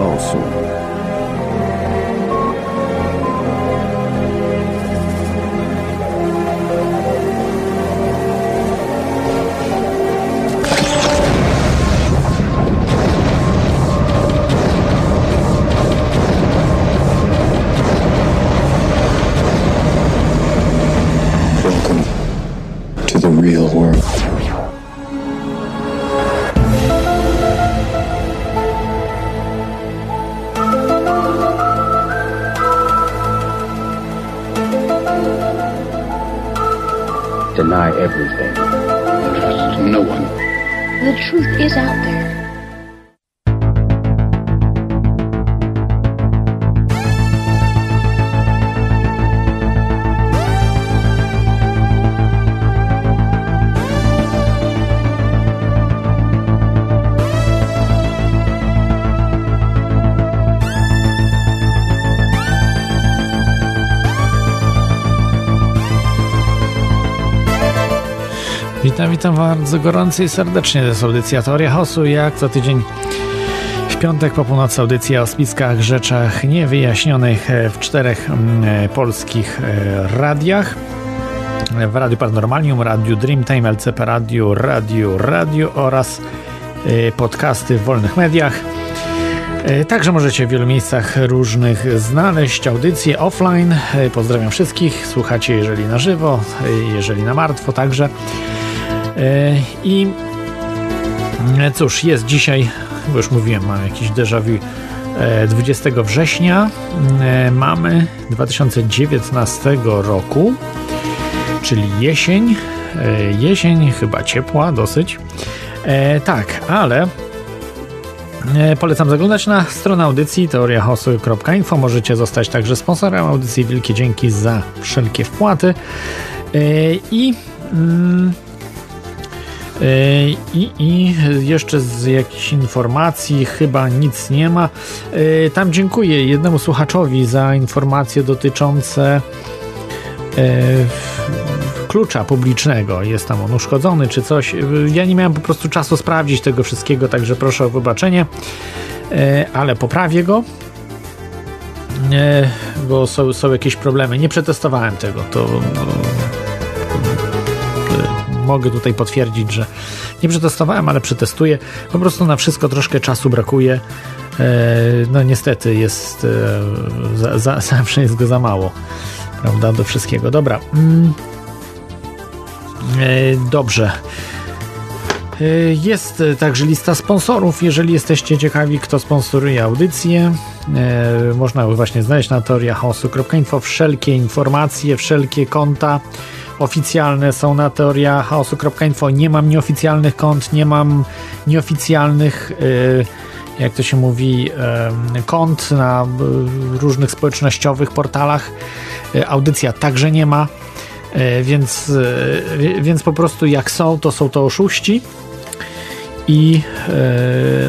chaosu. Welcome Witam, bardzo gorąco i serdecznie. To jest audycja Teoria Chaosu. Jak co tydzień w piątek po północy audycja o spiskach, rzeczach niewyjaśnionych e, w czterech mm, e, polskich e, radiach. W Radiu Paranormalium, Radiu Dreamtime, LCP Radio, Radio Radio oraz podcasty w wolnych mediach. Także możecie w wielu miejscach różnych znaleźć audycje offline. Pozdrawiam wszystkich. Słuchacie jeżeli na żywo, jeżeli na martwo także. E, I e, cóż, jest dzisiaj, bo już mówiłem, mam jakiś déjà vu. e, 20 września e, mamy 2019 roku, czyli jesień. Jesień chyba ciepła dosyć. Tak, ale Polecam zaglądać na stronę audycji teoriachaosu.info. Możecie zostać także sponsorem audycji. Wielkie dzięki za wszelkie wpłaty. I, mm, i, I jeszcze z jakichś informacji chyba nic nie ma. E, Tam dziękuję jednemu słuchaczowi za informacje dotyczące e, klucza publicznego. Jest tam on uszkodzony czy coś. Ja nie miałem po prostu czasu sprawdzić tego wszystkiego, także proszę o wybaczenie, E, ale poprawię go. E, Bo są, są jakieś problemy. Nie przetestowałem tego. To no, e, mogę tutaj potwierdzić, że nie przetestowałem, ale przetestuję. Po prostu na wszystko troszkę czasu brakuje. E, No niestety jest e, za, za, zawsze jest go za mało. Prawda, do wszystkiego. Dobra. Mm. E, Dobrze. Jest także lista sponsorów. Jeżeli jesteście ciekawi, kto sponsoruje audycję, można właśnie znaleźć na teoriachaosu.info. Wszelkie informacje, wszelkie konta oficjalne są na teoriachaosu.info. Nie mam nieoficjalnych kont, nie mam nieoficjalnych, e, jak to się mówi, kont na e, różnych społecznościowych portalach. E, Audycja także nie ma. E, Więc, więc po prostu jak są, to są to oszuści. I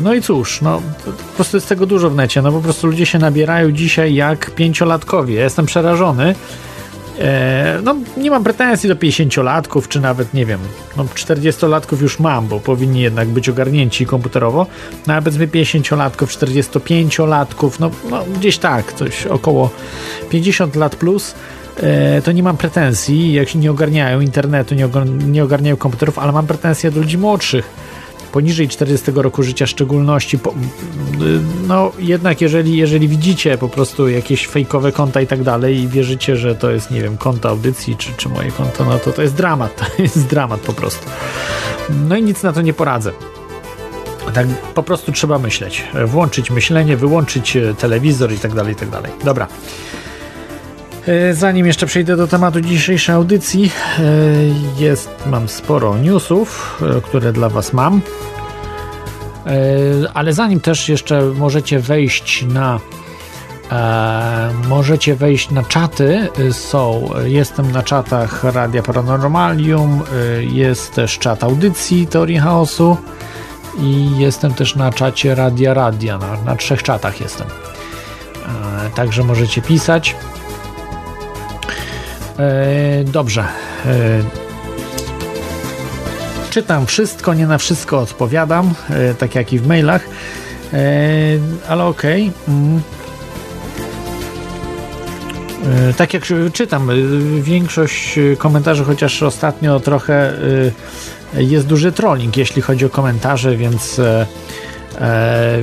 no i cóż, no po prostu jest tego dużo w necie. No po prostu ludzie się nabierają dzisiaj jak pięciolatkowie. Jestem przerażony. E, no nie mam pretensji do 50-latków, czy nawet nie wiem, no 40-latków już mam, bo powinni jednak być ogarnięci komputerowo. No ale powiedzmy 50-latków, 45-latków, no, no gdzieś tak, coś około 50 lat plus e, to nie mam pretensji, jak się nie ogarniają internetu, nie, ogar- nie ogarniają komputerów, ale mam pretensje do ludzi młodszych, poniżej 40 roku życia szczególności. Po, no jednak jeżeli, jeżeli widzicie po prostu jakieś fejkowe konta i tak dalej i wierzycie, że to jest, nie wiem, konto audycji czy, czy moje konto, no to to jest dramat, to jest dramat po prostu. No i nic na to nie poradzę. Tak po prostu trzeba myśleć. Włączyć myślenie, wyłączyć e, telewizor i tak dalej, i tak dalej. Dobra. E, Zanim jeszcze przejdę do tematu dzisiejszej audycji, e, jest, mam sporo newsów, e, które dla Was mam. Ale zanim też jeszcze możecie wejść na możecie wejść na czaty. Są, jestem na czatach Radia Paranormalium, jest też czat audycji Teorii Chaosu i jestem też na czacie Radia Radia. Na, na trzech czatach jestem. Także możecie pisać. E, Dobrze. E, Czytam wszystko, nie na wszystko odpowiadam, e, tak jak i w mailach. ale okej. Okay. Mm. Tak jak czytam, większość komentarzy, chociaż ostatnio trochę jest duży trolling, jeśli chodzi o komentarze, więc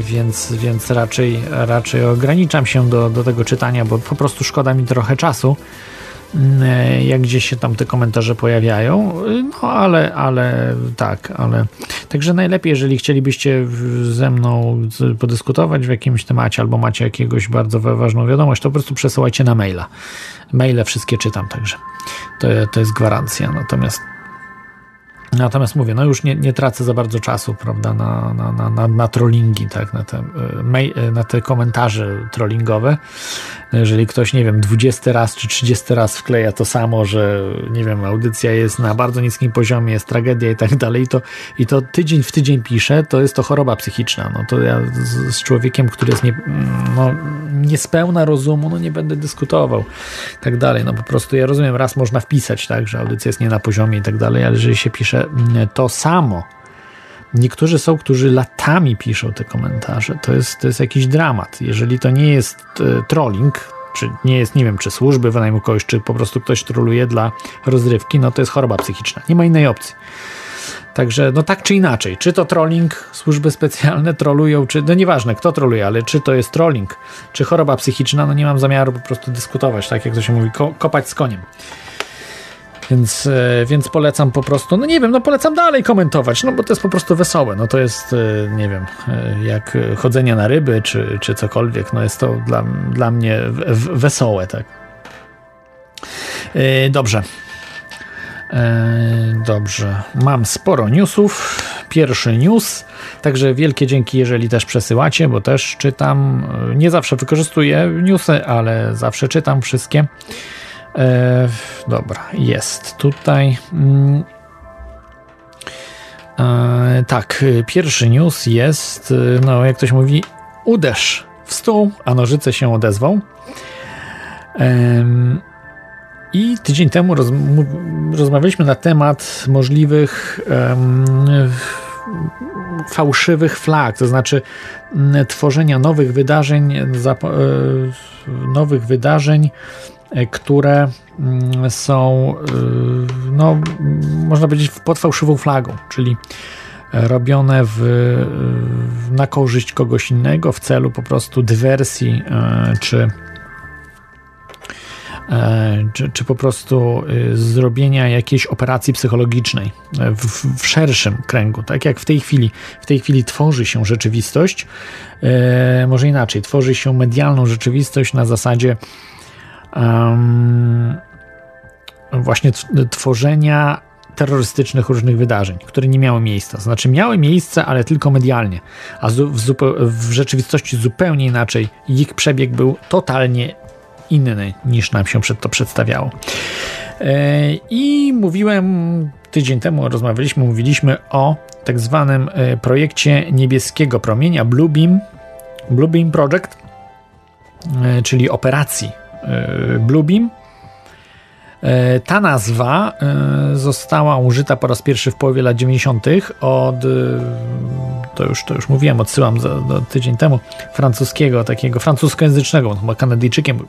więc, więc raczej, raczej ograniczam się do, do tego czytania, bo po prostu szkoda mi trochę czasu. E, jak gdzieś się tam te komentarze pojawiają, no ale, ale tak, ale także najlepiej, jeżeli chcielibyście ze mną podyskutować w jakimś temacie albo macie jakiegoś bardzo ważną wiadomość, to po prostu przesyłajcie na maila. Maile wszystkie czytam, także to, to jest gwarancja. Natomiast Natomiast mówię, no już nie, nie tracę za bardzo czasu, prawda, na, na, na, na, na trollingi, tak, na te, e, na te komentarze trollingowe. Jeżeli ktoś, nie wiem, 20 raz czy 30 raz wkleja to samo, że, nie wiem, audycja jest na bardzo niskim poziomie, jest tragedia i tak dalej, i to, i to tydzień w tydzień pisze, to jest to choroba psychiczna. No to ja z, z człowiekiem, który jest nie, no, niespełna rozumu, no nie będę dyskutował i tak dalej. No po prostu ja rozumiem, raz można wpisać, tak, że audycja jest nie na poziomie i tak dalej, ale jeżeli się pisze mm, to samo, Niektórzy są, którzy latami piszą te komentarze. To jest, to jest jakiś dramat. Jeżeli to nie jest e, trolling, czy nie jest, nie wiem, czy służby wynajmu kogoś, czy po prostu ktoś troluje dla rozrywki, no to jest choroba psychiczna. Nie ma innej opcji. Także no tak czy inaczej, czy to trolling, służby specjalne trolują, czy no nieważne kto troluje, ale czy to jest trolling, czy choroba psychiczna, no nie mam zamiaru po prostu dyskutować, tak jak to się mówi, ko kopać z koniem. Więc, e, więc polecam po prostu, no nie wiem, no polecam dalej komentować, no bo to jest po prostu wesołe. No to jest, e, nie wiem, e, jak chodzenie na ryby, czy, czy cokolwiek, no jest to dla, dla mnie wesołe, tak. Dobrze. Dobrze. Mam sporo newsów. Pierwszy news. Także wielkie dzięki, jeżeli też przesyłacie, bo też czytam. Nie zawsze wykorzystuję newsy, ale zawsze czytam wszystkie. E, dobra, jest tutaj. Mm, e, tak, pierwszy news jest, e, no jak ktoś mówi, uderz w stół, a nożyce się odezwą. I tydzień temu roz, rozmawialiśmy na temat możliwych fałszywych flag, to znaczy tworzenia nowych wydarzeń, nowych wydarzeń E, które mm, są, e, no, można powiedzieć, pod fałszywą flagą, czyli robione w, na korzyść kogoś innego w celu po prostu dywersji e, czy, czy, czy po prostu zrobienia jakiejś operacji psychologicznej w, w, szerszym kręgu. Tak jak w tej chwili, w tej chwili tworzy się rzeczywistość, może inaczej, tworzy się medialną rzeczywistość na zasadzie um, właśnie tworzenia terrorystycznych różnych wydarzeń, które nie miały miejsca. Znaczy miały miejsce, ale tylko medialnie, a w, w rzeczywistości zupełnie inaczej. Ich przebieg był totalnie inny niż nam się przed to przedstawiało. E, I mówiłem tydzień temu, rozmawialiśmy, mówiliśmy o tak zwanym e, projekcie niebieskiego promienia Bluebeam, Bluebeam Project, e, czyli operacji Bluebeam. E, ta nazwa e, została użyta po raz pierwszy w połowie lat 90. od, to już, to już mówiłem, odsyłam za, tydzień temu, francuskiego, takiego francuskojęzycznego, chyba Kanadyjczykiem,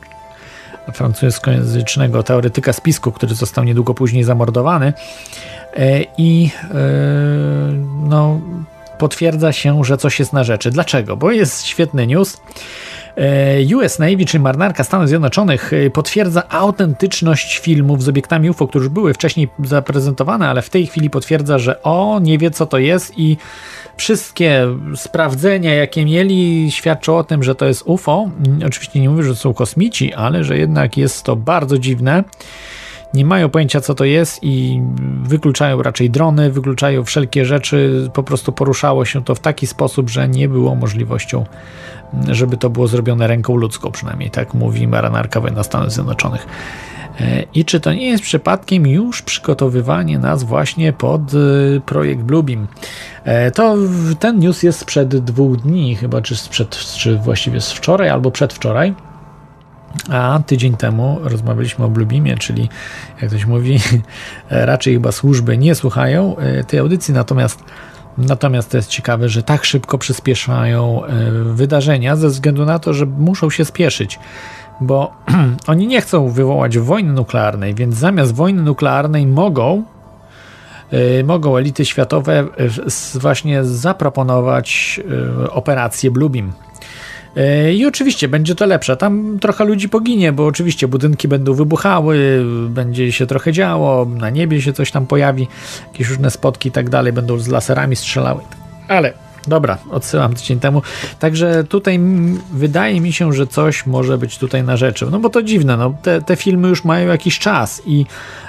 francuskojęzycznego teoretyka spisku, który został niedługo później zamordowany. I no, potwierdza się, że coś jest na rzeczy. Dlaczego? Bo jest świetny news. E, US Navy, czyli marynarka Stanów Zjednoczonych, e, potwierdza autentyczność filmów z obiektami UFO, które już były wcześniej zaprezentowane, ale w tej chwili potwierdza, że o, nie wie co to jest i wszystkie sprawdzenia, jakie mieli, świadczą o tym, że to jest UFO. Mm, oczywiście nie mówię, że to są kosmici, ale że jednak jest to bardzo dziwne nie mają pojęcia, co to jest i wykluczają raczej drony, wykluczają wszelkie rzeczy. Po prostu poruszało się to w taki sposób, że nie było możliwością, żeby to było zrobione ręką ludzką, przynajmniej tak mówi marynarka wojna Stanów Zjednoczonych. E, I czy to nie jest przypadkiem już przygotowywanie nas właśnie pod e, projekt Bluebeam? E, to ten news jest sprzed dwóch dni, chyba, czy, sprzed, czy właściwie z wczoraj albo przedwczoraj a tydzień temu rozmawialiśmy o Bluebeamie, czyli jak ktoś mówi, raczej chyba służby nie słuchają tej audycji, natomiast Natomiast to jest ciekawe, że tak szybko przyspieszają e, wydarzenia ze względu na to, że muszą się spieszyć, bo oni nie chcą wywołać wojny nuklearnej, więc zamiast wojny nuklearnej mogą e, mogą elity światowe właśnie zaproponować operację Bluebeam E, I oczywiście będzie to lepsze. Tam trochę ludzi poginie, bo oczywiście budynki będą wybuchały, będzie się trochę działo, na niebie się coś tam pojawi, jakieś różne spotki i tak dalej, będą z laserami strzelały. Ale Dobra, odsyłam tydzień temu. Także tutaj wydaje mi się, że coś może być tutaj na rzeczy. No bo to dziwne, no, te, te filmy już mają jakiś czas i E,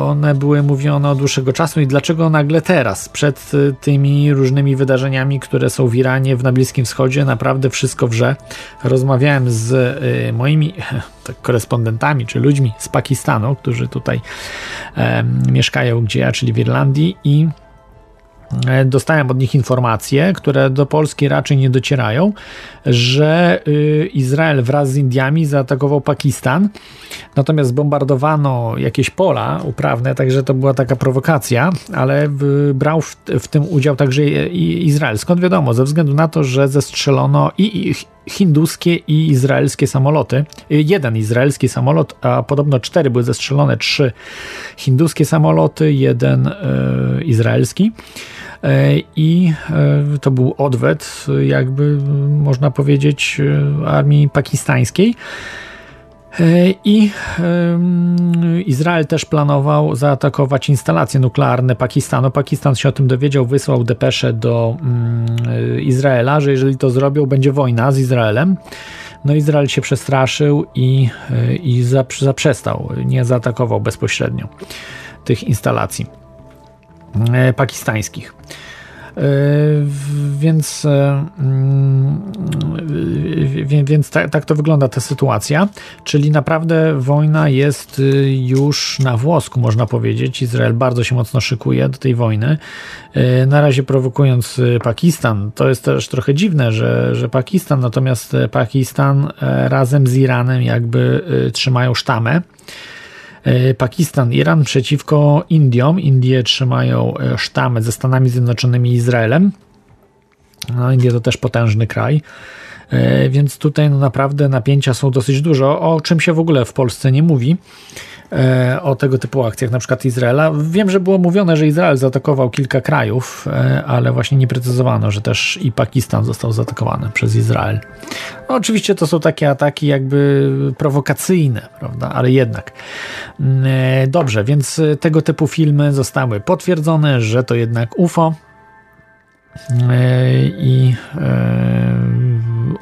one były mówione od dłuższego czasu i dlaczego nagle teraz, przed e, tymi różnymi wydarzeniami, które są w Iranie, na Bliskim Wschodzie, naprawdę wszystko wrze. Rozmawiałem z e, moimi tak, korespondentami, czy ludźmi z Pakistanu, którzy tutaj mieszkają gdzie ja, czyli w Irlandii i dostałem od nich informacje, które do Polski raczej nie docierają, że y, Izrael wraz z Indiami zaatakował Pakistan, natomiast zbombardowano jakieś pola uprawne, także to była taka prowokacja, ale brał w, w tym udział także Izrael. Skąd wiadomo? Ze względu na to, że zestrzelono i hinduskie i izraelskie samoloty. Y, jeden izraelski samolot, a podobno cztery były zestrzelone, trzy hinduskie samoloty, jeden y, izraelski. E, i e, to był odwet, jakby można powiedzieć, e, armii pakistańskiej. I Izrael też planował zaatakować instalacje nuklearne Pakistanu. Pakistan się o tym dowiedział, wysłał depeszę do mm, Izraela, że jeżeli to zrobią, będzie wojna z Izraelem. No Izrael się przestraszył i, i zaprzestał, nie zaatakował bezpośrednio tych instalacji. E, pakistańskich. E, więc, e, mm, więc tak, tak, to wygląda ta sytuacja, czyli naprawdę wojna jest już na włosku, można powiedzieć. Izrael bardzo się mocno szykuje do tej wojny. Na razie prowokując Pakistan, to jest też trochę dziwne, że, że Pakistan, natomiast Pakistan razem z Iranem jakby trzymają sztamę. E, Pakistan, Iran przeciwko Indiom. Indie trzymają e, sztamę ze Stanami Zjednoczonymi i Izraelem. No, Indie to też potężny kraj. E, więc tutaj no naprawdę napięcia są dosyć dużo, o czym się w ogóle w Polsce nie mówi. E, o tego typu akcjach, na przykład Izraela. Wiem, że było mówione, że Izrael zaatakował kilka krajów, e, ale właśnie nie precyzowano, że też i Pakistan został zaatakowany przez Izrael. No, oczywiście to są takie ataki jakby prowokacyjne, prawda, ale jednak. Mm, dobrze, więc tego typu filmy zostały potwierdzone, że to jednak UFO i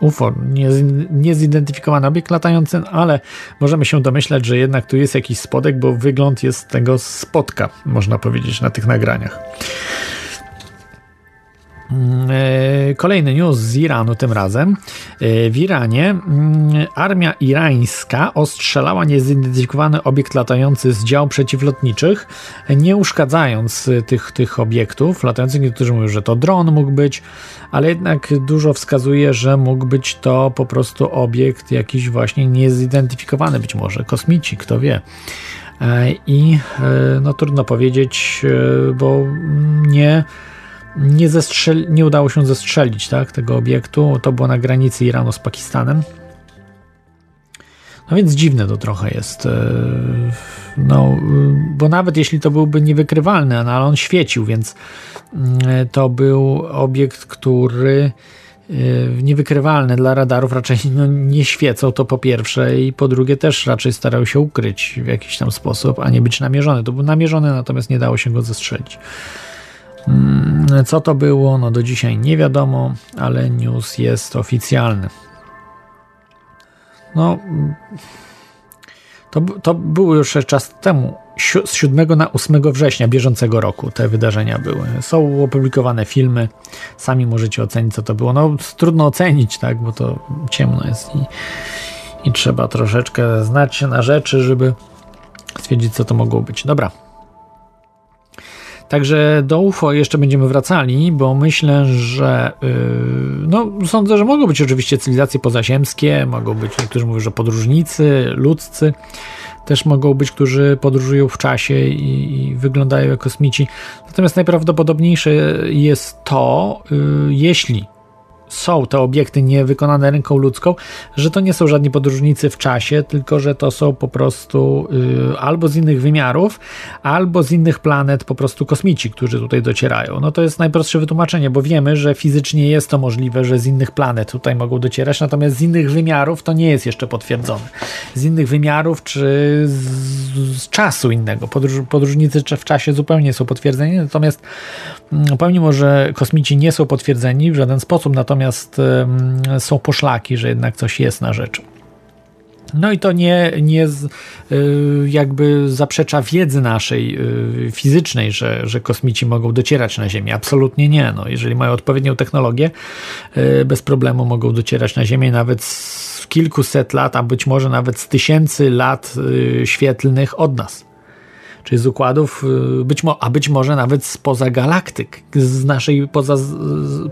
UFO, niezidentyfikowany obiekt latający, ale możemy się domyślać, że jednak tu jest jakiś spodek, bo wygląd jest tego spotka, można powiedzieć, na tych nagraniach. Mm, e, kolejny news z Iranu tym razem. E, w Iranie mm, armia irańska ostrzelała niezidentyfikowany obiekt latający z dział przeciwlotniczych, nie uszkadzając tych, tych obiektów latających. Niektórzy mówią, że to dron mógł być, ale jednak dużo wskazuje, że mógł być to po prostu obiekt jakiś właśnie niezidentyfikowany, być może kosmici, kto wie. E, I no trudno powiedzieć, bo nie nie, zestrzeli, nie udało się zestrzelić tak, tego obiektu. To było na granicy Iranu z Pakistanem. No więc dziwne to trochę jest. E, no, bo nawet jeśli to byłby niewykrywalny, no, ale on świecił, więc mm, to był obiekt, który e, niewykrywalny dla radarów raczej no, nie świecą, to po pierwsze, i po drugie też raczej starał się ukryć w jakiś tam sposób, a nie być namierzony. To był namierzony, natomiast nie dało się go zestrzelić. Mm, co to było? No do dzisiaj nie wiadomo, ale news jest oficjalny. No, to, to było już czas temu. Z 7 na 8 września bieżącego roku te wydarzenia były. Są opublikowane filmy, sami możecie ocenić, co to było. No, trudno ocenić, tak, bo to ciemno jest i, i trzeba troszeczkę znać się na rzeczy, żeby stwierdzić, co to mogło być. Dobra, Także do UFO jeszcze będziemy wracali, bo myślę, że yy, no, sądzę, że mogą być oczywiście cywilizacje pozaziemskie, mogą być, niektórzy mówią, że podróżnicy, ludzcy. też mogą być, którzy podróżują w czasie i, i wyglądają jak kosmici. Natomiast najprawdopodobniejsze jest to, y, jeśli są te obiekty niewykonane ręką ludzką, że to nie są żadni podróżnicy w czasie, tylko że to są po prostu y, albo z innych wymiarów, albo z innych planet po prostu kosmici, którzy tutaj docierają. No to jest najprostsze wytłumaczenie, bo wiemy, że fizycznie jest to możliwe, że z innych planet tutaj mogą docierać, natomiast z innych wymiarów to nie jest jeszcze potwierdzone. Z innych wymiarów czy z, z czasu innego. Podróż, podróżnicy w czasie zupełnie są potwierdzeni, natomiast mm, pomimo, że kosmici nie są potwierdzeni w żaden sposób, natomiast natomiast są poszlaki, że jednak coś jest na rzecz. No i to nie, nie y, jakby zaprzecza wiedzy naszej y, fizycznej, że, że kosmici mogą docierać na Ziemię. Absolutnie nie. No, jeżeli mają odpowiednią technologię, y, bez problemu mogą docierać na Ziemię nawet z kilkuset lat, a być może nawet z tysięcy lat świetlnych od nas czy z układów, y, być mo- a być może nawet spoza galaktyk, z naszej, poza,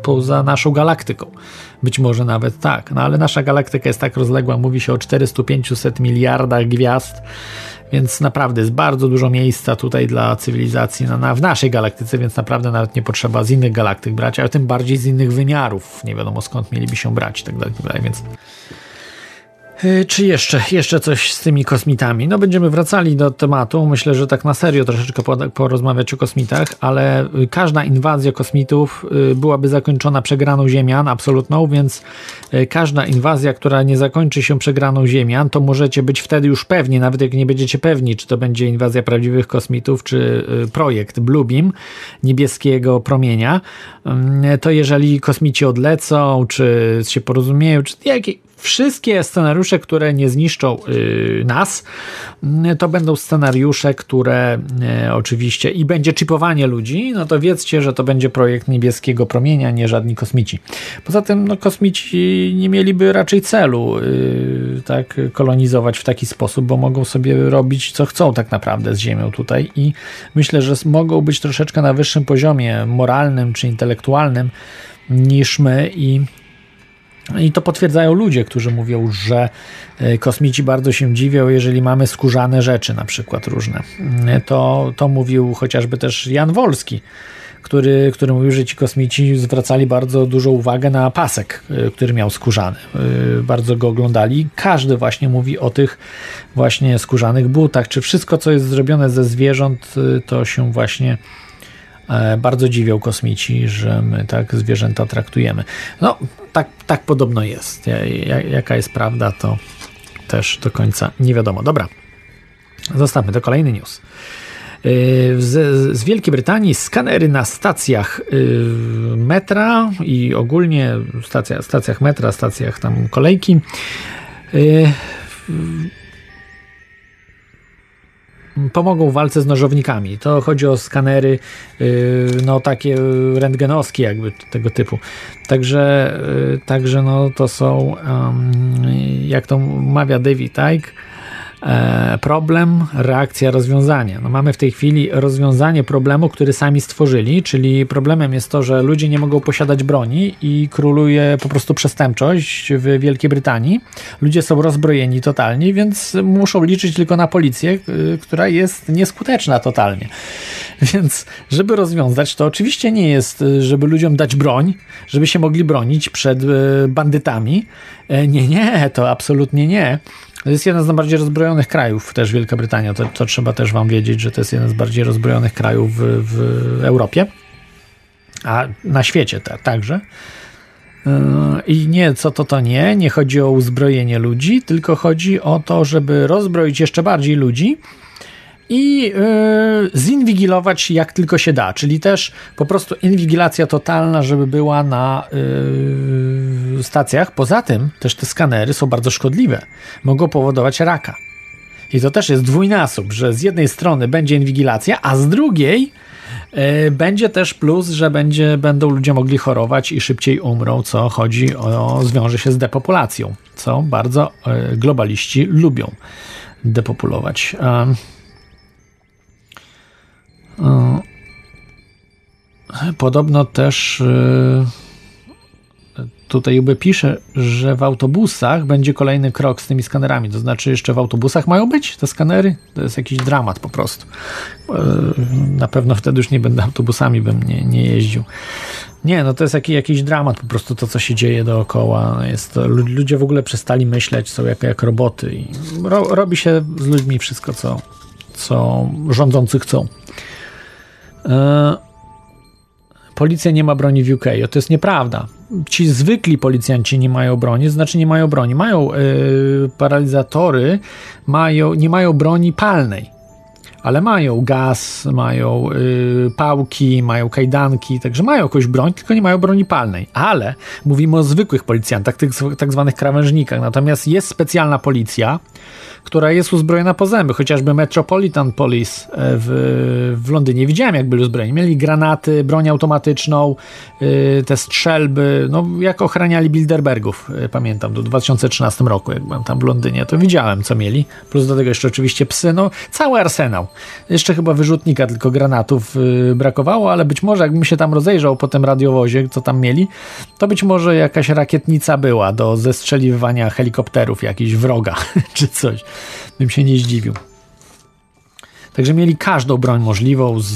poza naszą galaktyką. Być może nawet tak, no ale nasza galaktyka jest tak rozległa, mówi się o 400-500 miliardach gwiazd, więc naprawdę jest bardzo dużo miejsca tutaj dla cywilizacji na, na, w naszej galaktyce, więc naprawdę nawet nie potrzeba z innych galaktyk brać, ale tym bardziej z innych wymiarów. Nie wiadomo skąd mieliby się brać i tak dalej, tak więc czy jeszcze, jeszcze coś z tymi kosmitami? No będziemy wracali do tematu. Myślę, że tak na serio troszeczkę porozmawiać o kosmitach, ale każda inwazja kosmitów y, byłaby zakończona przegraną Ziemian, absolutną, więc y, każda inwazja, która nie zakończy się przegraną Ziemian, to możecie być wtedy już pewni, nawet jak nie będziecie pewni, czy to będzie inwazja prawdziwych kosmitów, czy y, projekt Bluebeam, niebieskiego promienia, mm, to jeżeli kosmici odlecą, czy się porozumieją, czy jakie wszystkie scenariusze, które nie zniszczą y, nas, y, to będą scenariusze, które y, oczywiście i będzie chipowanie ludzi, no to wiedzcie, że to będzie projekt niebieskiego promienia, nie żadni kosmici. Poza tym no, kosmici nie mieliby raczej celu tak kolonizować w taki sposób, bo mogą sobie robić co chcą tak naprawdę z Ziemią tutaj i myślę, że mogą być troszeczkę na wyższym poziomie moralnym czy intelektualnym niż my i i to potwierdzają ludzie, którzy mówią, że e, kosmici bardzo się dziwią, jeżeli mamy skórzane rzeczy, na przykład różne. E, to, to mówił chociażby też Jan Wolski, który, który mówił, że ci kosmici zwracali bardzo dużą uwagę na pasek, e, który miał skórzany. Bardzo go oglądali. Każdy właśnie mówi o tych właśnie skórzanych butach, czy wszystko, co jest zrobione ze zwierząt, to się właśnie bardzo dziwią kosmici, że my tak zwierzęta traktujemy. No, tak, tak podobno jest. Jaka jest prawda, to też do końca nie wiadomo. Dobra, zostawmy, to kolejny news. Y, z, z, Wielkiej Brytanii skanery na stacjach y, metra i ogólnie stacja, stacjach metra, stacjach tam kolejki y, pomogą w walce z nożownikami. To chodzi o skanery y, no takie rentgenowskie jakby tego typu. Także, y, także no to są jak to mawia David Icke problem, reakcja, rozwiązanie. No mamy w tej chwili rozwiązanie problemu, który sami stworzyli, czyli problemem jest to, że ludzie nie mogą posiadać broni i króluje po prostu przestępczość w Wielkiej Brytanii. Ludzie są rozbrojeni totalnie, więc muszą liczyć tylko na policję, która jest nieskuteczna totalnie. Więc żeby rozwiązać to, oczywiście nie jest, żeby ludziom dać broń, żeby się mogli bronić przed e, bandytami. E, nie, nie, to absolutnie nie to jest jeden z najbardziej rozbrojonych krajów, też Wielka Brytania. To, to trzeba też Wam wiedzieć, że to jest jeden z bardziej rozbrojonych krajów w, w Europie, a na świecie te, także. Yy, I nie, co to to nie, nie chodzi o uzbrojenie ludzi, tylko chodzi o to, żeby rozbroić jeszcze bardziej ludzi, i yy, zinwigilować jak tylko się da, czyli też po prostu inwigilacja totalna, żeby była na yy, stacjach. Poza tym też te skanery są bardzo szkodliwe, mogą powodować raka. I to też jest dwójnasób, że z jednej strony będzie inwigilacja, a z drugiej yy, będzie też plus, że będzie, będą ludzie mogli chorować i szybciej umrą, co chodzi o, zwiąże się z depopulacją, co bardzo globaliści lubią depopulować. Podobno też tutaj UB pisze, że w autobusach będzie kolejny krok z tymi skanerami. To znaczy, jeszcze w autobusach mają być te skanery? To jest jakiś dramat po prostu. E, na pewno wtedy już nie będę autobusami, bym nie, nie jeździł. Nie, no to jest jakiś, jakiś dramat po prostu to, co się dzieje dookoła. Jest to, ludzie w ogóle przestali myśleć, są jak, jak roboty i ro, robi się z ludźmi wszystko, co, co rządzący chcą. E, policja nie ma broni w UK. To jest nieprawda. Ci zwykli policjanci nie mają broni, znaczy nie mają broni. Mają yy, paralizatory, mają, nie mają broni palnej ale mają gaz, mają y, pałki, mają kajdanki, także mają jakąś broń, tylko nie mają broni palnej. Ale mówimy o zwykłych policjantach, tych tak zwanych krawężnikach. Natomiast jest specjalna policja, która jest uzbrojona po zęby, chociażby Metropolitan Police e, w, w Londynie. Widziałem, jak byli uzbrojeni. Mieli granaty, broń automatyczną, y, te strzelby, no jak ochraniali Bilderbergów, y, pamiętam, do 2013 roku, jak byłem tam w Londynie, to widziałem, co mieli. Plus do tego jeszcze oczywiście psy, no cały arsenał. Jeszcze chyba wyrzutnika tylko granatów y, brakowało, ale być może jakbym się tam rozejrzał po tym radiowozie, co tam mieli, to być może jakaś rakietnica była do zestrzeliwania helikopterów jakiś wroga, czy coś bym się nie zdziwił. Także mieli każdą broń możliwą, z,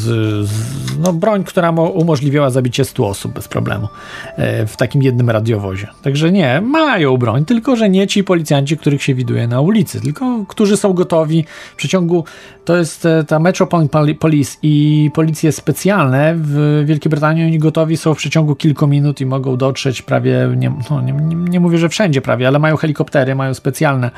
z, no broń, która mo, umożliwiała zabicie 100 osób bez problemu e, w takim jednym radiowozie. Także nie, mają broń, tylko że nie ci policjanci, których się widuje na ulicy, tylko którzy są gotowi w przeciągu, to jest e, ta Metropolitan Police i policje specjalne w Wielkiej Brytanii, oni gotowi są w przeciągu kilku minut i mogą dotrzeć prawie, nie, no, nie, nie mówię, że wszędzie prawie, ale mają helikoptery, mają specjalne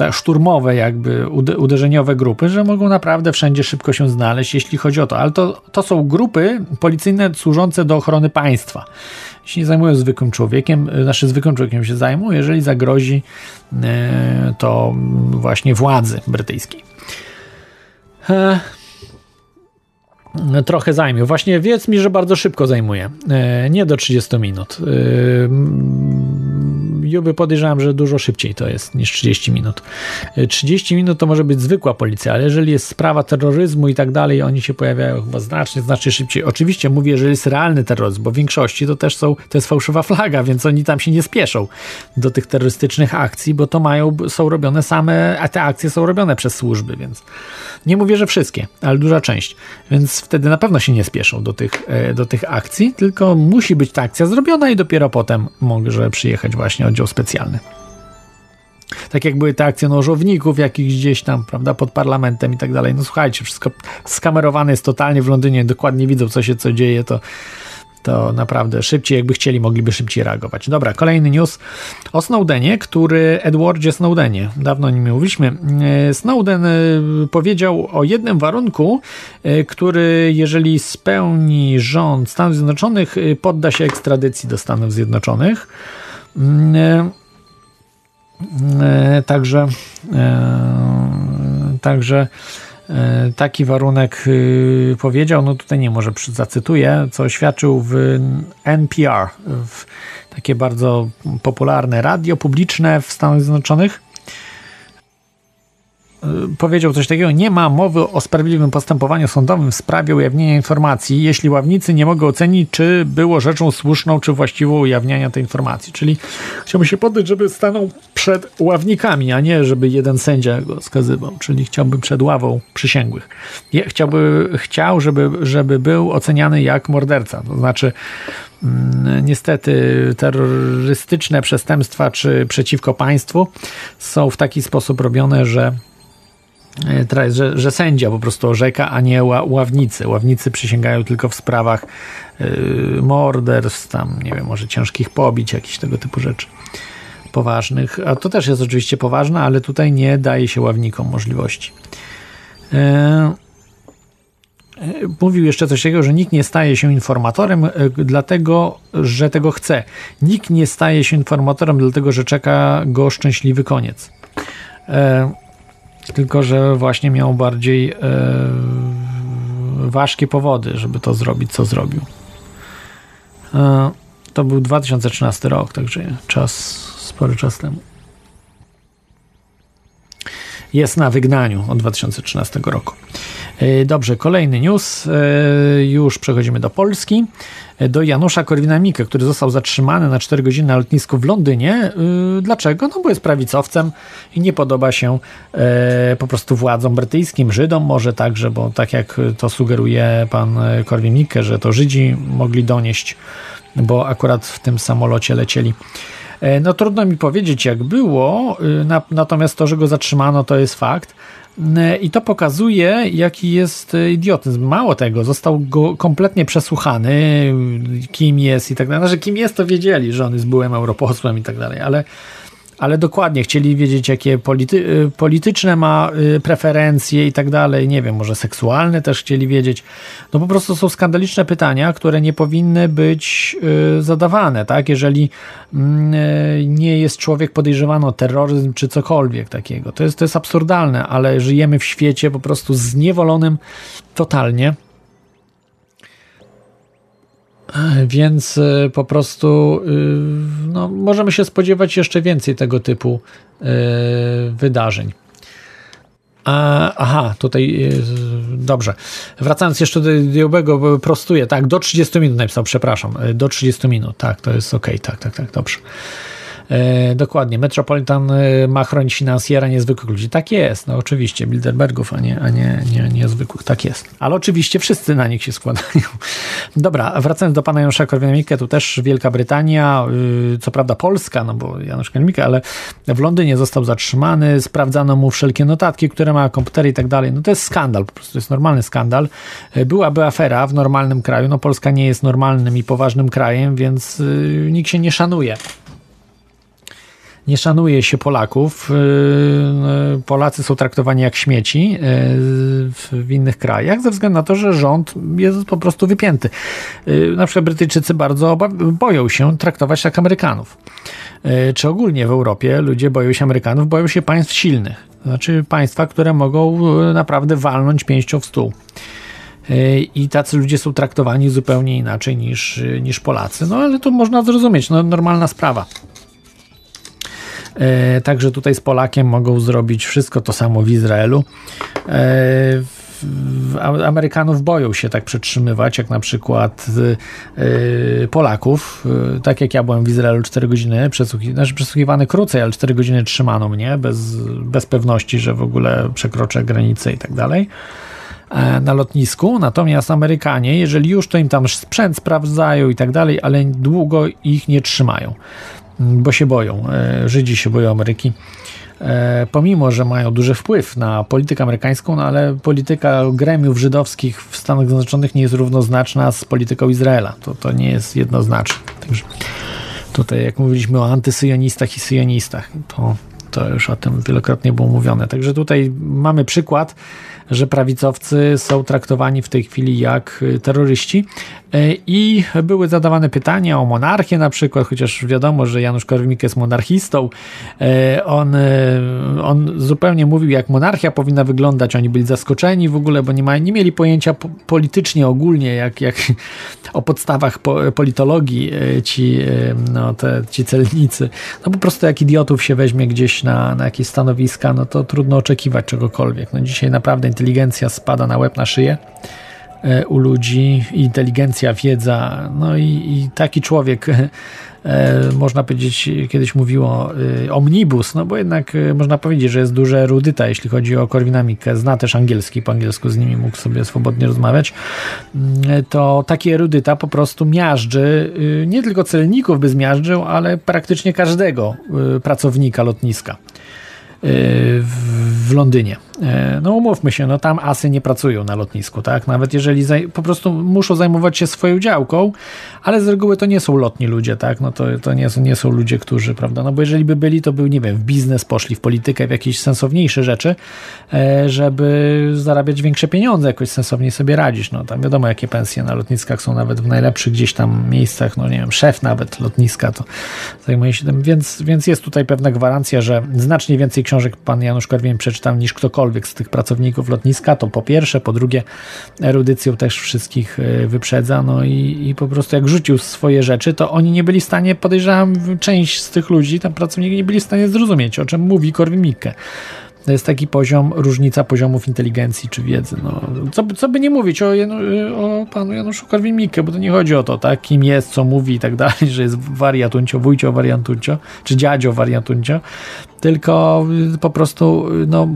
e, szturmowe jakby uderzeniowe grupy, że mogą naprawdę wszędzie szybko się znaleźć, jeśli chodzi o to. Ale to, to są grupy policyjne służące do ochrony państwa. Jeśli nie zajmują zwykłym człowiekiem, znaczy zwykłym człowiekiem się zajmą, jeżeli zagrozi e, to właśnie władzy brytyjskiej. E, trochę zajmie. Właśnie wiedz mi, że bardzo szybko zajmuje. Nie do 30 minut. Juby podejrzewam, że dużo szybciej to jest niż 30 minut. 30 minut to może być zwykła policja, ale jeżeli jest sprawa terroryzmu i tak dalej, oni się pojawiają chyba znacznie, znacznie szybciej. Oczywiście mówię, jeżeli jest realny terroryzm, bo w większości to też są, to jest fałszywa flaga, więc oni tam się nie spieszą do tych terrorystycznych akcji, bo to mają, są robione same, a te akcje są robione przez służby, więc nie mówię, że wszystkie, ale duża część, więc wtedy na pewno się nie spieszą do tych, e, do tych akcji, tylko musi być ta akcja zrobiona i dopiero potem może przyjechać właśnie oddział specjalny. Tak jak były te akcje nożowników, jakichś gdzieś tam, prawda, pod parlamentem i tak dalej. No słuchajcie, wszystko skamerowane jest totalnie w Londynie, dokładnie widzą, co się co dzieje, to to naprawdę szybciej, jakby chcieli, mogliby szybciej reagować. Dobra, kolejny news o Snowdenie, który Edwardzie Snowdenie, dawno o nim mówiliśmy. E, Snowden e, powiedział o jednym warunku, e, który jeżeli spełni rząd Stanów Zjednoczonych, podda się ekstradycji do Stanów Zjednoczonych. Mm, także także E, taki warunek y, powiedział, no tutaj nie może zacytuję, co oświadczył w NPR, w takie bardzo popularne radio publiczne w Stanach Zjednoczonych. Y, powiedział coś takiego, nie ma mowy o sprawiedliwym postępowaniu sądowym w sprawie ujawnienia informacji, jeśli ławnicy nie mogą ocenić, czy było rzeczą słuszną, czy właściwą ujawniania tej informacji. Czyli chciałbym się poddać, żeby stanął przed ławnikami, a nie żeby jeden sędzia go skazywał, czyli chciałbym przed ławą przysięgłych. Chciałby, chciał, żeby, żeby był oceniany jak morderca, to znaczy mm, niestety terrorystyczne przestępstwa czy przeciwko państwu są w taki sposób robione, że że, że sędzia po prostu orzeka, a nie ławnicy. Ławnicy przysięgają tylko w sprawach yy, morderstw, tam nie wiem, może ciężkich pobić, jakichś tego typu rzeczy poważnych. A to też jest oczywiście poważne, ale tutaj nie daje się ławnikom możliwości. Yy, mówił jeszcze coś takiego, że nikt nie staje się informatorem, dlatego że tego chce. Nikt nie staje się informatorem, dlatego że czeka go szczęśliwy koniec. Tylko, że właśnie miał bardziej e, ważkie powody, żeby to zrobić, co zrobił. E, to był 2013 rok, także czas, spory czas temu. Jest na wygnaniu od 2013 roku. E, dobrze, kolejny news. E, już przechodzimy do Polski. E, do Janusza Korwina-Mikke, który został zatrzymany na 4 godziny na lotnisku w Londynie. Dlaczego? No bo jest prawicowcem i nie podoba się po prostu władzom brytyjskim, Żydom może także, bo tak jak to sugeruje pan Korwin-Mikke, że to Żydzi mogli donieść, bo akurat w tym samolocie lecieli. No trudno mi powiedzieć jak było, natomiast to, że go zatrzymano to jest fakt. I to pokazuje, jaki jest idiotyzm. Mało tego, został go kompletnie przesłuchany, kim jest i tak dalej. Znaczy, kim jest, to wiedzieli, że on jest byłym europosłem i tak dalej, ale ale dokładnie chcieli wiedzieć, jakie polity, y, polityczne ma y, preferencje i tak dalej. Nie wiem, może seksualne też chcieli wiedzieć. No po prostu są skandaliczne pytania, które nie powinny być y, zadawane, tak? Jeżeli mm, nie jest człowiek podejrzewany o terroryzm czy cokolwiek takiego. To jest, to jest absurdalne, ale żyjemy w świecie po prostu zniewolonym totalnie więc e, po prostu e, no, możemy się spodziewać jeszcze więcej tego typu e, wydarzeń. aha, tutaj dobrze. Wracając jeszcze do Diobego, prostuję. Tak, do 30 minut napisał, przepraszam. Do 30 minut, tak, to jest ok, tak, tak, tak, dobrze. E, dokładnie, Metropolitan e, ma chronić finansjera niezwykłych ludzi. Tak jest, no oczywiście, Bilderbergów, a nie, a nie, nie, niezwykłych, tak jest. Ale oczywiście wszyscy na nich się składają. Dobra, wracając do pana Janusza Korwin-Mikke, tu też Wielka Brytania, y, co prawda Polska, no bo Janusz Korwin-Mikke, ale w Londynie został zatrzymany, sprawdzano mu wszelkie notatki, które ma, komputery i tak dalej. No to jest skandal, po prostu to jest normalny skandal. E, byłaby afera w normalnym kraju, no Polska nie jest normalnym i poważnym krajem, więc y, nikt się nie szanuje nie szanuje się Polaków. Y, y, Polacy są traktowani jak śmieci y, w innych krajach ze względu na to, że rząd jest po prostu wypięty. Na przykład Brytyjczycy bardzo boją się traktować tak Amerykanów. Czy ogólnie w Europie ludzie boją się Amerykanów, boją się państw silnych. Znaczy państwa, które mogą naprawdę walnąć pięścią w stół. I tacy ludzie są traktowani zupełnie inaczej niż, niż Polacy. No ale to można zrozumieć, no, normalna sprawa. E, także tutaj z Polakiem mogą zrobić wszystko to samo w Izraelu. E, Amerykanów boją się tak przetrzymywać, jak na przykład e, Polaków. Tak jak ja byłem w Izraelu 4 godziny, znaczy przesłuchiwany krócej, ale 4 godziny trzymano mnie bez, bez pewności, że w ogóle przekroczę granicę i tak dalej na lotnisku. Natomiast Amerykanie, jeżeli już to im tam sprzęt sprawdzają i tak dalej, ale długo ich nie trzymają bo się boją. E, Żydzi się boją Ameryki. E, pomimo, że mają duży wpływ na politykę amerykańską, no ale polityka gremiów żydowskich w Stanach Zjednoczonych nie jest równoznaczna z polityką Izraela. To, to nie jest jednoznaczne. Także tutaj, jak mówiliśmy o antysyjonistach i syjonistach, to, to już o tym wielokrotnie było mówione. Także tutaj mamy przykład że prawicowcy są traktowani w tej chwili jak terroryści. E, I były zadawane pytania o monarchię na przykład, chociaż wiadomo, że Janusz Korwin jest monarchistą. E, on, e, on zupełnie mówił, jak monarchia powinna wyglądać. Oni byli zaskoczeni w ogóle, bo nie, ma, nie mieli pojęcia politycznie ogólnie, jak, jak o podstawach politologii ci, no, te, ci celnicy. No po prostu jak idiotów się weźmie gdzieś na, na jakieś stanowiska, no to trudno oczekiwać czegokolwiek. No dzisiaj naprawdę inteligencja spada na łeb, na szyję e, u ludzi, inteligencja, wiedza, no i, i taki człowiek, e, można powiedzieć, kiedyś mówiło e, omnibus, no bo jednak można powiedzieć, że jest duże erudyta, jeśli chodzi o Korwin-Mikke, zna też angielski, po angielsku z nimi mógł sobie swobodnie rozmawiać, mm, to taki erudyta po prostu miażdży, nie tylko celników by zmiażdżył, ale praktycznie każdego pracownika lotniska. W Londynie. E, no umówmy się, no tam asy nie pracują na lotnisku, tak? Nawet jeżeli po prostu muszą zajmować się swoją działką, ale z reguły to nie są lotni ludzie, tak? No to, to nie, są, nie są ludzie, którzy, prawda? No bo jeżeli by byli, to był, nie wiem, w biznes poszli, w politykę, w jakieś sensowniejsze rzeczy, e, żeby zarabiać większe pieniądze, jakoś sensowniej sobie radzić. No tam wiadomo, jakie pensje na lotniskach są nawet w najlepszych gdzieś tam miejscach, no nie wiem, szef nawet lotniska to zajmuje się tym, więc, więc jest tutaj pewna gwarancja, że znacznie więcej książek pan Janusz Korwin przeczytał niż ktokolwiek z tych pracowników lotniska, to po pierwsze, po drugie erudycją też wszystkich e, wyprzedza, no i, i po prostu jak rzucił swoje rzeczy, to oni nie byli w stanie, podejrzewam, część z tych ludzi, tam pracowników nie byli w stanie zrozumieć, o czym mówi Korwin-Mikke. To jest taki poziom, różnica poziomów inteligencji czy wiedzy. No, co, co by nie mówić o, o panu Januszu Korwin-Mikke, bo to nie chodzi o to, tak, kim jest, co mówi i tak dalej, że jest wariatuncio, wujcio wariantuncio, czy dziadzio wariantuncio, tylko po prostu no,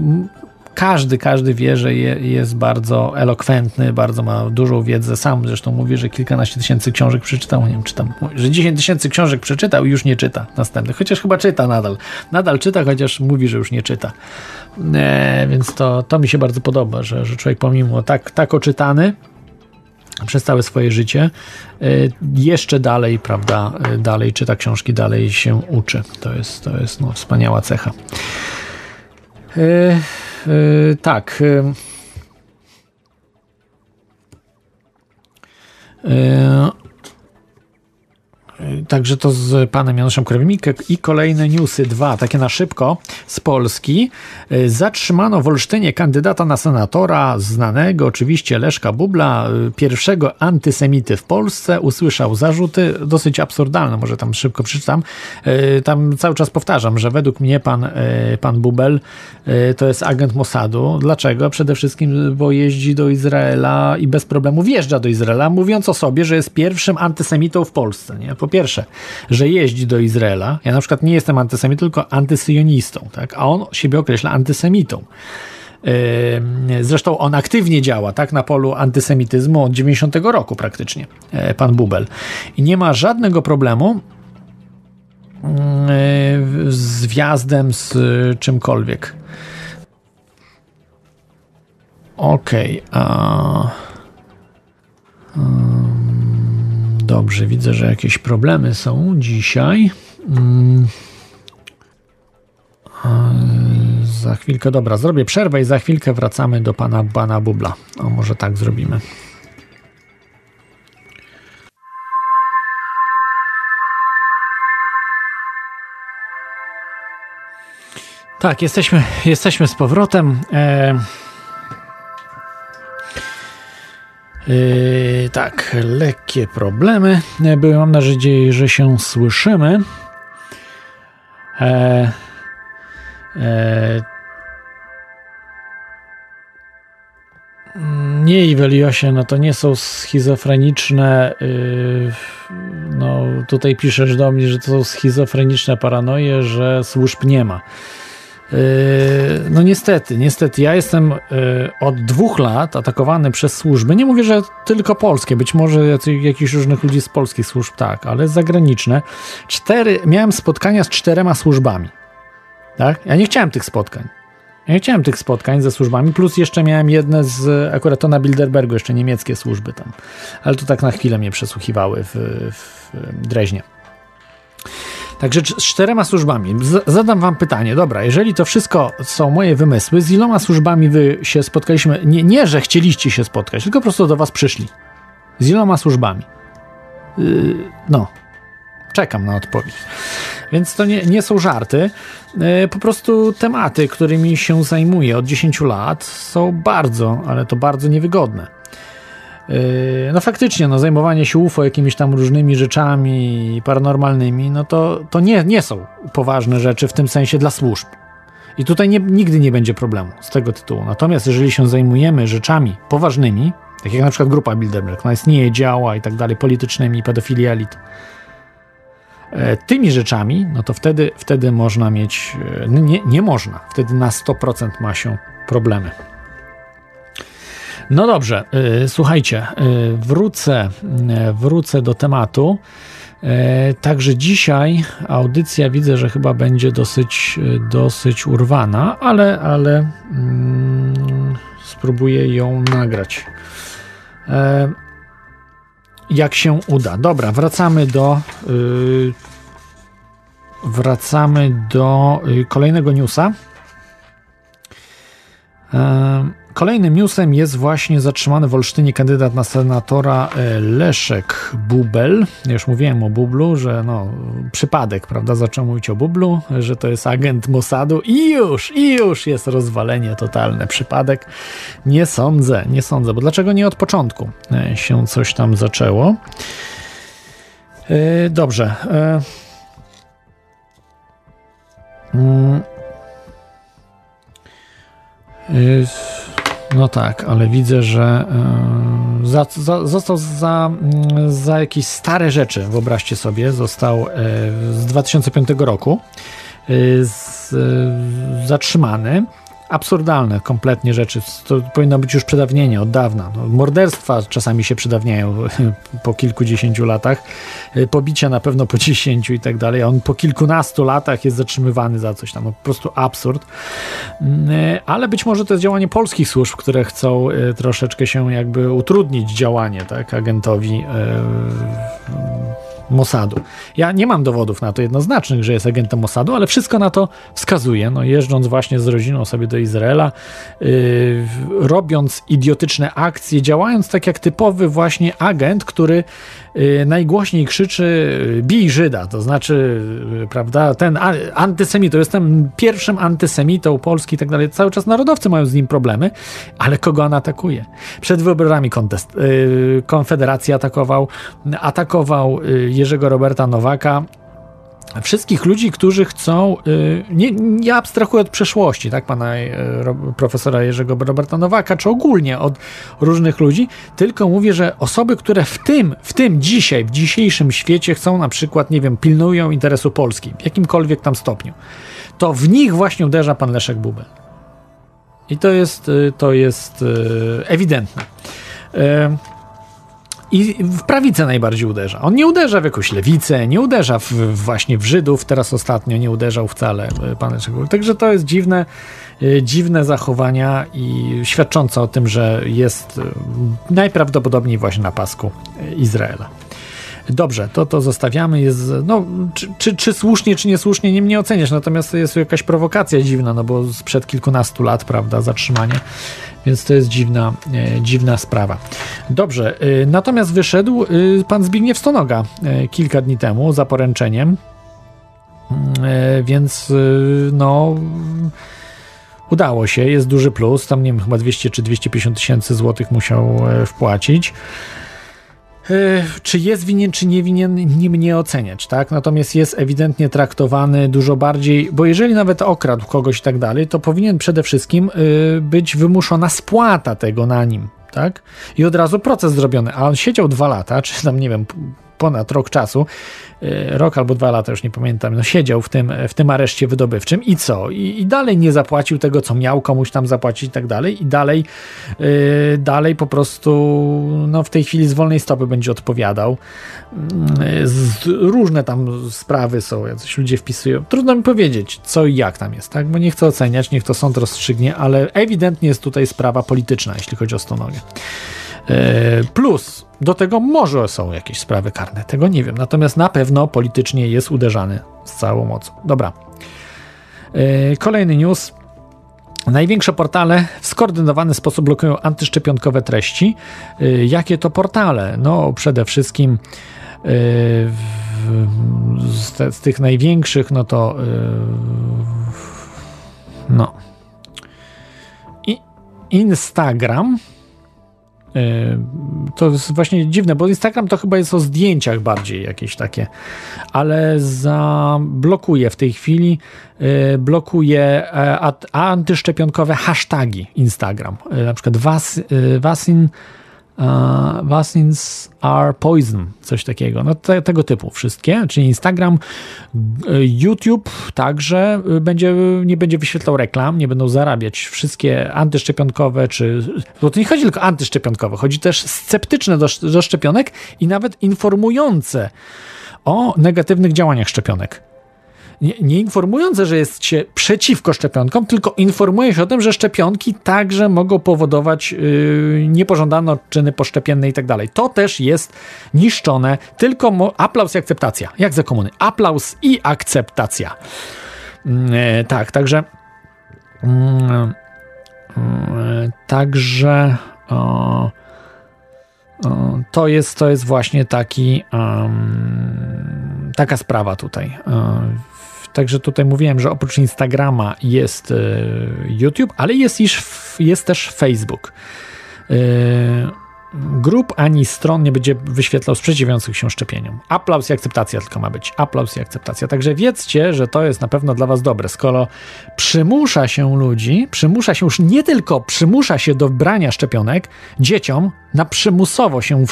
każdy, każdy wie, że je, jest bardzo elokwentny, bardzo ma dużą wiedzę. Sam zresztą mówi, że kilkanaście tysięcy książek przeczytał. Nie wiem, czy tam, że 10 tysięcy książek przeczytał i już nie czyta następnych. Chociaż chyba czyta nadal. Nadal czyta, chociaż mówi, że już nie czyta. E, więc to, to mi się bardzo podoba, że, że człowiek pomimo tak, tak oczytany, przez całe swoje życie, e, jeszcze dalej, prawda, e, dalej czyta książki, dalej się uczy. To jest, to jest no, wspaniała cecha. E, E, tak. E, Także to z panem Januszem Korwin-Mikke i kolejne newsy, dwa, takie na szybko, z Polski. E, zatrzymano w Olsztynie kandydata na senatora, znanego oczywiście Leszka Bubla, e, pierwszego antysemity w Polsce. Usłyszał zarzuty, dosyć absurdalne, może tam szybko przeczytam. E, tam cały czas powtarzam, że według mnie pan, pan Bubel to jest agent Mossadu. Dlaczego? Przede wszystkim, bo jeździ do Izraela i bez problemu wjeżdża do Izraela, mówiąc o sobie, że jest pierwszym antysemitą w Polsce. Nie? Po pierwsze, że jeździ do Izraela. Ja na przykład nie jestem antysemitą, tylko antysyjonistą, tak? a on siebie określa antysemitą. Zresztą on aktywnie działa tak, na polu antysemityzmu od 90 roku praktycznie, e, pan Bubel. I nie ma żadnego problemu z wjazdem z czymkolwiek. Okej. Okay, a... Dobrze, widzę, że jakieś problemy są dzisiaj. Mm. Za chwilkę, dobra, zrobię przerwę i za chwilkę wracamy do pana Bana Bubla. O, może tak zrobimy. Tak, jesteśmy, jesteśmy z powrotem. E Yy, tak, lekkie problemy były. Mam nadzieję, że się słyszymy. E, e, nie, Iweliosie, no to nie są schizofreniczne. Yy, no, tutaj piszesz do mnie, że to są schizofreniczne paranoje, że służb nie ma. Yy, no niestety, niestety, ja jestem yy, od dwóch lat atakowany przez służby. Nie mówię, że tylko polskie, być może jakichś różnych ludzi z polskich służb, tak, ale zagraniczne. Cztery, miałem spotkania z czterema służbami. Tak? Ja nie chciałem tych spotkań. Ja nie chciałem tych spotkań ze służbami, plus jeszcze miałem jedne z, akurat to na Bilderbergu, jeszcze niemieckie służby tam. Ale to tak na chwilę mnie przesłuchiwały w, w Dreźnie. Także z czterema służbami. Zadam wam pytanie, dobra, jeżeli to wszystko są moje wymysły, z iloma służbami wy się spotkaliśmy? Nie, nie że chcieliście się spotkać, tylko po prostu do was przyszli. Z iloma służbami? Yy, no, czekam na odpowiedź. Więc to nie, nie są żarty. Yy, po prostu tematy, którymi się zajmuję od 10 lat, są bardzo, ale to bardzo niewygodne. Yy, no faktycznie, no zajmowanie się UFO jakimiś tam różnymi rzeczami paranormalnymi, no to, to nie, nie są poważne rzeczy w tym sensie dla służb. I tutaj nie, nigdy nie będzie problemu z tego tytułu. Natomiast jeżeli się zajmujemy rzeczami poważnymi, tak jak na przykład grupa Bilderberg, ona istnieje, działa i tak dalej, politycznymi, pedofilii elit, e, tymi rzeczami, no to wtedy, wtedy można mieć, e, nie, nie można, wtedy na 100% ma się problemy. No dobrze, y, słuchajcie, y, wrócę, y, wrócę do tematu. Także dzisiaj audycja widzę, że chyba będzie dosyć, dosyć urwana, ale, ale mm, spróbuję ją nagrać. Jak się uda. Dobra, wracamy do. Wracamy do kolejnego newsa. Kolejnym newsem jest właśnie zatrzymany w Olsztynie kandydat na senatora e, Leszek Bubel. Ja już mówiłem o Bublu, że no, przypadek, prawda? Zacząłem mówić o Bublu, że to jest agent Mossadu i już, i już jest rozwalenie totalne. Przypadek? Nie sądzę, nie sądzę, bo dlaczego nie od początku e, się coś tam zaczęło? E, dobrze. Y, no tak, ale widzę, że y, za, za, został za, mm, za jakieś stare rzeczy, wyobraźcie sobie, został y, z 2005 roku z, zatrzymany absurdalne kompletnie rzeczy. To powinno być już przedawnienie od dawna. No, morderstwa czasami się przedawniają po kilkudziesięciu latach, y, pobicia na pewno po dziesięciu i tak dalej. On po kilkunastu latach jest zatrzymywany za coś tam. No, po prostu absurd. Mm, y, ale być może to jest działanie polskich służb, które chcą y, troszeczkę się jakby utrudnić działanie tak, agentowi Mossadu. Ja nie mam dowodów na to jednoznacznych, że jest agentem Mossadu, ale wszystko na to wskazuje. No, jeżdżąc właśnie z rodziną sobie do Izraela, yy, robiąc idiotyczne akcje, działając tak jak typowy właśnie agent, który najgłośniej krzyczy bij Żyda, to znaczy, yy, prawda, ten antysemitą, jestem pierwszym antysemitą Polski i tak dalej. Cały czas narodowcy mają z nim problemy, ale kogo on atakuje? Przed wyborami kontest, Konfederacji atakował, atakował Jerzego Roberta Nowaka, wszystkich ludzi, którzy chcą, y, nie, nie abstrahuję od przeszłości, tak, pana y, profesora Jerzego Roberta Nowaka, czy ogólnie od różnych ludzi, tylko mówię, że osoby, które w tym, w tym dzisiaj, w dzisiejszym świecie chcą na przykład, nie wiem, pilnują interesu Polski, w jakimkolwiek tam stopniu, to w nich właśnie uderza pan Leszek Bubel. I to jest, y, to jest ewidentne. I w prawicę najbardziej uderza. On nie uderza w jakąś lewicę, nie uderza w, właśnie w Żydów, teraz ostatnio nie uderzał wcale e, pan Szczegół. Także to jest dziwne, e, dziwne zachowania i świadczące o tym, że jest e, najprawdopodobniej właśnie na pasku Izraela. Dobrze, to to zostawiamy. Jest, no, czy, czy, czy słusznie, czy niesłusznie, nie mnie oceniać. Natomiast to jest jakaś prowokacja dziwna, no bo sprzed kilkunastu lat, prawda, zatrzymanie. Więc to jest dziwna, e, dziwna sprawa. Dobrze, e, natomiast wyszedł e, pan Zbigniew Stonoga e, kilka dni temu za poręczeniem. E, więc e, no udało się, jest duży plus. Tam nie wiem, chyba 200 czy 250 tysięcy złotych musiał wpłacić. E, czy jest winien, czy nie winien, nim nie oceniać, tak? Natomiast jest ewidentnie traktowany dużo bardziej, bo jeżeli nawet okradł kogoś i tak dalej, to powinien przede wszystkim y, być wymuszona spłata tego na nim, tak? I od razu proces zrobiony, a on siedział dwa lata, czy tam, nie wiem, ponad rok czasu, y, rok albo dwa lata, już nie pamiętam, no siedział w tym, w tym areszcie wydobywczym i co? I, i dalej nie zapłacił tego, co miał komuś tam zapłacić i tak dalej i dalej, yy, dalej po prostu no w tej chwili z wolnej stopy będzie odpowiadał. Yy, z, różne tam sprawy są, jacyś ludzie wpisują. Trudno mi powiedzieć, co i jak tam jest, tak? Bo nie chcę oceniać, niech to sąd rozstrzygnie, ale ewidentnie jest tutaj sprawa polityczna, jeśli chodzi o Stonogę. E, plus do tego może są jakieś sprawy karne, tego nie wiem. Natomiast na pewno politycznie jest uderzany z całą mocą. Dobra. E, kolejny news. Największe portale w skoordynowany sposób blokują antyszczepionkowe treści. E, jakie to portale? No, przede wszystkim z, te, z tych największych, no to no. I Instagram to jest właśnie dziwne, bo Instagram to chyba jest o zdjęciach bardziej jakieś takie, ale zablokuje w tej chwili, e, blokuje e, antyszczepionkowe hasztagi Instagram. Na przykład was, Wasin uh, vaccines are poison, coś takiego. No te, tego typu wszystkie, czyli Instagram, e, YouTube także e, będzie, nie będzie wyświetlał reklam, nie będą zarabiać wszystkie antyszczepionkowe, czy, bo to nie chodzi tylko antyszczepionkowe, chodzi też sceptyczne do, do szczepionek i nawet informujące o negatywnych działaniach szczepionek nie, nie informujące, że jest się przeciwko szczepionkom, tylko informuje się o tym, że szczepionki także mogą powodować yy, niepożądane odczyny poszczepienne i tak dalej. To też jest niszczone, tylko aplauz i akceptacja. Jak za komuny? Aplauz i akceptacja. Yy, tak, także yy, także to jest, to jest właśnie taki taka sprawa tutaj. Także tutaj mówiłem, że oprócz Instagrama jest e, YouTube, ale jest, iż, jest też Facebook. E, grup ani stron nie będzie wyświetlał sprzeciwiających się szczepieniom. Aplauz i akceptacja tylko ma być. Aplauz i akceptacja. Także wiedzcie, że to jest na pewno dla was dobre. Skoro przymusza się ludzi, przymusza się już nie tylko przymusza się do brania szczepionek dzieciom, na przymusowo się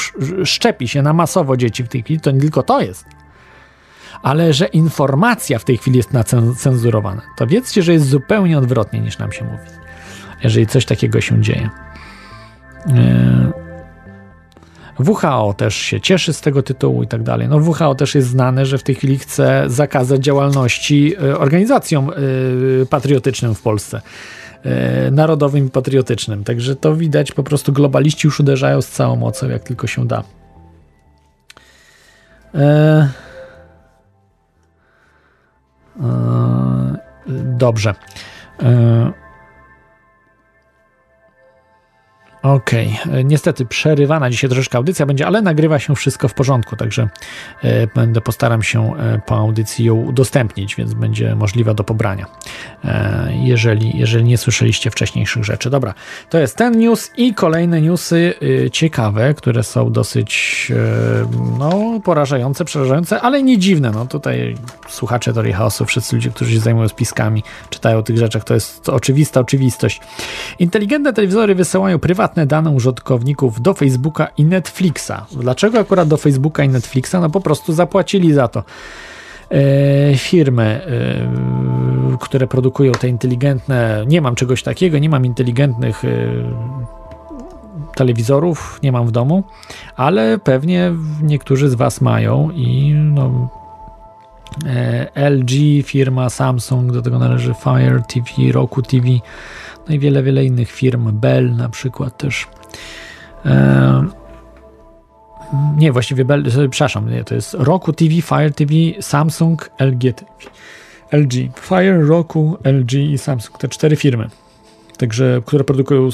szczepi się na masowo dzieci w tej chwili, to nie tylko to jest. Ale że informacja w tej chwili jest cenzurowana. To wiedzcie, że jest zupełnie odwrotnie niż nam się mówi. Jeżeli coś takiego się dzieje. Yy WHO też się cieszy z tego tytułu i tak dalej. No WHO też jest znane, że w tej chwili chce zakazać działalności e, organizacjom e, patriotycznym w Polsce. E, narodowym i patriotycznym. Także to widać, po prostu globaliści już uderzają z całą mocą, jak tylko się da. Dobrze. Okej, okay. E, niestety przerywana dzisiaj troszeczkę audycja będzie, ale nagrywa się wszystko w porządku, także e, będę postaram się e, po audycji ją udostępnić, więc będzie możliwa do pobrania, jeżeli, jeżeli nie słyszeliście wcześniejszych rzeczy. Dobra, to jest ten news i kolejne newsy ciekawe, które są dosyć no, porażające, przerażające, ale nie dziwne. No, tutaj słuchacze Teorii Chaosu, wszyscy ludzie, którzy się zajmują spiskami, czytają o tych rzeczach, to jest oczywista oczywistość. Inteligentne telewizory wysyłają prywatne prywatne dane użytkowników do Facebooka i Netflixa. Dlaczego akurat do Facebooka i Netflixa? No po prostu zapłacili za to. E, firmy, e, które produkują te inteligentne, nie mam czegoś takiego, nie mam inteligentnych e, telewizorów, nie mam w domu, ale pewnie niektórzy z Was mają i no, LG, firma Samsung, do tego należy Fire TV, Roku TV, no i wiele, wiele innych firm, Bell na przykład też. E, nie, właściwie Bell, przepraszam, nie, to jest Roku TV, Fire TV, Samsung, LG TV. LG, Fire, Roku, LG i Samsung, te cztery firmy. Także, które produkują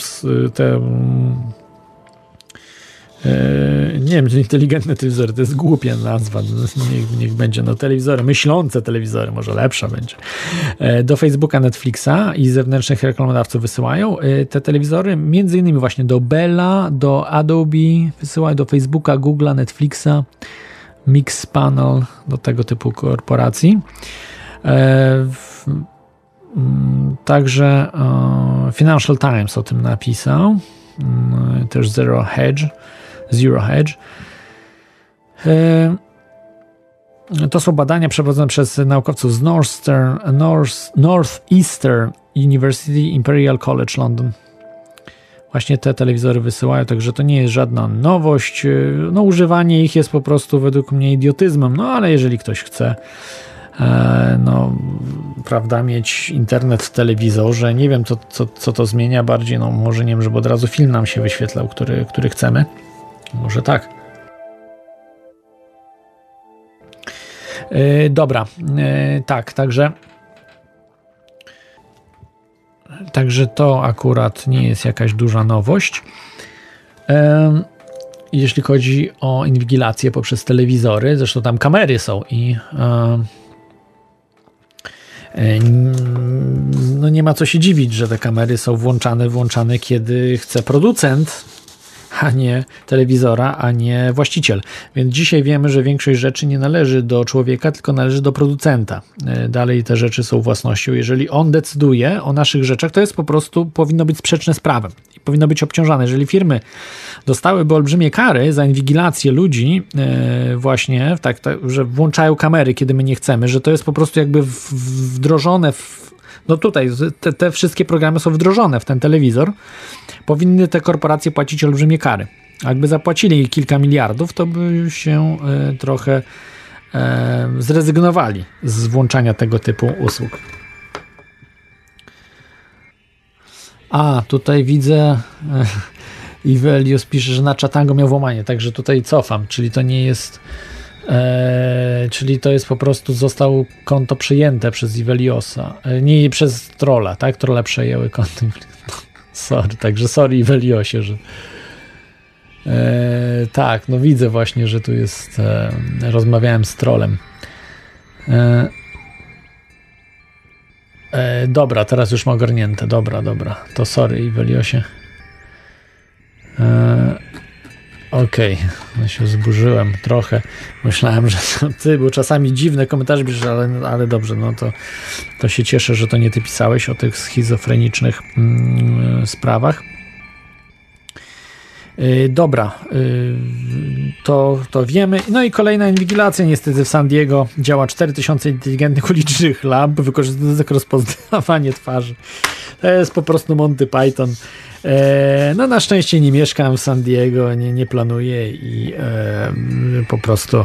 te E, nie wiem, czy inteligentne telewizory, to jest głupia nazwa, niech, niech będzie, no telewizory, myślące telewizory, może lepsza będzie. E, do Facebooka, Netflixa i zewnętrznych reklamodawców wysyłają e, te telewizory, między innymi właśnie do Bella, do Adobe, wysyłają do Facebooka, Google'a, Netflixa, Mixpanel, do tego typu korporacji. Także Financial Times o tym napisał, też Zero Hedge Zero Hedge. E, to są badania przeprowadzone przez naukowców z Northern, North, Northeastern University Imperial College London. Właśnie te telewizory wysyłają, także to nie jest żadna nowość. E, no, używanie ich jest po prostu według mnie idiotyzmem, no ale jeżeli ktoś chce e, no, prawda, mieć internet w telewizorze, nie wiem co, co, co to zmienia bardziej, no może nie wiem, żeby od razu film nam się wyświetlał, który, który chcemy. Może tak. Yy, dobra, yy, tak, także. Także to akurat nie jest jakaś duża nowość. Yy, jeśli chodzi o inwigilację poprzez telewizory, zresztą tam kamery są i no nie ma co się dziwić, że te kamery są włączane, włączane, kiedy chce producent a nie telewizora, a nie właściciel. Więc dzisiaj wiemy, że większość rzeczy nie należy do człowieka, tylko należy do producenta. E, dalej te rzeczy są własnością. Jeżeli on decyduje o naszych rzeczach, to jest po prostu powinno być sprzeczne z prawem i powinno być obciążane. Jeżeli firmy dostałyby olbrzymie kary za inwigilację ludzi, e, właśnie, tak, tak, że włączają kamery, kiedy my nie chcemy, że to jest po prostu jakby wdrożone w no tutaj te, te wszystkie programy są wdrożone w ten telewizor, powinny te korporacje płacić olbrzymie kary. Jakby zapłacili kilka miliardów, to by się e, trochę e, zrezygnowali z włączania tego typu usług. A, tutaj widzę e, Ivelios pisze, że na Chatango miał włamanie, także tutaj cofam, czyli to nie jest E, czyli to jest po prostu, zostało konto przyjęte przez Iveliosa, e, nie przez trolla, tak? Trolle przejęły konto. sorry, także sorry Iveliosie, że e, tak, no widzę właśnie, że tu jest e, rozmawiałem z trolem. E, e, dobra, teraz już mam ogarnięte, dobra, dobra, to sorry Iveliosie. Okej, okay. no się zburzyłem trochę. Myślałem, że to ty, bo czasami dziwne komentarze piszesz, ale, ale dobrze, no to, to się cieszę, że to nie ty pisałeś o tych schizofrenicznych mm, sprawach. Yy, dobra, yy, to, to wiemy. No i kolejna inwigilacja niestety w San Diego. Działa 4000 inteligentnych ulicznych lamp, wykorzystujących rozpoznawanie twarzy. To jest po prostu Monty Python. E, no na szczęście nie mieszkam w San Diego, nie, nie planuję i po prostu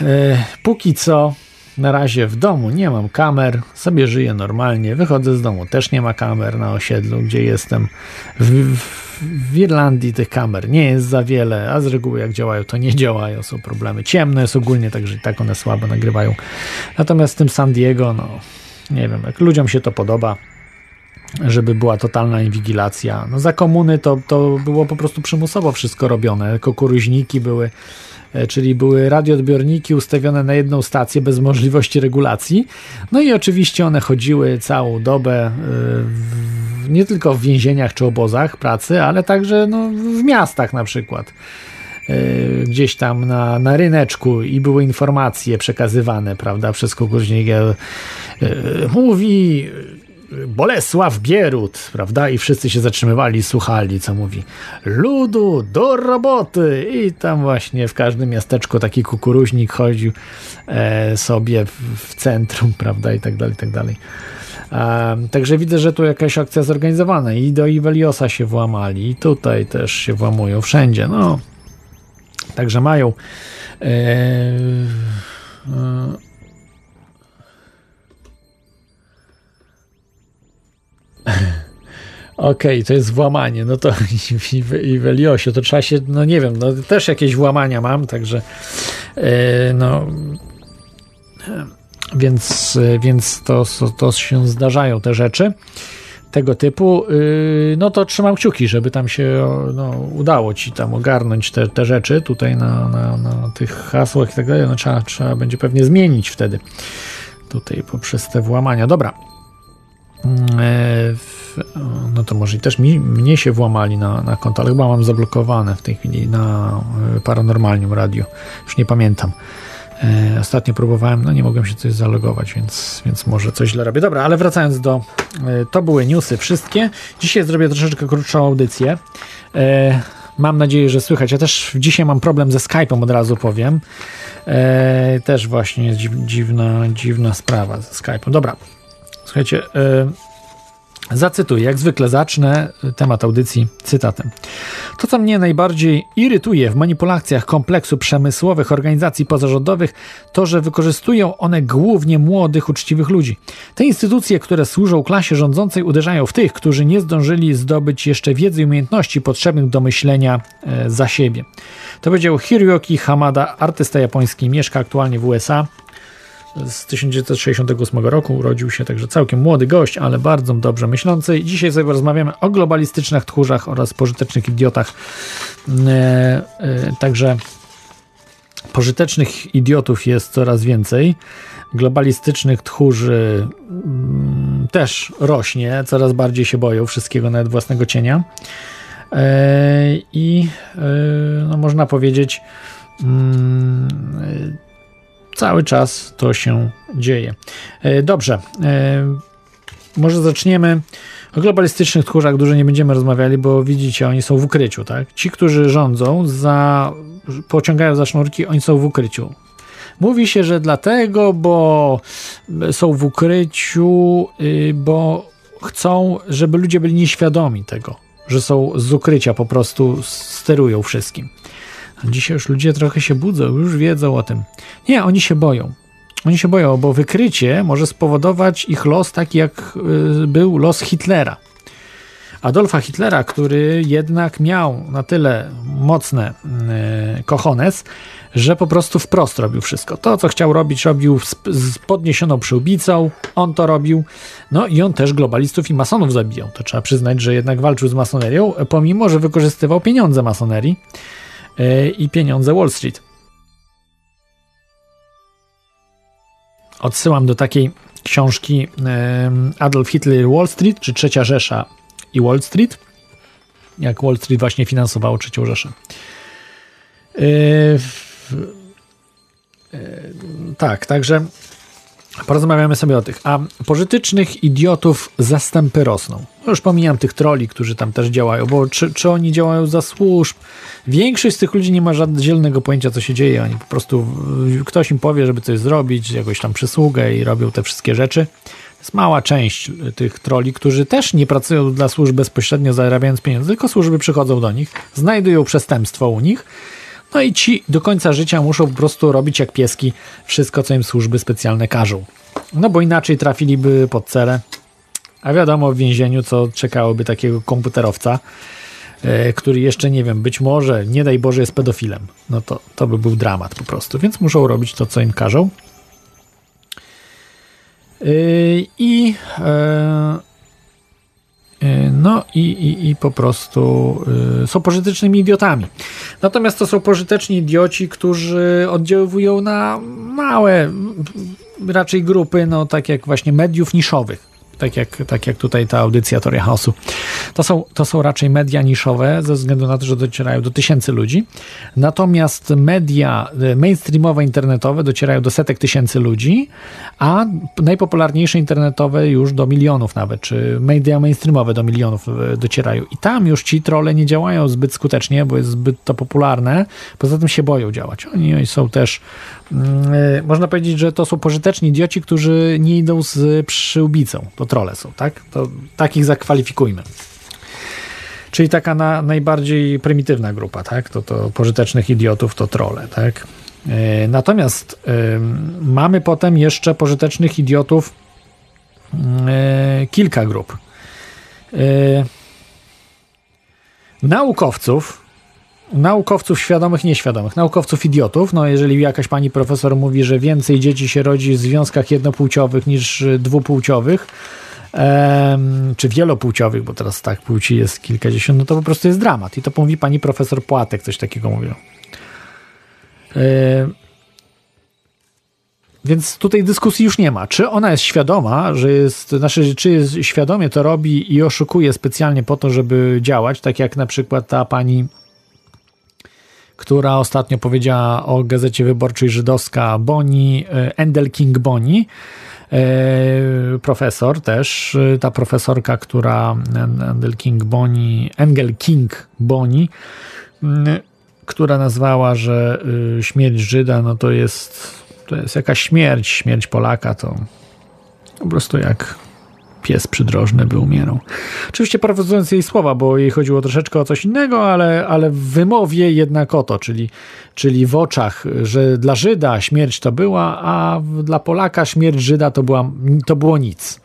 e, póki co na razie w domu nie mam kamer, sobie żyję normalnie, wychodzę z domu, też nie ma kamer na osiedlu, gdzie jestem. W, w Irlandii tych kamer nie jest za wiele, a z reguły jak działają, to nie działają, są problemy. Ciemno jest ogólnie, także tak one słabo nagrywają. Natomiast w tym San Diego, no nie wiem, jak ludziom się to podoba, żeby była totalna inwigilacja. No za komuny to, to było po prostu przymusowo wszystko robione. Kukuruźniki były, e, czyli były radioodbiorniki ustawione na jedną stację bez możliwości regulacji. No i oczywiście one chodziły całą dobę e, w, nie tylko w więzieniach czy obozach pracy, ale także no, w miastach na przykład e, gdzieś tam na, na ryneczku i były informacje przekazywane, prawda, przez kogoś mówi Bolesław Bierut, prawda? I wszyscy się zatrzymywali, słuchali, co mówi. Ludu, do roboty! I tam właśnie w każdym miasteczku taki kukuruźnik chodził e, sobie w, w, centrum, prawda? I tak dalej, i tak dalej. E, także widzę, że tu jakaś akcja zorganizowana i do Iweliosa się włamali, i tutaj też się włamują, wszędzie, no. Także mają e, Okej, okay, to jest włamanie, no to i, w Eliosie to trzeba się, no nie wiem, no też jakieś włamania mam, także yy, no więc, więc to, to się zdarzają te rzeczy tego typu, yy, no to trzymam kciuki, żeby tam się no, udało ci tam ogarnąć te, te rzeczy tutaj na, na, na tych hasłach i tak dalej, no trzeba, trzeba będzie pewnie zmienić wtedy tutaj poprzez te włamania. Dobra, E, no to może też mi, mnie się włamali na, na konto, ale chyba mam zablokowane w tej chwili na e, Paranormalnium Radio. Już nie pamiętam. E, ostatnio próbowałem, no nie mogłem się coś zalogować, więc, więc może coś źle robię. Dobra, ale wracając do. To były newsy wszystkie. Dzisiaj zrobię troszeczkę krótszą audycję. Mam nadzieję, że słychać. Ja też dzisiaj mam problem ze Skype'em, od razu powiem. Też właśnie jest dziwna, dziwna sprawa ze Skype'em. Dobra, Słuchajcie, yy, zacytuję, jak zwykle zacznę temat audycji cytatem. To, co mnie najbardziej irytuje w manipulacjach kompleksu przemysłowych organizacji pozarządowych, to, że wykorzystują one głównie młodych, uczciwych ludzi. Te instytucje, które służą klasie rządzącej, uderzają w tych, którzy nie zdążyli zdobyć jeszcze wiedzy i umiejętności potrzebnych do myślenia e, za siebie. To powiedział Hiroki Hamada, artysta japoński, mieszka aktualnie w USA z 1968 roku urodził się także całkiem młody gość, ale bardzo dobrze myślący. Dzisiaj sobie rozmawiamy o globalistycznych tchórzach oraz pożytecznych idiotach. E, e, także pożytecznych idiotów jest coraz więcej. Globalistycznych tchórzy mm, też rośnie, coraz bardziej się boją wszystkiego, nawet własnego cienia. E, I no, można powiedzieć, mm, cały czas to się dzieje. E, dobrze, e, może zaczniemy o globalistycznych tchórzach dużo nie będziemy rozmawiali, bo widzicie, oni są w ukryciu, tak? Ci, którzy rządzą, za, pociągają za sznurki, oni są w ukryciu. Mówi się, że dlatego, bo są w ukryciu, y, bo chcą, żeby ludzie byli nieświadomi tego, że są z ukrycia, po prostu sterują wszystkim. Dzisiaj już ludzie trochę się budzą, już wiedzą o tym. Nie, oni się boją. Oni się boją, bo wykrycie może spowodować ich los taki, jak y, był los Hitlera. Adolfa Hitlera, który jednak miał na tyle mocne yy, kochones, że po prostu wprost robił wszystko. To, co chciał robić, robił z podniesioną przyłbicą, on to robił. No i on też globalistów i masonów zabijał. To trzeba przyznać, że jednak walczył z masonerią, pomimo, że wykorzystywał pieniądze masonerii. E, i pieniądze Wall Street. Odsyłam do takiej książki Adolf Hitler Wall Street, czy Trzecia Rzesza i Wall Street. jak Wall Street właśnie finansowało trzecią Rzeszę. Yy, yy, tak, także porozmawiamy sobie o tych. A pożytecznych idiotów zastępy rosną. No już pomijam tych troli, którzy tam też działają, bo czy, czy oni działają za służb? Większość z tych ludzi nie ma żadnego pojęcia, co się dzieje. Oni po prostu, ktoś im powie, żeby coś zrobić, jakąś tam przysługę i robią te wszystkie rzeczy. Jest mała część tych troli, którzy też nie pracują dla służb bezpośrednio zarabiając pieniądze, tylko służby przychodzą do nich, znajdują przestępstwo u nich no i ci do końca życia muszą po prostu robić jak pieski wszystko, co im służby specjalne każą. No bo inaczej trafiliby pod cerę. A wiadomo w więzieniu, co czekałoby takiego komputerowca, e, który jeszcze nie wiem, być może, nie daj Boże, jest pedofilem. No to, to by był dramat po prostu. Więc muszą robić to, co im każą. E, I E, no i, i, i po prostu y, są pożytecznymi idiotami. Natomiast to są pożyteczni idioci, którzy oddziaływują na małe raczej grupy, no tak jak właśnie mediów niszowych tak jak, tak jak tutaj ta audycja Toria Chaosu. To są, to są raczej media niszowe, ze względu na to, że docierają do tysięcy ludzi. Natomiast media e, mainstreamowe, internetowe docierają do setek tysięcy ludzi, a najpopularniejsze internetowe już do milionów nawet, czy media mainstreamowe do milionów e, docierają. I tam już ci trole nie działają zbyt skutecznie, bo jest zbyt to popularne. Poza tym się boją działać. Oni są też można powiedzieć, że to są pożyteczni idioci, którzy nie idą z przyłbicą. To trole są, tak? To takich zakwalifikujmy. Czyli taka na, najbardziej prymitywna grupa, tak? To, to pożytecznych idiotów to trole, tak? E, natomiast mamy potem jeszcze pożytecznych idiotów y, kilka grup. Naukowców, naukowców świadomych, nieświadomych, naukowców idiotów. No, jeżeli jakaś pani profesor mówi, że więcej dzieci się rodzi w związkach jednopłciowych niż dwupłciowych, em, czy wielopłciowych, bo teraz tak płci jest kilkadziesiąt, no to po prostu jest dramat. I to mówi pani profesor Płatek, coś takiego mówią. E, więc tutaj dyskusji już nie ma. Czy ona jest świadoma, że jest, znaczy, czy jest świadomie to robi i oszukuje specjalnie po to, żeby działać, tak jak na przykład ta pani która ostatnio powiedziała o gazecie wyborczej żydowska Boni, e, Endel King Boni, e, profesor też, e, ta profesorka, która Endel King Boni, Engel King Boni, która nazwała, że śmierć Żyda no to jest, to jest jakaś śmierć, śmierć Polaka to po prostu jak pies przydrożny by umierał. Oczywiście parafrazując jej słowa, bo jej chodziło troszeczkę o coś innego, ale, ale w wymowie jednak o to, czyli, czyli w oczach, że dla Żyda śmierć to była, a dla Polaka śmierć Żyda to, była, to było nic.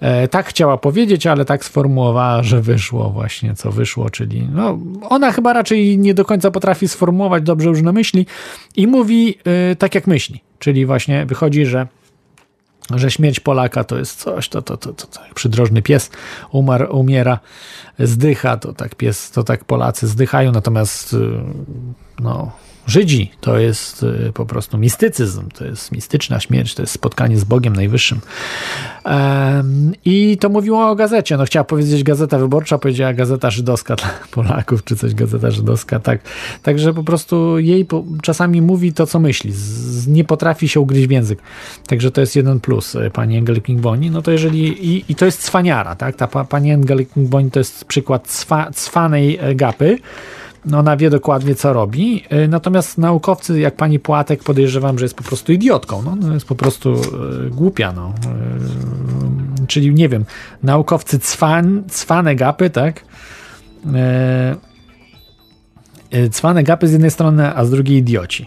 E, tak chciała powiedzieć, ale tak sformułowała, że wyszło właśnie co wyszło, czyli no, ona chyba raczej nie do końca potrafi sformułować dobrze różne myśli i mówi e, tak jak myśli, czyli właśnie wychodzi, że że śmierć Polaka to jest coś, to, to, to, to, to przydrożny pies umarł, umiera, zdycha, to tak pies, to tak Polacy zdychają, natomiast y, no, Żydzi to jest y, po prostu mistycyzm, to jest mistyczna śmierć, to jest spotkanie z Bogiem Najwyższym. I to mówiło o gazecie. No chciała powiedzieć Gazeta Wyborcza, powiedziała Gazeta Żydowska dla Polaków, czy coś Gazeta Żydowska, tak. Także po prostu jej czasami mówi to, co myśli. Nie potrafi się ugryźć w język. Także to jest jeden plus y, pani Engel Kingboni. No to jeżeli, i, i to jest cwaniara, tak? Ta pani Engel Kingboni to jest przykład cwa, cwanej e, gapy, ona wie dokładnie, co robi. Y, natomiast naukowcy, jak pani Płatek, podejrzewam, że jest po prostu idiotką. No, no jest po prostu y, głupia. No. Y, czyli nie wiem, naukowcy cwan, cwane gapy, tak? Cwane gapy z jednej strony, a z drugiej idioci.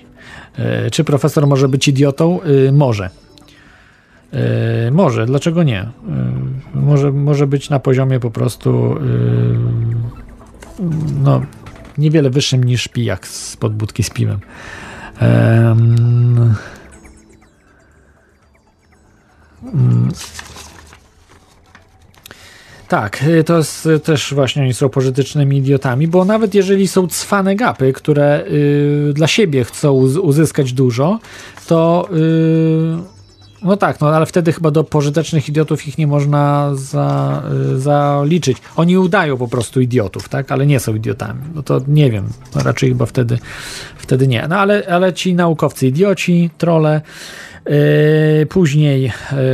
Czy profesor może być idiotą? Może. Może, dlaczego nie? Może, może być na poziomie po prostu no, niewiele wyższym niż pijak z podbudki z piwem. Um, tak, to jest też właśnie oni są pożytecznymi idiotami, bo nawet jeżeli są cwane gapy, które y, dla siebie chcą uzyskać dużo, to y, No tak, no ale wtedy chyba do pożytecznych idiotów ich nie można za, y, zaliczyć. Oni udają po prostu idiotów, tak? Ale nie są idiotami. No to nie wiem, no raczej chyba wtedy, wtedy nie. No ale, ale ci naukowcy idioci, trole. Yy, później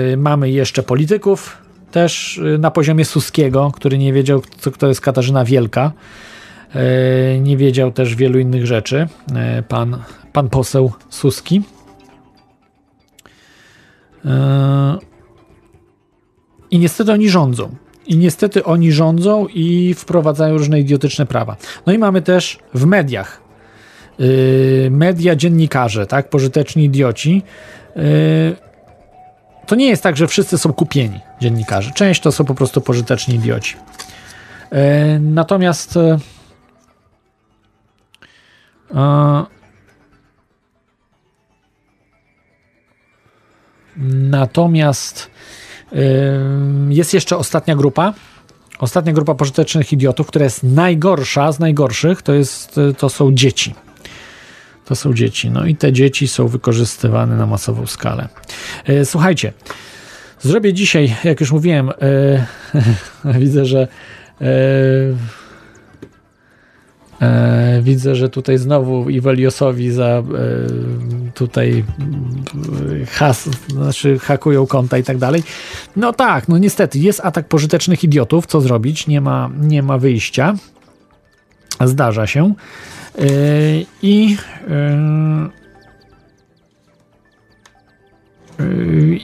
yy, mamy jeszcze polityków, też yy, na poziomie Suskiego, który nie wiedział, co, kto jest Katarzyna Wielka. Nie wiedział też wielu innych rzeczy. Pan, pan poseł Suski. Yy, I niestety oni rządzą. I niestety oni rządzą i wprowadzają różne idiotyczne prawa. No i mamy też w mediach. Yy, media, dziennikarze, tak, pożyteczni idioci. Yy, to nie jest tak, że wszyscy są kupieni dziennikarze. Część to są po prostu pożyteczni idioci. Yy, natomiast yy, Natomiast jest jeszcze ostatnia grupa. Ostatnia grupa pożytecznych idiotów, która jest najgorsza z najgorszych, to, jest, to są dzieci. To są dzieci. No i te dzieci są wykorzystywane na masową skalę. Słuchajcie, zrobię dzisiaj, jak już mówiłem, widzę, że E, widzę, że tutaj znowu Iweliosowi za e, tutaj e, has, znaczy hakują konta i tak dalej. No tak, no niestety jest atak pożytecznych idiotów, co zrobić? Nie ma, nie ma wyjścia. Zdarza się. E, I e,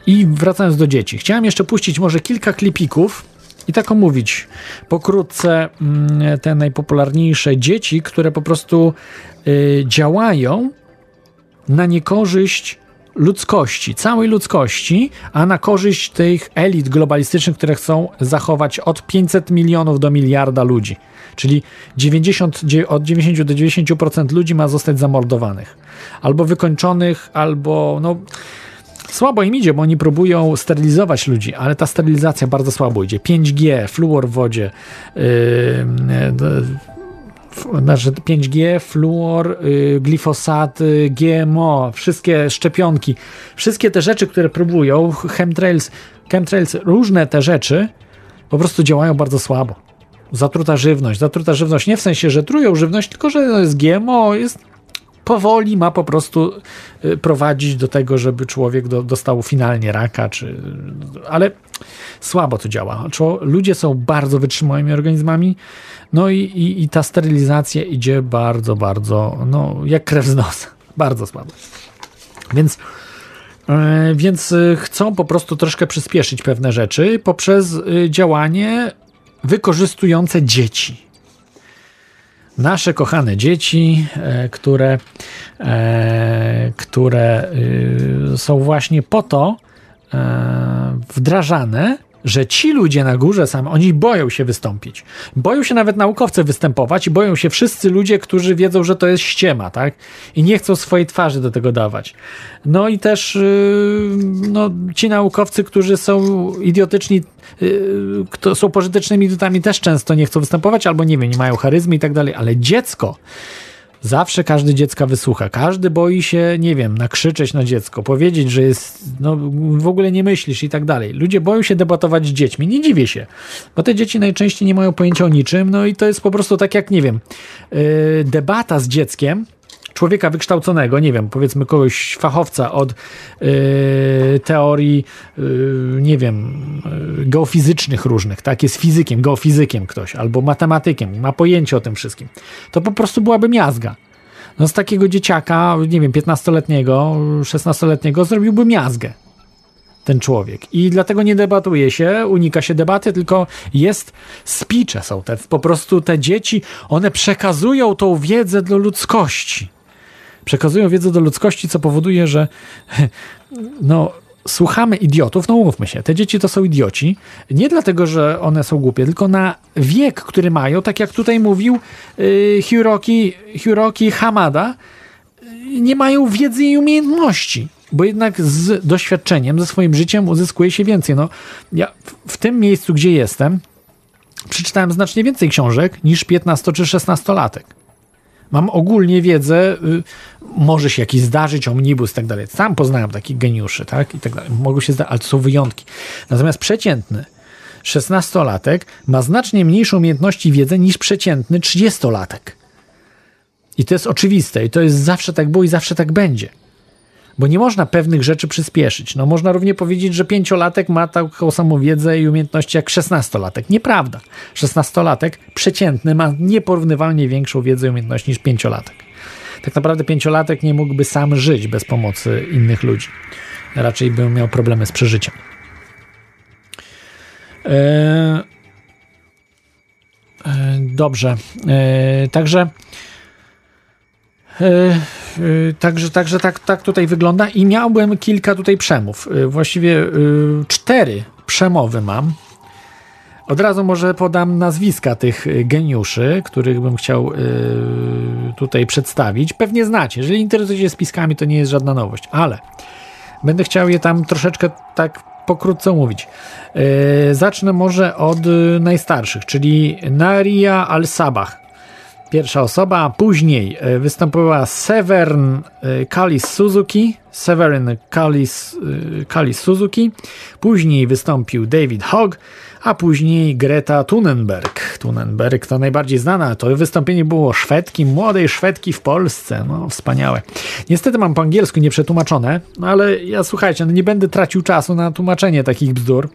i wracając do dzieci, chciałem jeszcze puścić może kilka klipików i tak omówić pokrótce mm, te najpopularniejsze dzieci, które po prostu y, działają na niekorzyść ludzkości, całej ludzkości, a na korzyść tych elit globalistycznych, które chcą zachować od 500 milionów do miliarda ludzi. Czyli 90, od 90 do 90% ludzi ma zostać zamordowanych, albo wykończonych, albo no Słabo im idzie, bo oni próbują sterylizować ludzi, ale ta sterylizacja bardzo słabo idzie. 5G, fluor w wodzie, yy, yy, znaczy 5G, fluor, yy, glifosat, GMO, wszystkie szczepionki, wszystkie te rzeczy, które próbują, chemtrails, chemtrails, różne te rzeczy po prostu działają bardzo słabo. Zatruta żywność, zatruta żywność nie w sensie, że trują żywność, tylko że jest GMO, jest powoli ma po prostu y, prowadzić do tego, żeby człowiek do, dostał finalnie raka, czy, ale słabo to działa. Ludzie są bardzo wytrzymałymi organizmami, no i, i, i ta sterylizacja idzie bardzo, bardzo, no jak krew z nosa. Bardzo słabo. Więc e, więc y, chcą po prostu troszkę przyspieszyć pewne rzeczy poprzez y, działanie wykorzystujące dzieci nasze kochane dzieci, e, które, e, które y, są właśnie po to e, wdrażane, że ci ludzie na górze sami, oni boją się wystąpić. Boją się nawet naukowcy występować i boją się wszyscy ludzie, którzy wiedzą, że to jest ściema, tak? I nie chcą swojej twarzy do tego dawać. No i też yy, no, ci naukowcy, którzy są idiotyczni, yy, kto są pożytecznymi idiotami też często nie chcą występować, albo nie wiem, nie mają charyzmy i tak dalej, ale dziecko Zawsze każdy dziecka wysłucha. Każdy boi się, nie wiem, nakrzyczeć na dziecko, powiedzieć, że jest, no w ogóle nie myślisz i tak dalej. Ludzie boją się debatować z dziećmi. Nie dziwię się, bo te dzieci najczęściej nie mają pojęcia o niczym, no i to jest po prostu tak jak, nie wiem, yy, debata z dzieckiem człowieka wykształconego, nie wiem, powiedzmy kogoś fachowca od yy, teorii, yy, nie wiem, yy, geofizycznych różnych, tak, jest fizykiem, geofizykiem ktoś, albo matematykiem, ma pojęcie o tym wszystkim, to po prostu byłaby miazga. No z takiego dzieciaka, nie wiem, 15-letniego, 16-letniego zrobiłby miazgę ten człowiek. I dlatego nie debatuje się, unika się debaty, tylko jest spicze są te, po prostu te dzieci, one przekazują tą wiedzę do ludzkości przekazują wiedzę do ludzkości, co powoduje, że no, słuchamy idiotów, no umówmy się, te dzieci to są idioci, nie dlatego, że one są głupie, tylko na wiek, który mają, tak jak tutaj mówił yy, Hiroki, Hiroki Hamada, yy, nie mają wiedzy i umiejętności, bo jednak z doświadczeniem, ze swoim życiem uzyskuje się więcej. No, ja w, w tym miejscu, gdzie jestem, przeczytałem znacznie więcej książek niż 15 czy 16 latek Mam ogólnie wiedzę, y, może się jakiś zdarzyć, omnibus i tak dalej. Sam poznałem takich geniuszy, tak? I tak dalej. Mogą się zdarzyć, ale to są wyjątki. Natomiast przeciętny 16-latek ma znacznie mniejsze umiejętności i wiedzę niż przeciętny 30-latek. I to jest oczywiste, i to jest zawsze tak było i zawsze tak będzie. Bo nie można pewnych rzeczy przyspieszyć. No można równie powiedzieć, że pięciolatek ma taką samą wiedzę i umiejętności jak szesnastolatek. Nieprawda. Szesnastolatek przeciętny ma nieporównywalnie większą wiedzę i umiejętności niż pięciolatek. Tak naprawdę pięciolatek nie mógłby sam żyć bez pomocy innych ludzi. Raczej by miał problemy z przeżyciem. Eee, dobrze. Eee, także Także, także tak, tak tutaj wygląda i miałbym kilka tutaj przemów. Właściwie cztery przemowy mam. Od razu może podam nazwiska tych geniuszy, których bym chciał tutaj przedstawić. Pewnie znacie. Jeżeli interesujecie się spiskami, to nie jest żadna nowość, ale będę chciał je tam troszeczkę tak pokrótce omówić. Zacznę może od najstarszych, czyli Naria al-Sabah pierwsza osoba. Później e, występowała Severn e, Kalis Suzuki, Severin Kalis, e, Kalis Suzuki. Później wystąpił David Hogg, a później Greta Thunberg. Thunberg to najbardziej znana. To wystąpienie było Szwedki, młodej Szwedki w Polsce. No, wspaniałe. Niestety mam po angielsku nieprzetłumaczone, no ale ja słuchajcie, no nie będę tracił czasu na tłumaczenie takich bzdur.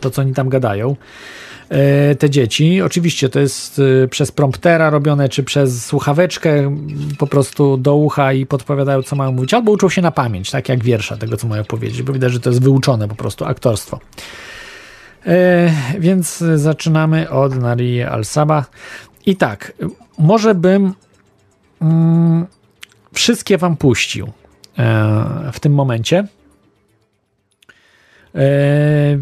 To, co oni tam gadają. E, te dzieci. Oczywiście to jest e, przez promptera robione, czy przez słuchaweczkę po prostu do ucha i podpowiadają, co mają mówić, albo uczą się na pamięć, tak jak wiersza tego, co mają powiedzieć, bo widać, że to jest wyuczone po prostu aktorstwo. E, więc zaczynamy od Narii Al-Saba. I tak, może bym mm, wszystkie wam puścił w tym momencie. Eee,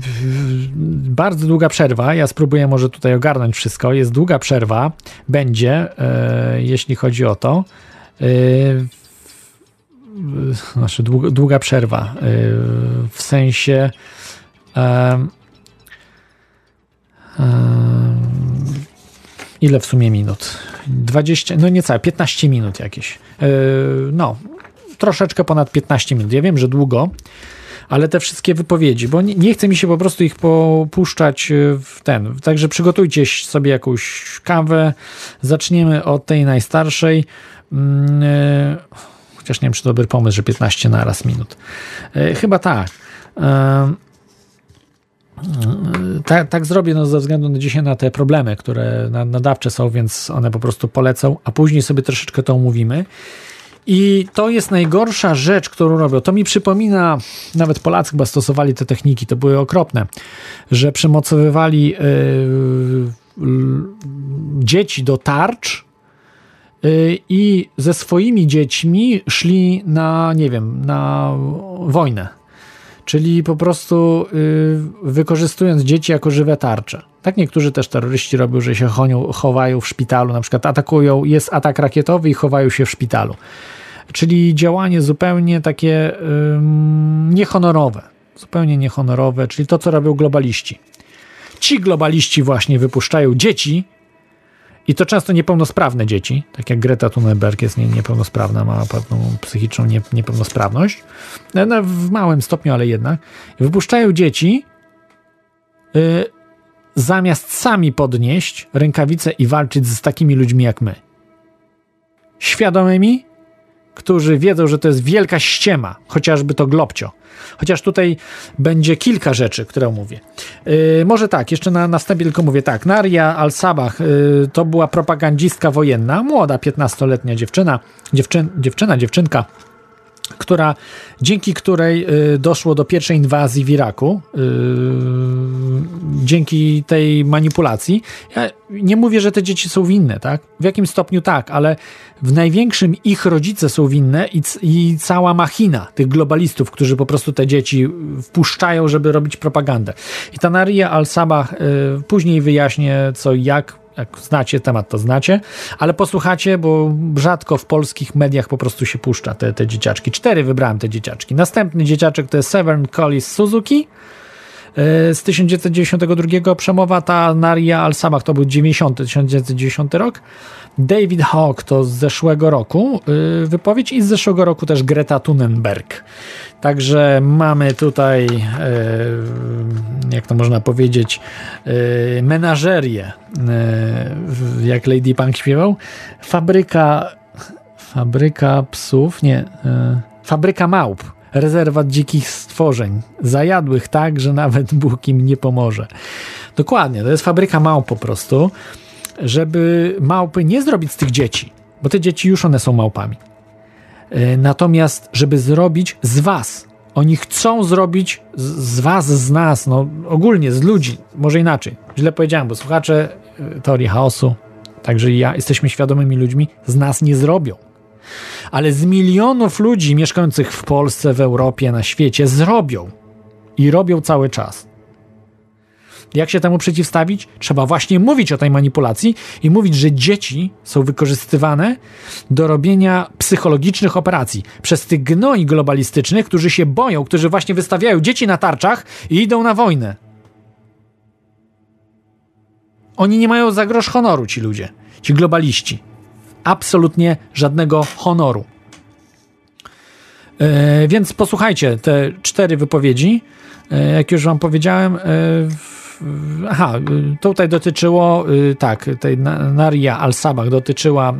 bardzo długa przerwa. Ja spróbuję może tutaj ogarnąć wszystko. Jest długa przerwa. Będzie, e, jeśli chodzi o to. E, znaczy długa, przerwa. E, w sensie. Ile w sumie minut? 20, no niecałe, 15 minut jakieś. No, troszeczkę ponad 15 minut. Ja wiem, że długo, ale te wszystkie wypowiedzi, bo nie, nie chce mi się po prostu ich popuszczać e, w ten. Także przygotujcie sobie jakąś kawę. Zaczniemy od tej najstarszej. Mm, e, chociaż nie wiem, czy to dobry pomysł, że 15 na raz minut. E, chyba tak. Tak, tak zrobię no, ze względu na dzisiaj na te problemy, które nadawcze są, więc one po prostu polecą, a później sobie troszeczkę to omówimy. I to jest najgorsza rzecz, którą robią. To mi przypomina, nawet Polacy chyba stosowali te techniki, to były okropne, że przymocowywali yy, dzieci do tarcz yy, i ze swoimi dziećmi szli na, nie wiem, na wojnę. Czyli po prostu yy, wykorzystując dzieci jako żywe tarcze. Tak niektórzy też terroryści robią, że się chowają w szpitalu, na przykład atakują, jest atak rakietowy i chowają się w szpitalu. Czyli działanie zupełnie takie niehonorowe. Zupełnie niehonorowe, czyli to, co robią globaliści. Ci globaliści właśnie wypuszczają dzieci, i to często niepełnosprawne dzieci, tak jak Greta Thunberg jest nie, niepełnosprawna, ma pewną psychiczną nie, niepełnosprawność, no, w małym stopniu, ale jednak. Wypuszczają dzieci, y, zamiast sami podnieść rękawice i walczyć z takimi ludźmi jak my. Świadomymi, którzy wiedzą, że to jest wielka ściema, chociażby to globcio. Chociaż tutaj będzie kilka rzeczy, które omówię. Yy, może tak, jeszcze na, na wstępie tylko mówię tak. Naria Al-Sabah yy, to była propagandzistka wojenna, młoda, 15-letnia dziewczyna, dziewczyn, dziewczyna, dziewczynka, która, dzięki której y, doszło do pierwszej inwazji w Iraku, y, dzięki tej manipulacji. Ja nie mówię, że te dzieci są winne, tak? W jakim stopniu tak, ale w największym ich rodzice są winne i, i cała machina tych globalistów, którzy po prostu te dzieci wpuszczają, żeby robić propagandę. I ta Naria Al-Sabah y, później wyjaśnię co jak, jak znacie temat, to znacie, ale posłuchacie, bo rzadko w polskich mediach po prostu się puszcza te, te dzieciaczki. Cztery wybrałem te dzieciaczki. Następny dzieciaczek to jest Severn Collis Suzuki. Z 1992 przemowa ta Naria Al-Sabah to był 90, 1990 rok. David Hawk to z zeszłego roku yy, wypowiedź i z zeszłego roku też Greta Thunberg. Także mamy tutaj, yy, jak to można powiedzieć, menażerię, jak Lady Punk śpiewał. Fabryka, fabryka psów, nie, fabryka małp rezerwat dzikich stworzeń, zajadłych tak, że nawet Bóg im nie pomoże. Dokładnie, to jest fabryka małp po prostu, żeby małpy nie zrobić z tych dzieci, bo te dzieci już one są małpami. E, natomiast, żeby zrobić z was. Oni chcą zrobić z, was, z nas, no ogólnie z ludzi, może inaczej. Źle powiedziałem, bo słuchacze e, teorii chaosu, także ja, jesteśmy świadomymi ludźmi, z nas nie zrobią ale z milionów ludzi mieszkających w Polsce, w Europie, na świecie zrobią. I robią cały czas. Jak się temu przeciwstawić? Trzeba właśnie mówić o tej manipulacji i mówić, że dzieci są wykorzystywane do robienia psychologicznych operacji przez tych gnoi globalistycznych, którzy się boją, którzy właśnie wystawiają dzieci na tarczach i idą na wojnę. Oni nie mają za grosz honoru, ci ludzie, ci globaliści absolutnie żadnego honoru. E, więc posłuchajcie te cztery wypowiedzi. E, jak już Wam powiedziałem, e, aha, tutaj dotyczyło, y, tak, tej Naria al-Sabah dotyczyła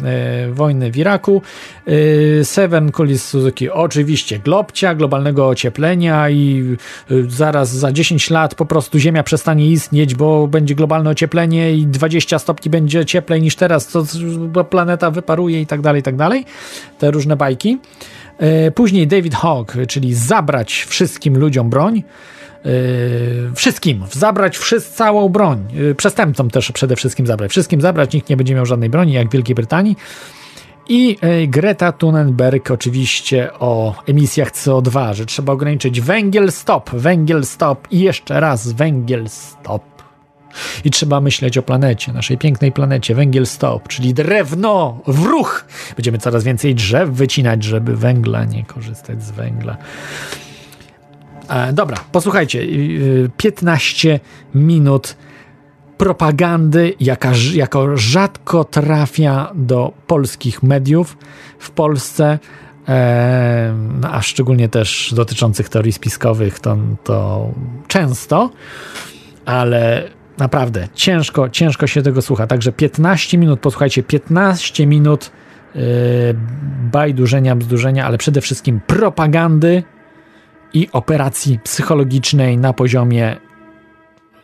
y, wojny w Iraku. Y, Seven Kulis Suzuki, oczywiście globcia, globalnego ocieplenia i zaraz za 10 lat po prostu Ziemia przestanie istnieć, bo będzie globalne ocieplenie i 20 stopni będzie cieplej niż teraz, co planeta wyparuje i tak dalej, i tak dalej. Te różne bajki. Później David Hawk, czyli zabrać wszystkim ludziom broń. Yy, wszystkim, zabrać wszyscy, całą broń. Yy, przestępcom też przede wszystkim zabrać. Wszystkim zabrać, nikt nie będzie miał żadnej broni, jak w Wielkiej Brytanii. I yy, Greta Thunberg oczywiście o emisjach CO2, że trzeba ograniczyć węgiel stop, węgiel stop i jeszcze raz węgiel stop. I trzeba myśleć o planecie, naszej pięknej planecie, węgiel stop, czyli drewno w ruch. Będziemy coraz więcej drzew wycinać, żeby węgla nie korzystać z węgla. E, dobra, posłuchajcie. 15 minut propagandy, jaka, jako rzadko trafia do polskich mediów w Polsce, e, no, a szczególnie też dotyczących teorii spiskowych, to, to często, ale naprawdę ciężko, ciężko się tego słucha. Także 15 minut, posłuchajcie, 15 minut yy, bajdurzenia, bzdurzenia, ale przede wszystkim propagandy i operacji psychologicznej na poziomie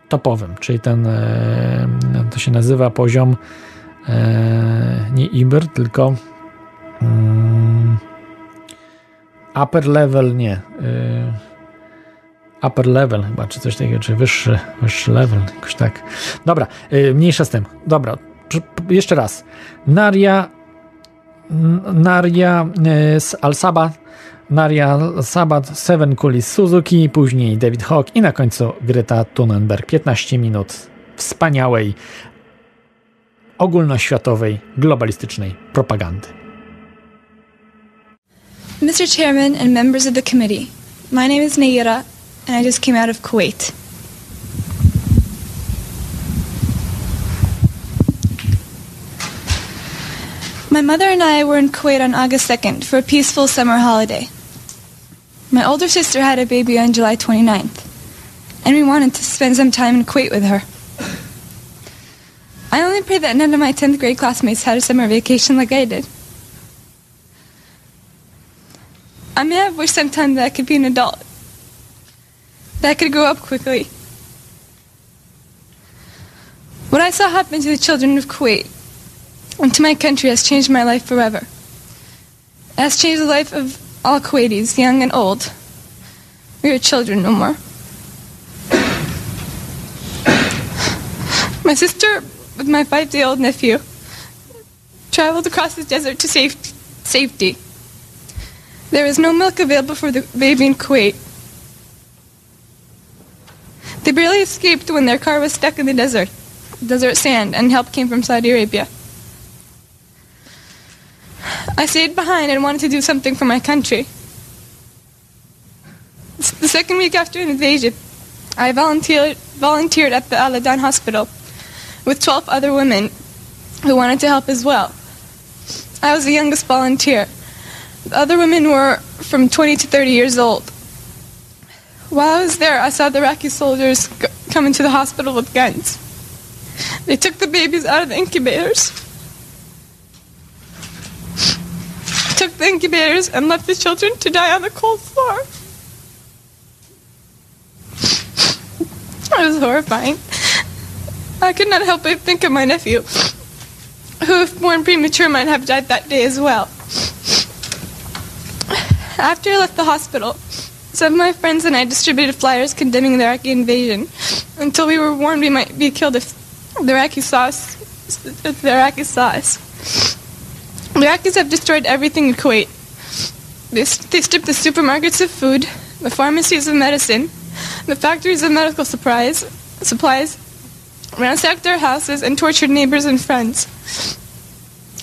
topowym, czyli ten, e, to się nazywa poziom e, nie IBR, tylko um, upper level, nie e, upper level chyba, czy coś takiego, czy wyższy, wyższy level, jakoś tak. Dobra, mniejsza z tym. Dobra, jeszcze raz. Naria Naria z Al-Saba Naria Sabat, Seven Kulis Suzuki, później David Hawk i na końcu Greta Thunberg. 15 minut wspaniałej, ogólnoświatowej, globalistycznej propagandy. Mr. Chairman and members of the committee, my name is Nayira and I just came out of Kuwait. My mother and I were in Kuwait on August 2nd for a peaceful summer holiday. My older sister had a baby on July 29th, and we wanted to spend some time in Kuwait with her. I only pray that none of my 10th grade classmates had a summer vacation like I did. I may have wished sometime that I could be an adult, that I could grow up quickly. What I saw happen to the children of Kuwait and to my country has changed my life forever. It has changed the life of all Kuwaitis, young and old. We are children no more. My sister, with my five day old nephew, traveled across the desert to safe- safety. There is no milk available for the baby in Kuwait. They barely escaped when their car was stuck in the desert, desert sand, and help came from Saudi Arabia. I stayed behind and wanted to do something for my country. The second week after invasion, I volunteered, volunteered at the Aladan Hospital with 12 other women who wanted to help as well. I was the youngest volunteer. The other women were from 20 to 30 years old. While I was there, I saw the Iraqi soldiers come into the hospital with guns. They took the babies out of the incubators, took the incubators, and left the children to die on the cold floor. It was horrifying. I could not help but think of my nephew, who, if born premature, might have died that day as well. After I left the hospital, some of my friends and I distributed flyers condemning the Iraqi invasion until we were warned we might be killed if the Iraqi saw us. If the Iraqis saw us. The Iraqis have destroyed everything in Kuwait. They, they stripped the supermarkets of food, the pharmacies of medicine, the factories of medical supplies, supplies, ransacked our houses, and tortured neighbors and friends.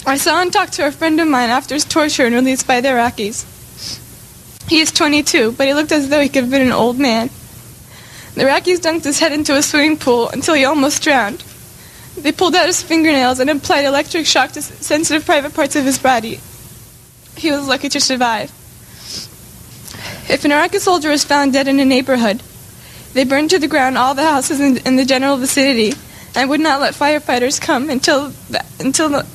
I saw and talked to a friend of mine after his torture and released by the Iraqis. He is 22, but he looked as though he could have been an old man. The Iraqis dunked his head into a swimming pool until he almost drowned. They pulled out his fingernails and applied electric shock to sensitive private parts of his body. He was lucky to survive. If an Iraqi soldier was found dead in a neighborhood, they burned to the ground all the houses in, in the general vicinity and would not let firefighters come until the, until the,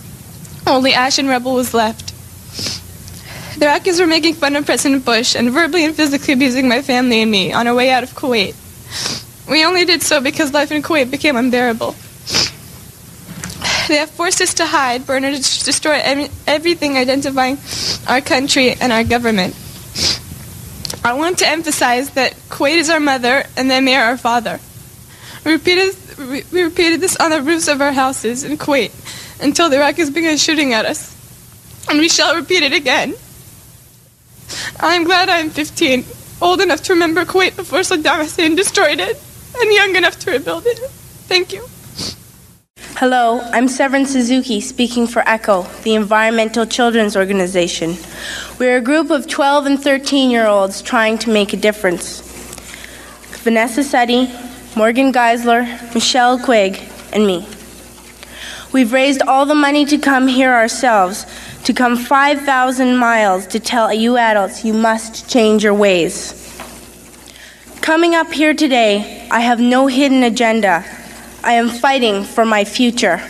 only ash and rubble was left. The Iraqis were making fun of President Bush and verbally and physically abusing my family and me on our way out of Kuwait. We only did so because life in Kuwait became unbearable. They have forced us to hide, burn, or destroy every, everything identifying our country and our government. I want to emphasize that Kuwait is our mother and the Emir our father. We repeated, we repeated this on the roofs of our houses in Kuwait until the Iraqis began shooting at us. And we shall repeat it again. I am glad I am 15, old enough to remember Kuwait before Saddam Hussein destroyed it, and young enough to rebuild it. Thank you. Hello, I'm Severin Suzuki speaking for ECHO, the Environmental Children's Organization. We're a group of 12 and 13 year olds trying to make a difference. Vanessa Setti, Morgan Geisler, Michelle Quigg, and me. We've raised all the money to come here ourselves, to come 5,000 miles to tell you adults you must change your ways. Coming up here today, I have no hidden agenda. I am fighting for my future.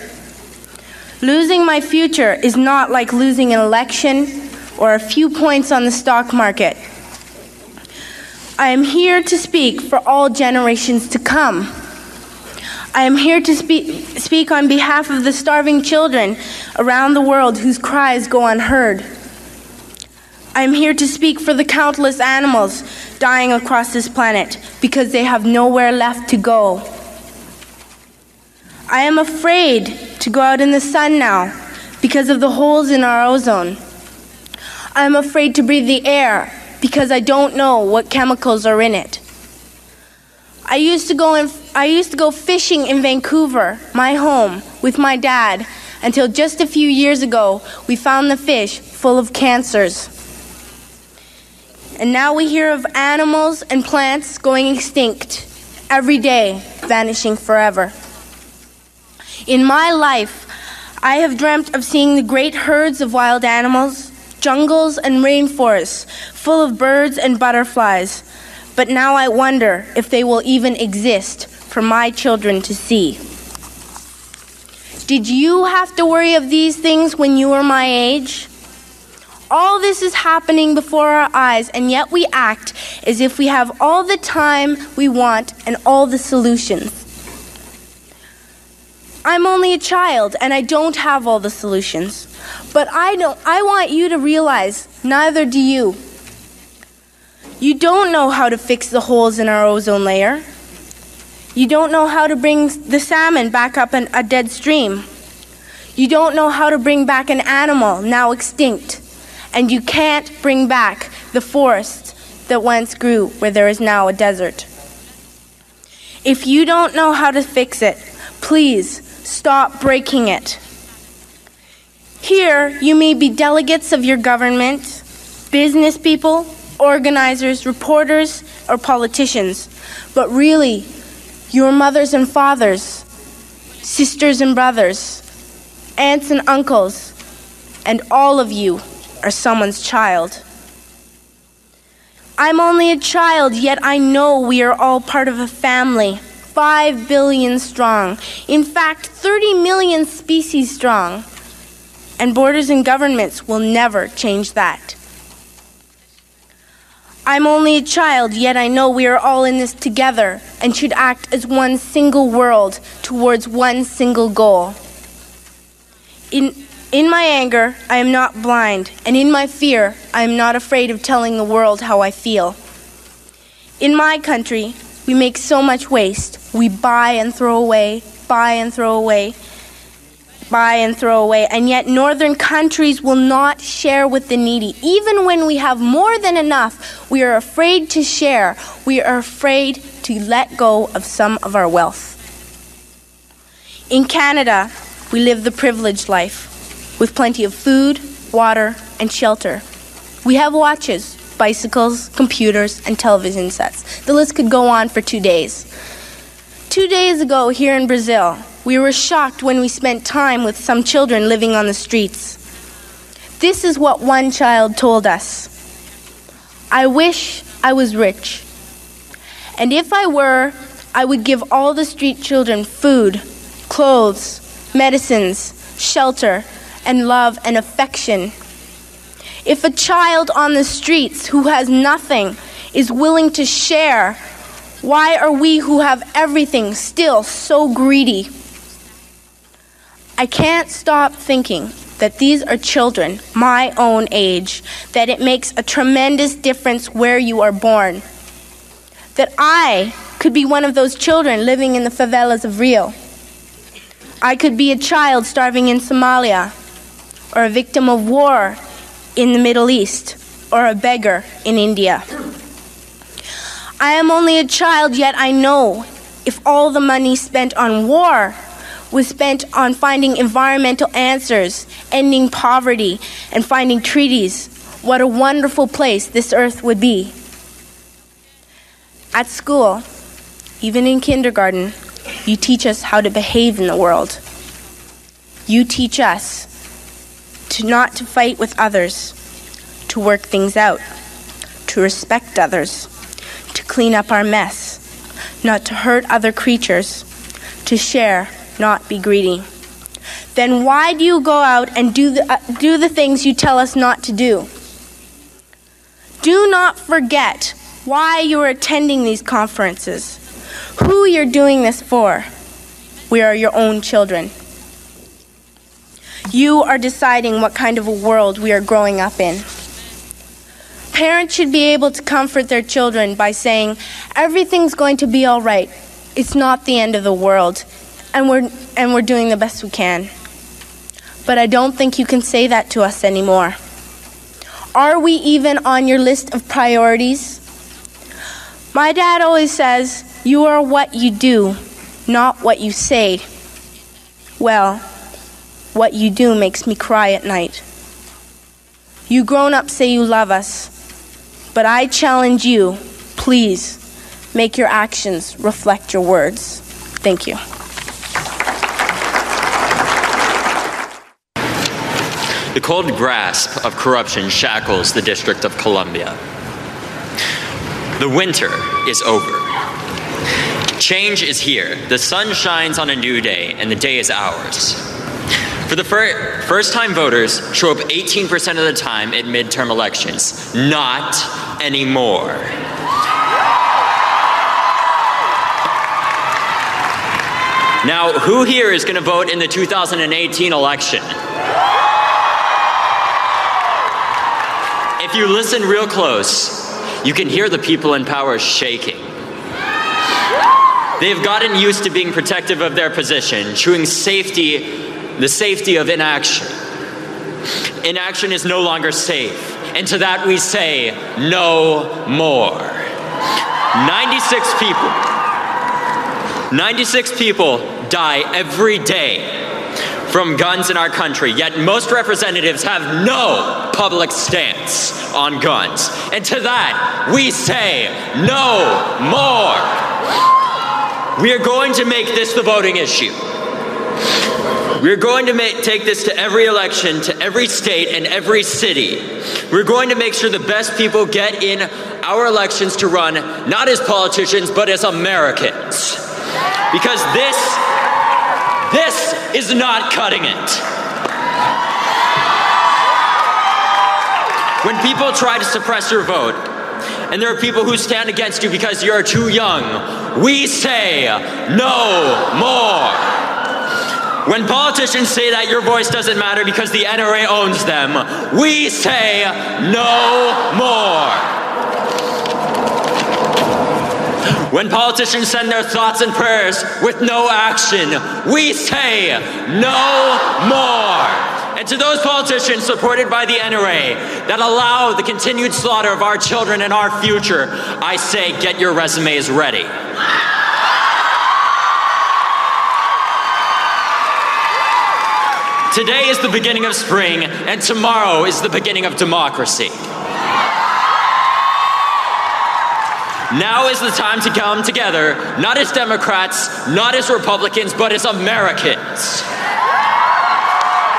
Losing my future is not like losing an election or a few points on the stock market. I am here to speak for all generations to come. I am here to speak, speak on behalf of the starving children around the world whose cries go unheard. I am here to speak for the countless animals dying across this planet because they have nowhere left to go. I am afraid to go out in the sun now because of the holes in our ozone. I am afraid to breathe the air because I don't know what chemicals are in it. I used to go in, I used to go fishing in Vancouver, my home, with my dad until just a few years ago we found the fish full of cancers. And now we hear of animals and plants going extinct every day, vanishing forever. In my life, I have dreamt of seeing the great herds of wild animals, jungles and rainforests full of birds and butterflies. But now I wonder if they will even exist for my children to see. Did you have to worry of these things when you were my age? All this is happening before our eyes, and yet we act as if we have all the time we want and all the solutions. I'm only a child and I don't have all the solutions. But I don't I want you to realize neither do you. You don't know how to fix the holes in our ozone layer. You don't know how to bring the salmon back up in a dead stream. You don't know how to bring back an animal now extinct. And you can't bring back the forests that once grew where there is now a desert. If you don't know how to fix it, please stop breaking it. Here, you may be delegates of your government, business people, organizers, reporters, or politicians, but really, your mothers and fathers, sisters and brothers, aunts and uncles, and all of you are someone's child. I'm only a child, yet I know we are all part of a family. Five billion strong. In fact, 30 million species strong. And borders and governments will never change that. I'm only a child, yet I know we are all in this together and should act as one single world towards one single goal. In, in my anger, I am not blind, and in my fear, I am not afraid of telling the world how I feel. In my country, we make so much waste. We buy and throw away, buy and throw away, buy and throw away, and yet northern countries will not share with the needy. Even when we have more than enough, we are afraid to share. We are afraid to let go of some of our wealth. In Canada, we live the privileged life with plenty of food, water, and shelter. We have watches, bicycles, computers, and television sets. The list could go on for two days. Two days ago, here in Brazil, we were shocked when we spent time with some children living on the streets. This is what one child told us I wish I was rich. And if I were, I would give all the street children food, clothes, medicines, shelter, and love and affection. If a child on the streets who has nothing is willing to share, why are we who have everything still so greedy? I can't stop thinking that these are children my own age, that it makes a tremendous difference where you are born. That I could be one of those children living in the favelas of Rio. I could be a child starving in Somalia, or a victim of war in the Middle East, or a beggar in India. I am only a child, yet I know if all the money spent on war was spent on finding environmental answers, ending poverty, and finding treaties, what a wonderful place this earth would be. At school, even in kindergarten, you teach us how to behave in the world. You teach us to not to fight with others, to work things out, to respect others, to clean up our mess, not to hurt other creatures, to share, not be greedy. Then why do you go out and do the, uh, do the things you tell us not to do? Do not forget why you are attending these conferences, who you're doing this for. We are your own children. You are deciding what kind of a world we are growing up in. Parents should be able to comfort their children by saying, Everything's going to be all right. It's not the end of the world, and we're, and we're doing the best we can. But I don't think you can say that to us anymore. Are we even on your list of priorities? My dad always says, You are what you do, not what you say. Well, what you do makes me cry at night. You grown ups say you love us, but I challenge you, please, make your actions reflect your words. Thank you. The cold grasp of corruption shackles the District of Columbia. The winter is over. Change is here. The sun shines on a new day, and the day is ours. For the fir- first time voters show up 18% of the time at midterm elections. Not anymore. Now, who here is going to vote in the 2018 election? If you listen real close, you can hear the people in power shaking. They have gotten used to being protective of their position, chewing safety, the safety of inaction. Inaction is no longer safe, and to that we say, no more. 96 people. 96 people die every day from guns in our country, yet most representatives have no public stance on guns. And to that, we say no more. We are going to make this the voting issue. We're going to make, take this to every election, to every state, and every city. We're going to make sure the best people get in our elections to run, not as politicians, but as Americans. Because this, this is not cutting it. When people try to suppress your vote, and there are people who stand against you because you're too young, we say no more. When politicians say that your voice doesn't matter because the NRA owns them, we say no more. When politicians send their thoughts and prayers with no action, we say no more. And to those politicians supported by the NRA that allow the continued slaughter of our children and our future, I say get your resumes ready. Today is the beginning of spring, and tomorrow is the beginning of democracy. Now is the time to come together, not as Democrats, not as Republicans, but as Americans.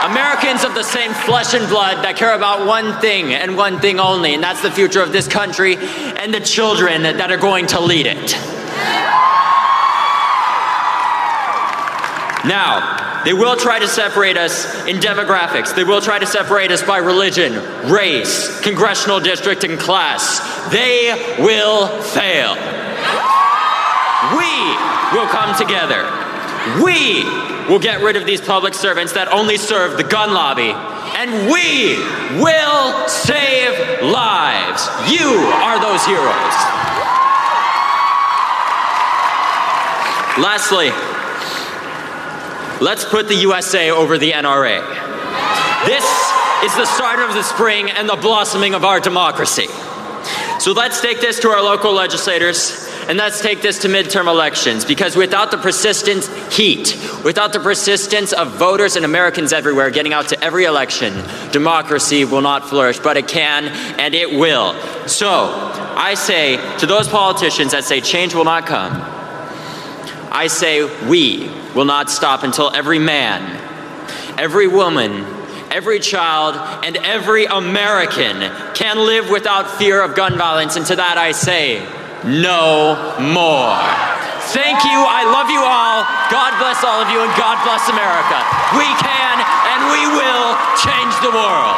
Americans of the same flesh and blood that care about one thing and one thing only, and that's the future of this country and the children that are going to lead it. Now, they will try to separate us in demographics. They will try to separate us by religion, race, congressional district, and class. They will fail. We will come together. We will get rid of these public servants that only serve the gun lobby. And we will save lives. You are those heroes. Lastly, let's put the USA over the NRA. This is the start of the spring and the blossoming of our democracy. So let's take this to our local legislators and let's take this to midterm elections because without the persistent heat, without the persistence of voters and Americans everywhere getting out to every election, democracy will not flourish, but it can and it will. So I say to those politicians that say change will not come, I say we will not stop until every man, every woman, every child, and every American can live without fear of gun violence. And to that I say, no more. Thank you. I love you all. God bless all of you, and God bless America. We can and we will change the world.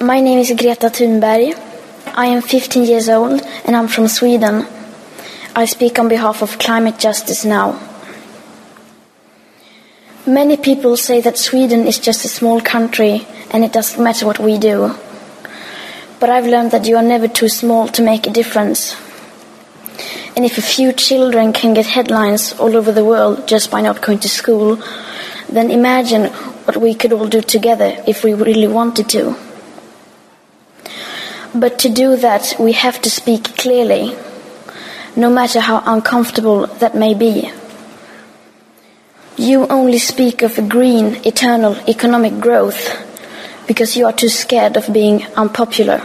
My name is Greta Thunberg. I am 15 years old and I'm from Sweden. I speak on behalf of Climate Justice Now. Many people say that Sweden is just a small country and it doesn't matter what we do. But I've learned that you are never too small to make a difference. And if a few children can get headlines all over the world just by not going to school, then imagine what we could all do together if we really wanted to. But to do that, we have to speak clearly, no matter how uncomfortable that may be. You only speak of green, eternal economic growth because you are too scared of being unpopular.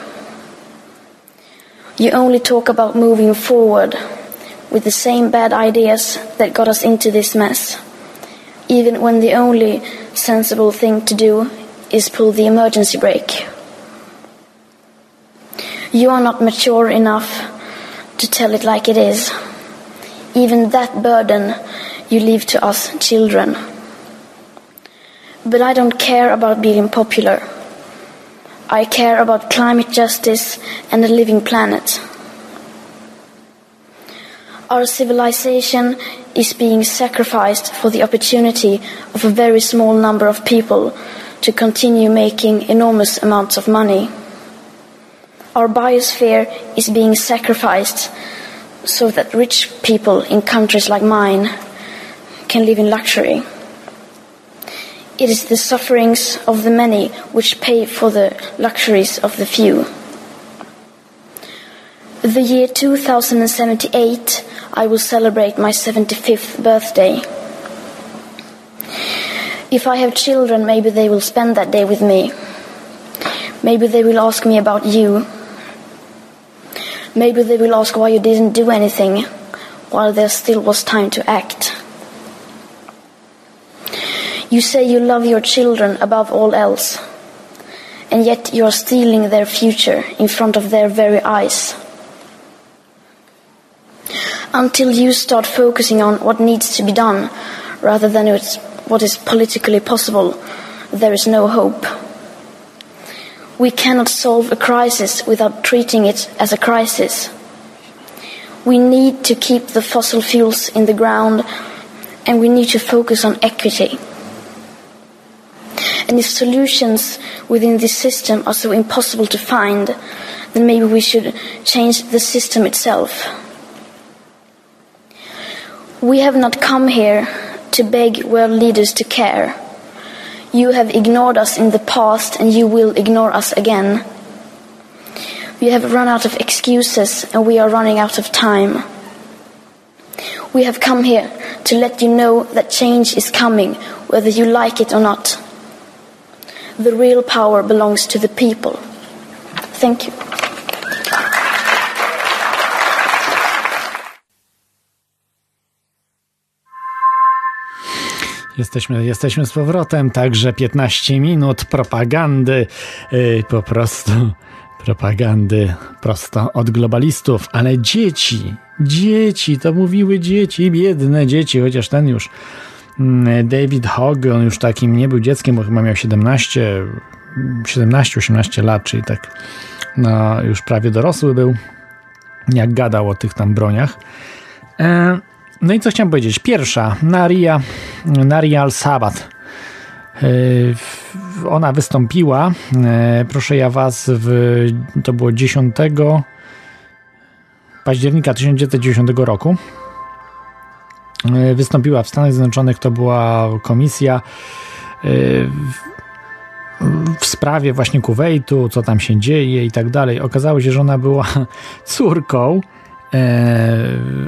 You only talk about moving forward with the same bad ideas that got us into this mess, even when the only sensible thing to do is pull the emergency brake. You are not mature enough to tell it like it is. Even that burden you leave to us children. But I don't care about being popular. I care about climate justice and a living planet. Our civilization is being sacrificed for the opportunity of a very small number of people to continue making enormous amounts of money. Our biosphere is being sacrificed so that rich people in countries like mine can live in luxury. It is the sufferings of the many which pay for the luxuries of the few. The year 2078, I will celebrate my 75th birthday. If I have children, maybe they will spend that day with me. Maybe they will ask me about you. Maybe they will ask why you didn't do anything while there still was time to act. You say you love your children above all else, and yet you are stealing their future in front of their very eyes. Until you start focusing on what needs to be done rather than what is politically possible, there is no hope. We cannot solve a crisis without treating it as a crisis. We need to keep the fossil fuels in the ground and we need to focus on equity. And if solutions within this system are so impossible to find, then maybe we should change the system itself. We have not come here to beg world leaders to care. You have ignored us in the past and you will ignore us again. We have run out of excuses and we are running out of time. We have come here to let you know that change is coming, whether you like it or not. The real power belongs to the people. Thank you. Jesteśmy, jesteśmy z powrotem, także 15 minut propagandy, yy, po prostu propagandy prosto od globalistów, ale dzieci, dzieci, to mówiły dzieci, biedne dzieci, chociaż ten już mm, David Hogg, on już takim nie był dzieckiem, bo chyba miał 17, 17-18 lat, czyli tak no, już prawie dorosły był, jak gadał o tych tam broniach. E, no i co chciałem powiedzieć? Pierwsza, Naria, Naria al-Sabat. E, ona wystąpiła, e, proszę ja was, w, to było 10 października 1990 roku. E, wystąpiła w Stanach Zjednoczonych, to była komisja w sprawie właśnie Kuwejtu, co tam się dzieje i tak dalej. Okazało się, że ona była córką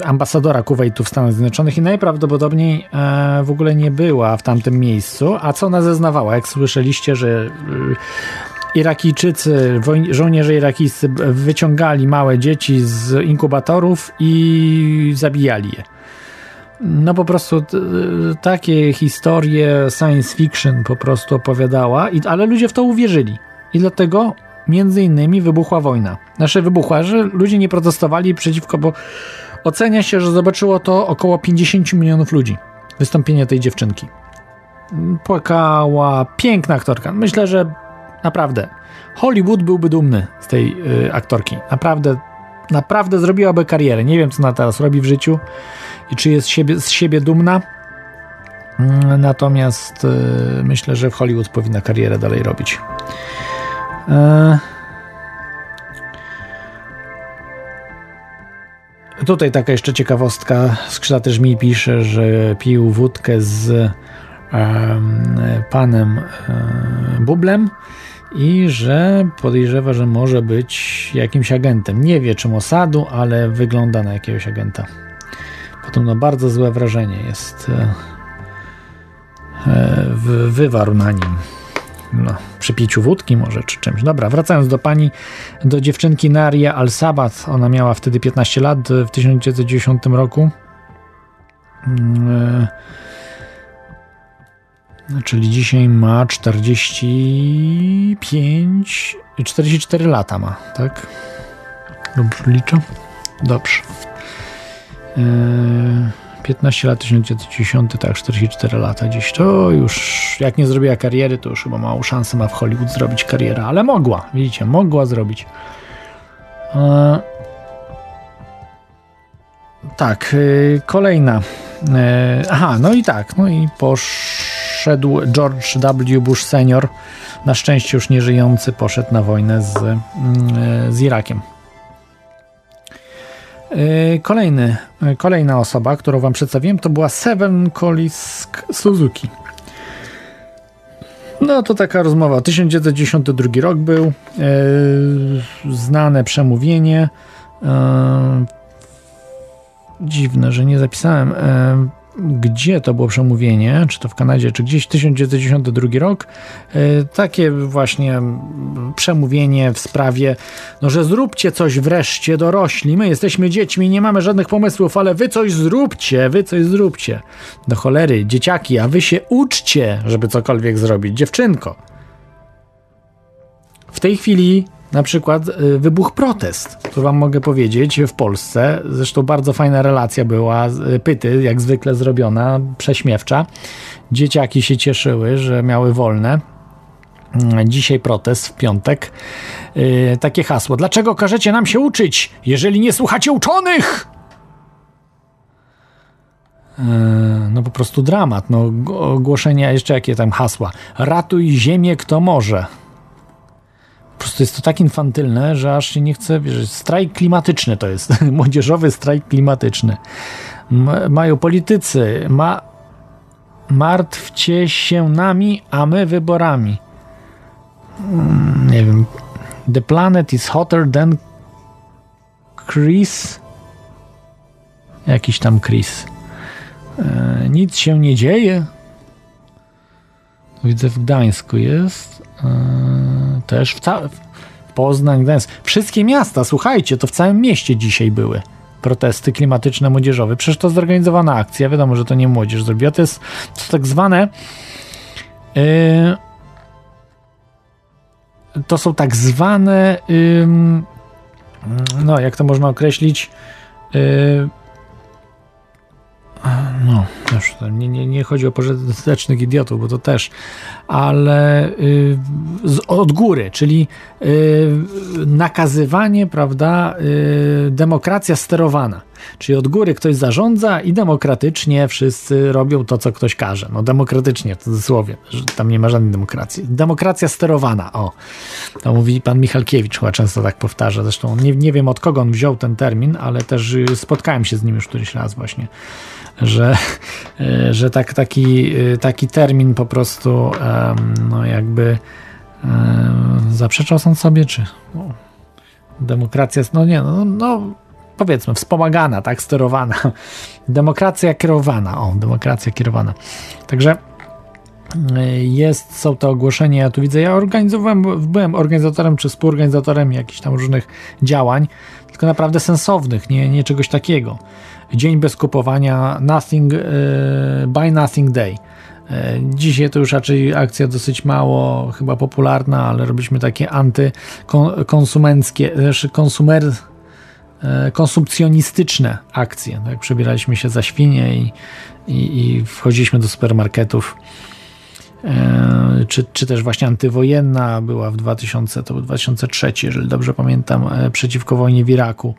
ambasadora Kuwejtu w Stanach Zjednoczonych i najprawdopodobniej e, w ogóle nie była w tamtym miejscu. A co ona zeznawała? Jak słyszeliście, że e, Irakijczycy, żołnierze irakijscy wyciągali małe dzieci z inkubatorów i zabijali je. No po prostu takie historie science fiction po prostu opowiadała, ale ludzie w to uwierzyli. I dlatego między innymi wybuchła wojna. Znaczy wybuchła, że ludzie nie protestowali przeciwko, bo ocenia się, że zobaczyło to około 50 milionów ludzi. Wystąpienie tej dziewczynki. Płakała, piękna aktorka. Myślę, że naprawdę Hollywood byłby dumny z tej y, aktorki. Naprawdę, naprawdę zrobiłaby karierę. Nie wiem, co ona teraz robi w życiu i czy jest siebie, z siebie dumna. Mm, natomiast y, myślę, że w Hollywood powinna karierę dalej robić. E, tutaj taka jeszcze ciekawostka. Skrzydlaty też mi pisze, że pił wódkę z panem e, Bublem i że podejrzewa, że może być jakimś agentem. Nie wie czym osadu, ale wygląda na jakiegoś agenta. Potem no bardzo złe wrażenie jest e, wywarł na nim no, przy piciu wódki może, czy czymś. Dobra, wracając do pani, do dziewczynki Naria Al-Sabat, ona miała wtedy 15 lat w 1910 roku. E, czyli dzisiaj ma 45, 44 lata ma, tak? Dobrze liczę? Dobrze. Yy, 15 lat, 1910, tak, 44 lata gdzieś. To już, jak nie zrobiła kariery, to już chyba małą szansę ma w Hollywood zrobić karierę, ale mogła, widzicie, mogła zrobić. E... Tak, e... kolejna. E... Aha, no i tak, no i poszedł George W. Bush senior, na szczęście już nieżyjący, poszedł na wojnę z, mm, z Irakiem. E, kolejny, e, kolejna osoba, którą wam przedstawiłem, to była Seven Kolisk Suzuki. No to taka rozmowa. 1992 rok był. E, znane przemówienie. dziwne, że nie zapisałem, gdzie to było przemówienie, czy to w Kanadzie, czy gdzieś 1992 rok. E, takie właśnie mm, przemówienie w sprawie, no że zróbcie coś wreszcie dorośli. My jesteśmy dziećmi, nie mamy żadnych pomysłów, ale wy coś zróbcie, wy coś zróbcie. Do cholery, dzieciaki, a wy się uczcie, żeby cokolwiek zrobić. Dziewczynko. W tej chwili na przykład y, wybuch protest, to wam mogę powiedzieć, w Polsce. Zresztą bardzo fajna relacja była, y, pyty, jak zwykle zrobiona, prześmiewcza. Dzieciaki się cieszyły, że miały wolne. Mm, dzisiaj protest w piątek. Yy, takie hasło. Dlaczego każecie nam się uczyć, jeżeli nie słuchacie uczonych? No po prostu dramat. No, ogłoszenia, jeszcze jakie tam hasła. Ratuj ziemię, kto może. Po prostu jest to tak infantylne, że aż się nie chce wierzyć. Strajk klimatyczny to jest. Młodzieżowy strajk klimatyczny. M mają politycy. Ma martwcie się nami, a my wyborami. Mm, nie wiem. The planet is hotter than Chris. Jakiś tam Chris. E, nic się nie dzieje. Widzę w Gdańsku jest. Yy, też w, ca- w Poznań, Gdańsk. Wszystkie miasta, słuchajcie, to w całym mieście dzisiaj były protesty klimatyczne młodzieżowe. Przecież to zorganizowana akcja, wiadomo, że to nie młodzież zrobiła, to jest, to tak zwane yy, to są tak zwane yy, no, jak to można określić yy, no, już nie, nie, nie chodzi o pożytecznych idiotów, bo to też, ale y, z, od góry, czyli y, nakazywanie, prawda, y, demokracja sterowana. Czyli od góry ktoś zarządza i demokratycznie wszyscy robią to, co ktoś każe. No demokratycznie, w cudzysłowie, że tam nie ma żadnej demokracji. Demokracja sterowana, o. To mówi pan Michalkiewicz, chyba często tak powtarza. Zresztą nie, nie wiem od kogo on wziął ten termin, ale też y, spotkałem się z nim już któryś raz właśnie że, e, że tak, taki, e, taki termin po prostu no jakby zaprzeczał sam sobie, czy no, demokracja, no nie, no, no powiedzmy wspomagana, tak, sterowana. Demokracja kierowana, o, demokracja kierowana. Także e, jest, są te ogłoszenia, ja tu widzę, ja organizowałem, byłem organizatorem czy współorganizatorem jakichś tam różnych działań, tylko naprawdę sensownych, nie, nie czegoś takiego. Dzień bez kupowania, nothing, e, buy nothing day. E, dzisiaj to już raczej akcja dosyć mało chyba popularna, ale robiliśmy takie antykonsumenckie, znaczy konsumer, konsumpcjonistyczne akcje. Tak? Przebieraliśmy się za świnie i, i, i wchodziliśmy do supermarketów. Czy, czy też właśnie antywojenna była w 2000, to był 2003, jeżeli dobrze pamiętam, przeciwko wojnie w Iraku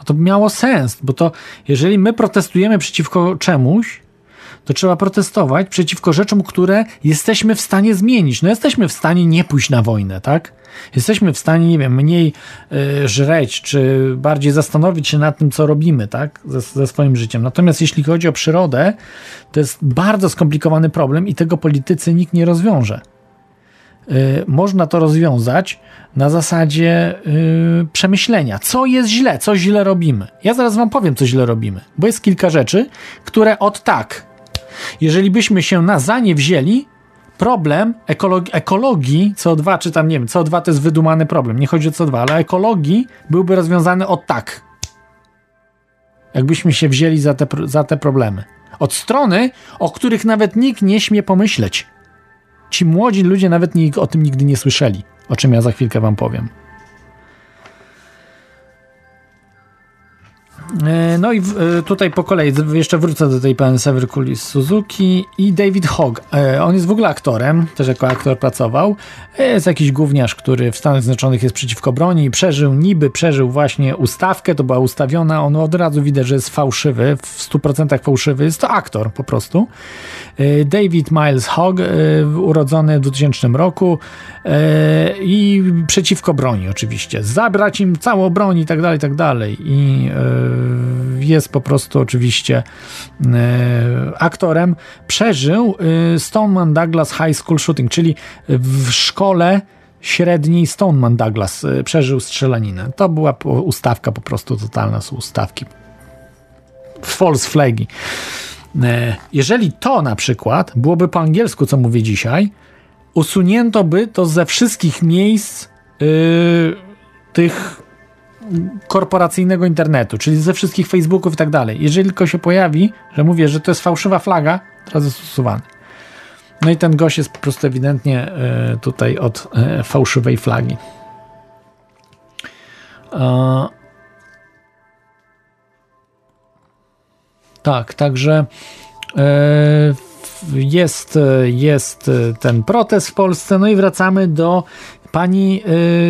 no to miało sens, bo to jeżeli my protestujemy przeciwko czemuś, to trzeba protestować przeciwko rzeczom, które jesteśmy w stanie zmienić. No jesteśmy w stanie nie pójść na wojnę, tak? Jesteśmy w stanie, nie wiem, mniej y, żreć, czy bardziej zastanowić się nad tym, co robimy, tak? Ze, ze swoim życiem. Natomiast jeśli chodzi o przyrodę, to jest bardzo skomplikowany problem i tego politycy nikt nie rozwiąże. Y, można to rozwiązać na zasadzie yy, przemyślenia, co jest źle, co źle robimy. Ja zaraz wam powiem, co źle robimy, bo jest kilka rzeczy, które od tak, jeżeli byśmy się na za nie wzięli, problem ekologii, ekologii CO2, czy tam nie wiem, CO2 to jest wydumany problem, nie chodzi o CO2, ale ekologii byłby rozwiązany od tak. Jakbyśmy się wzięli za te, za te problemy. Od strony, o których nawet nikt nie śmie pomyśleć. Ci młodzi ludzie nawet nie, o tym nigdy nie słyszeli, o czym ja za chwilkę wam powiem. No i e, tutaj po kolei jeszcze wrócę do tej Sever z Suzuki i David Hogg. E, on jest w ogóle aktorem, też jako aktor pracował. Jest jakiś gówniarz, który w Stanach Zjednoczonych jest przeciwko broni i przeżył, niby przeżył właśnie ustawkę, to była ustawiona, on od razu widać, że jest fałszywy, w 100% fałszywy, jest to aktor po prostu. David Miles Hogg, urodzony w 2000 roku i przeciwko broni oczywiście. Zabrać im całą broń i tak dalej, i tak dalej. I jest po prostu oczywiście e, aktorem, przeżył e, Stoneman Douglas High School Shooting, czyli w szkole średniej Stoneman Douglas e, przeżył strzelaninę. To była ustawka po prostu totalna, są ustawki false flagi. Jeżeli to na przykład byłoby po angielsku, co mówię dzisiaj, usunięto by to ze wszystkich miejsc yy, tych korporacyjnego internetu, czyli ze wszystkich Facebooków i tak dalej. Jeżeli tylko się pojawi, że mówię, że to jest fałszywa flaga, teraz jest usuwany. No i ten gość jest po prostu ewidentnie e, tutaj od e, fałszywej flagi. E, tak, także jest, jest ten protest w Polsce. No i wracamy do pani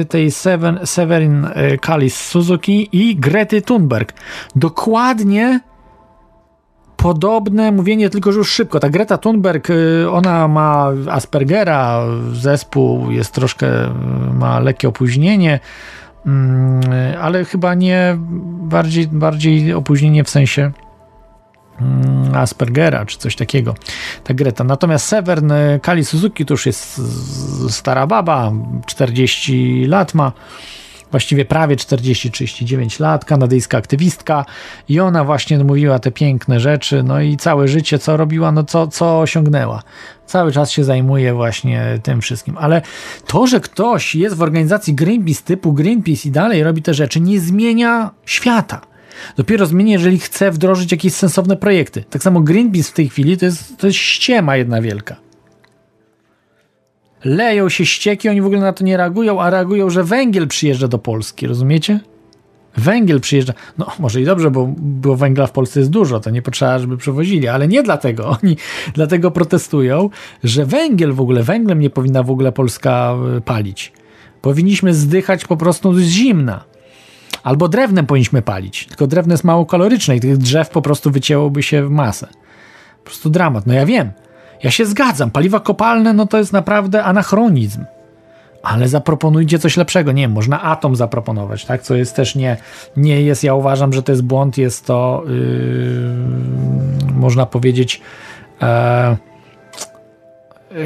tej Seven, Severin Kalis Suzuki i Grety Thunberg. Dokładnie podobne mówienie, tylko że już szybko. Ta Greta Thunberg, y, ona ma Aspergera, zespół jest troszkę, ma lekkie opóźnienie, mm, ale chyba nie bardziej, bardziej opóźnienie w sensie Aspergera czy coś takiego. Ta Greta. Natomiast Severn Kali Suzuki to już jest stara baba, 40 lat ma właściwie prawie 40-39 lat, kanadyjska aktywistka i ona właśnie mówiła te piękne rzeczy, no i całe życie co robiła, no co, co osiągnęła. Cały czas się zajmuje właśnie tym wszystkim, ale to, że ktoś jest w organizacji Greenpeace typu Greenpeace i dalej robi te rzeczy, nie zmienia świata. Dopiero zmieni, jeżeli chce wdrożyć jakieś sensowne projekty. Tak samo Greenpeace w tej chwili to jest, to jest ściema jedna wielka leją się ścieki, oni w ogóle na to nie reagują, a reagują, że węgiel przyjeżdża do Polski, rozumiecie? Węgiel przyjeżdża. No, może i dobrze, bo, bo węgla w Polsce jest dużo, to nie potrzeba, żeby przewozili, ale nie dlatego. Oni dlatego protestują, że węgiel w ogóle, węglem nie powinna w ogóle Polska e, palić. Powinniśmy zdychać po prostu z zimna. Albo drewnem powinniśmy palić. Tylko drewno jest mało kaloryczne i tych drzew po prostu wycięłoby się w masę. Po prostu dramat. No ja wiem. Ja się zgadzam, paliwa kopalne no to jest naprawdę anachronizm. Ale zaproponujcie coś lepszego. Nie wiem, można atom zaproponować, tak? Co jest też nie, nie jest, ja uważam, że to jest błąd, jest to, yy, można powiedzieć, e,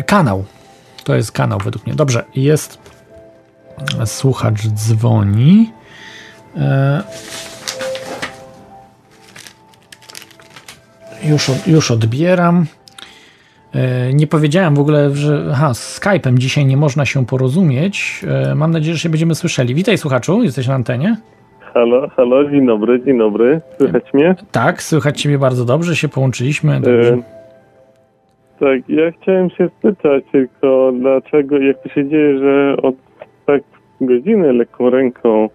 kanał. To jest kanał według mnie. Dobrze, jest słuchacz dzwoni. E, już, już odbieram. E, nie powiedziałem w ogóle, że aha, z Skype'em dzisiaj nie można się porozumieć. E, mam nadzieję, że się będziemy słyszeli. Witaj słuchaczu, jesteś na antenie. Halo, halo, dzień dobry, dzień dobry. Słychać mnie? Tak, słychać ciebie bardzo dobrze, się połączyliśmy. Tak, ja chciałem się spytać tylko, dlaczego, jak to się dzieje, że od tak godziny lekką ręką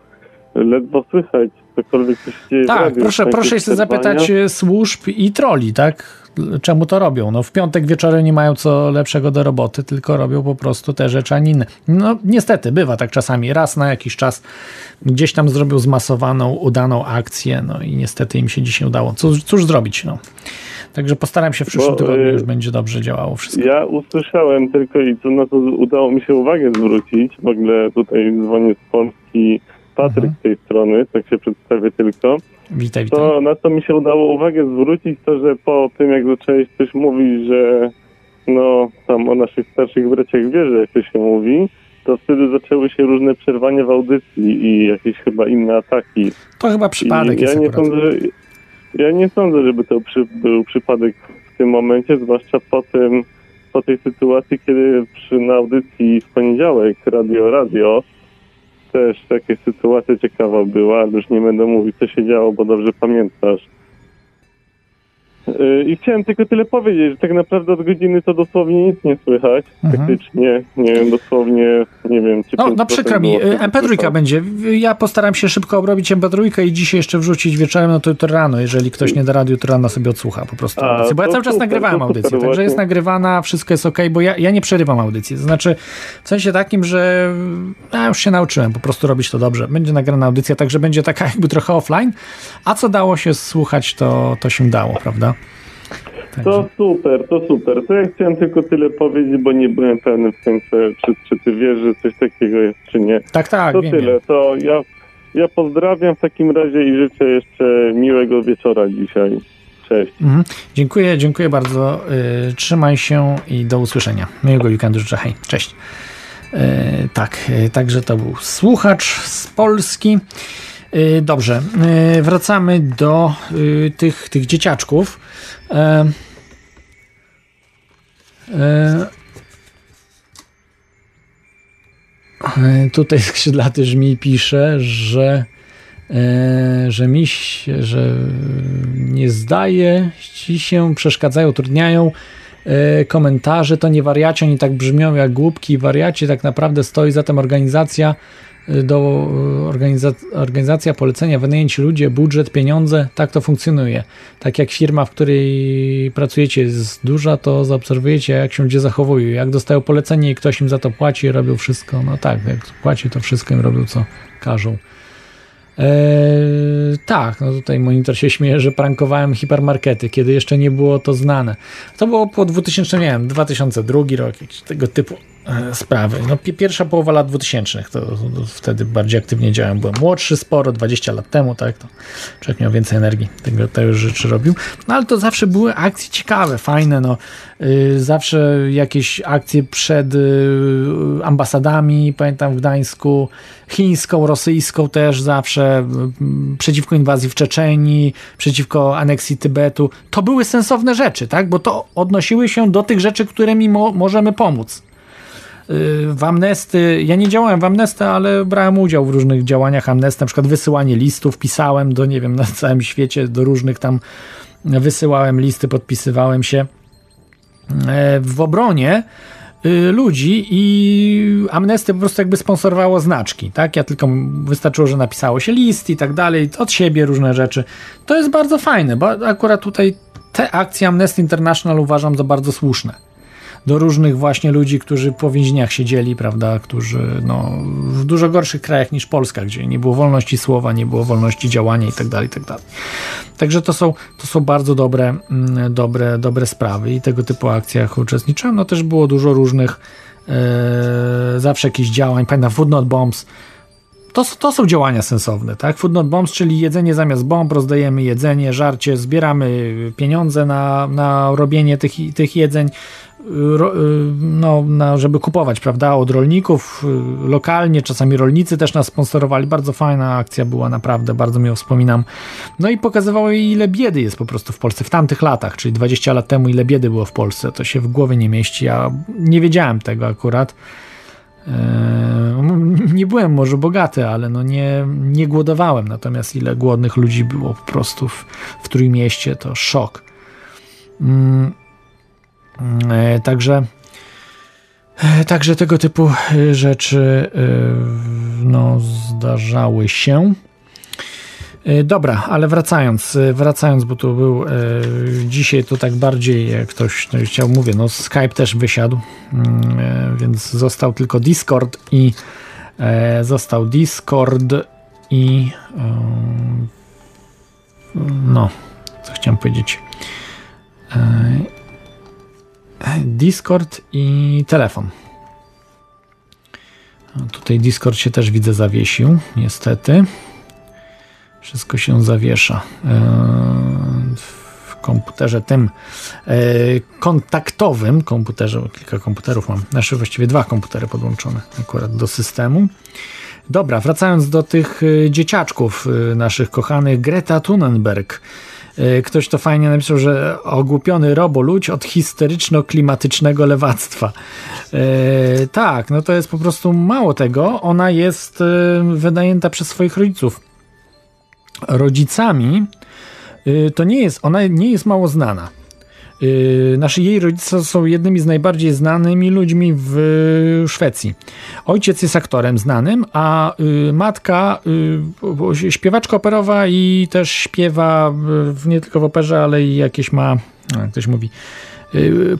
ledwo słychać cokolwiek, co się dzieje Tak, w radiu, proszę, proszę jeszcze zapytać służb i troli, tak? czemu to robią? No w piątek wieczorem nie mają co lepszego do roboty, tylko robią po prostu te rzeczy, a nie inne. No niestety, bywa tak czasami. Raz na jakiś czas gdzieś tam zrobił zmasowaną, udaną akcję, no i niestety im się dzisiaj udało. Cóż, cóż zrobić, no. Także postaram się w przyszłym Bo, tygodniu, już będzie dobrze działało wszystko. Ja usłyszałem tylko i co na to udało mi się uwagę zwrócić, w ogóle tutaj dzwonię z Polski, Patryk mhm. z tej strony, tak się przedstawię tylko. Witaj, witaj. To, na co mi się udało uwagę zwrócić, to że po tym, jak zacząłeś coś mówić, że no tam o naszych starszych braciach wierzy, jak to się mówi, to wtedy zaczęły się różne przerwania w audycji i jakieś chyba inne ataki. To chyba przypadek I ja nie sądzę, że, Ja nie sądzę, żeby to przy, był przypadek w tym momencie, zwłaszcza po tym, po tej sytuacji, kiedy przy, na audycji w poniedziałek Radio Radio też taka sytuacja ciekawa była, ale już nie będę mówić, co się działo, bo dobrze pamiętasz. Y, I chciałem tylko tyle powiedzieć, że tak naprawdę od godziny to dosłownie nic nie słychać. Mhm. Praktycznie, nie wiem, dosłownie, nie wiem, czy No, no przykro mi, MP3 będzie. Ja postaram się szybko obrobić MP3 i dzisiaj jeszcze wrzucić wieczorem, no to jutro rano, jeżeli ktoś nie da radiu, to rano sobie odsłucha po prostu A, audycję. Bo ja cały czas super, nagrywałem audycję, także właśnie. jest nagrywana, wszystko jest ok, bo ja, ja nie przerywam audycji. To znaczy, w sensie takim, że ja już się nauczyłem po prostu robić to dobrze. Będzie nagrana audycja, także będzie taka jakby trochę offline, a co dało się słuchać, to, to się dało, prawda? To super, to super. To ja chciałem tylko tyle powiedzieć, bo nie byłem pewny w końcu, czy, czy ty wiesz, że coś takiego jest, czy nie. Tak, tak. To wiem, tyle. Wiem. To ja, ja pozdrawiam w takim razie i życzę jeszcze miłego wieczora dzisiaj. Cześć. Mhm. Dziękuję, dziękuję bardzo. Yy, trzymaj się i do usłyszenia. Miłego weekendu życzę. Hej, cześć. Yy, tak, yy, także to był słuchacz z Polski. Y, dobrze, y, wracamy do y, tych, tych dzieciaczków. E, e, e, tutaj skrzydlaty żmi pisze, że że mi że nie zdaje ci się, przeszkadzają, utrudniają komentarze, to nie wariaci, oni tak brzmią jak głupki wariaci, tak naprawdę stoi za tym organizacja do organizac organizacja polecenia, wynajęć ludzie, budżet, pieniądze, tak to funkcjonuje. Tak jak firma, w której pracujecie jest duża, to zaobserwujecie jak się ludzie zachowują, jak dostają polecenie i ktoś im za to płaci robią wszystko, no tak, jak płaci to wszystko im robią co każą. Eee, tak, no tutaj monitor się śmieje, że prankowałem hipermarkety, kiedy jeszcze nie było to znane. To było po 2000, nie wiem, 2002 rok, jakiś tego typu e, sprawy. No, pierwsza połowa lat 2000, to, wtedy bardziej aktywnie działałem. Byłem młodszy sporo, 20 lat temu, tak, to człowiek miał więcej energii, tego, tego rzeczy robił. No ale to zawsze były akcje ciekawe, fajne, no. Yy, zawsze jakieś akcje przed yy, ambasadami, pamiętam w Gdańsku, chińską, rosyjską też zawsze, yy, przeciwko inwazji w Czeczenii, przeciwko aneksji Tybetu. To były sensowne rzeczy, tak, bo to odnosiły się do tych rzeczy, którymi mo możemy pomóc w Amnesty, ja nie działałem w Amnesty, ale brałem udział w różnych działaniach Amnesty, na przykład wysyłanie listów, pisałem do, nie wiem, na całym świecie, do różnych tam wysyłałem listy, podpisywałem się e, w obronie y, ludzi i Amnesty po prostu jakby sponsorowało znaczki, tak? Ja tylko wystarczyło, że napisało się list i tak dalej, od siebie różne rzeczy. To jest bardzo fajne, bo akurat tutaj te akcje Amnesty International uważam za bardzo słuszne do różnych właśnie ludzi, którzy po więzieniach siedzieli, prawda, którzy no, w dużo gorszych krajach niż Polska, gdzie nie było wolności słowa, nie było wolności działania i tak dalej, i tak. Także to są, to są bardzo dobre, mm, dobre, dobre sprawy i tego typu akcjach uczestniczyłem. No też było dużo różnych e, zawsze jakichś działań, pamiętam Food Not Bombs, to, to, są działania sensowne, tak? Food Not Bombs, czyli jedzenie zamiast bomb, rozdajemy jedzenie, żarcie, zbieramy pieniądze na, na robienie tych, tych jedzeń, Y, no, na, żeby kupować, prawda, od rolników y, lokalnie, czasami rolnicy też nas sponsorowali. Bardzo fajna akcja była, naprawdę, bardzo mi ją wspominam. No i pokazywało ile biedy jest po prostu w Polsce w tamtych latach, czyli 20 lat temu, ile biedy było w Polsce. To się w głowie nie mieści. Ja nie wiedziałem tego akurat. Eee, nie byłem może bogaty, ale no nie, nie głodowałem. Natomiast ile głodnych ludzi było po prostu w, w Trójmieście, to szok. Mm, E, także e, Także tego typu e, rzeczy no, zdarzały się. Dobra, ale wracając, wracając, bo tu był dzisiaj to tak bardziej, jak ktoś no, chciał, mówię, no Skype też wysiadł, mm, więc został tylko Discord i został Discord i no, co chciałem powiedzieć Discord i telefon. Tutaj Discord się też widzę zawiesił, niestety. Wszystko się zawiesza e, w komputerze tym e, kontaktowym komputerze, kilka komputerów mam, znaczy właściwie dwa komputery podłączone akurat do systemu. Dobra, wracając do tych e, dzieciaczków naszych kochanych, Greta Thunberg E, ktoś to fajnie napisał, że ogłupiony roboludź od histeryczno-klimatycznego lewactwa. Tak, no to jest po prostu mało tego. Ona jest wynajęta przez swoich rodziców. Rodzicami to nie jest, ona nie jest mało znana. Yy, nasi jej rodzice są jednymi z najbardziej znanymi ludźmi w Szwecji. Ojciec jest aktorem znanym, a yy, matka yy, śpiewaczka operowa i też śpiewa nie tylko w operze, ale i jakieś ma, jak ktoś mówi,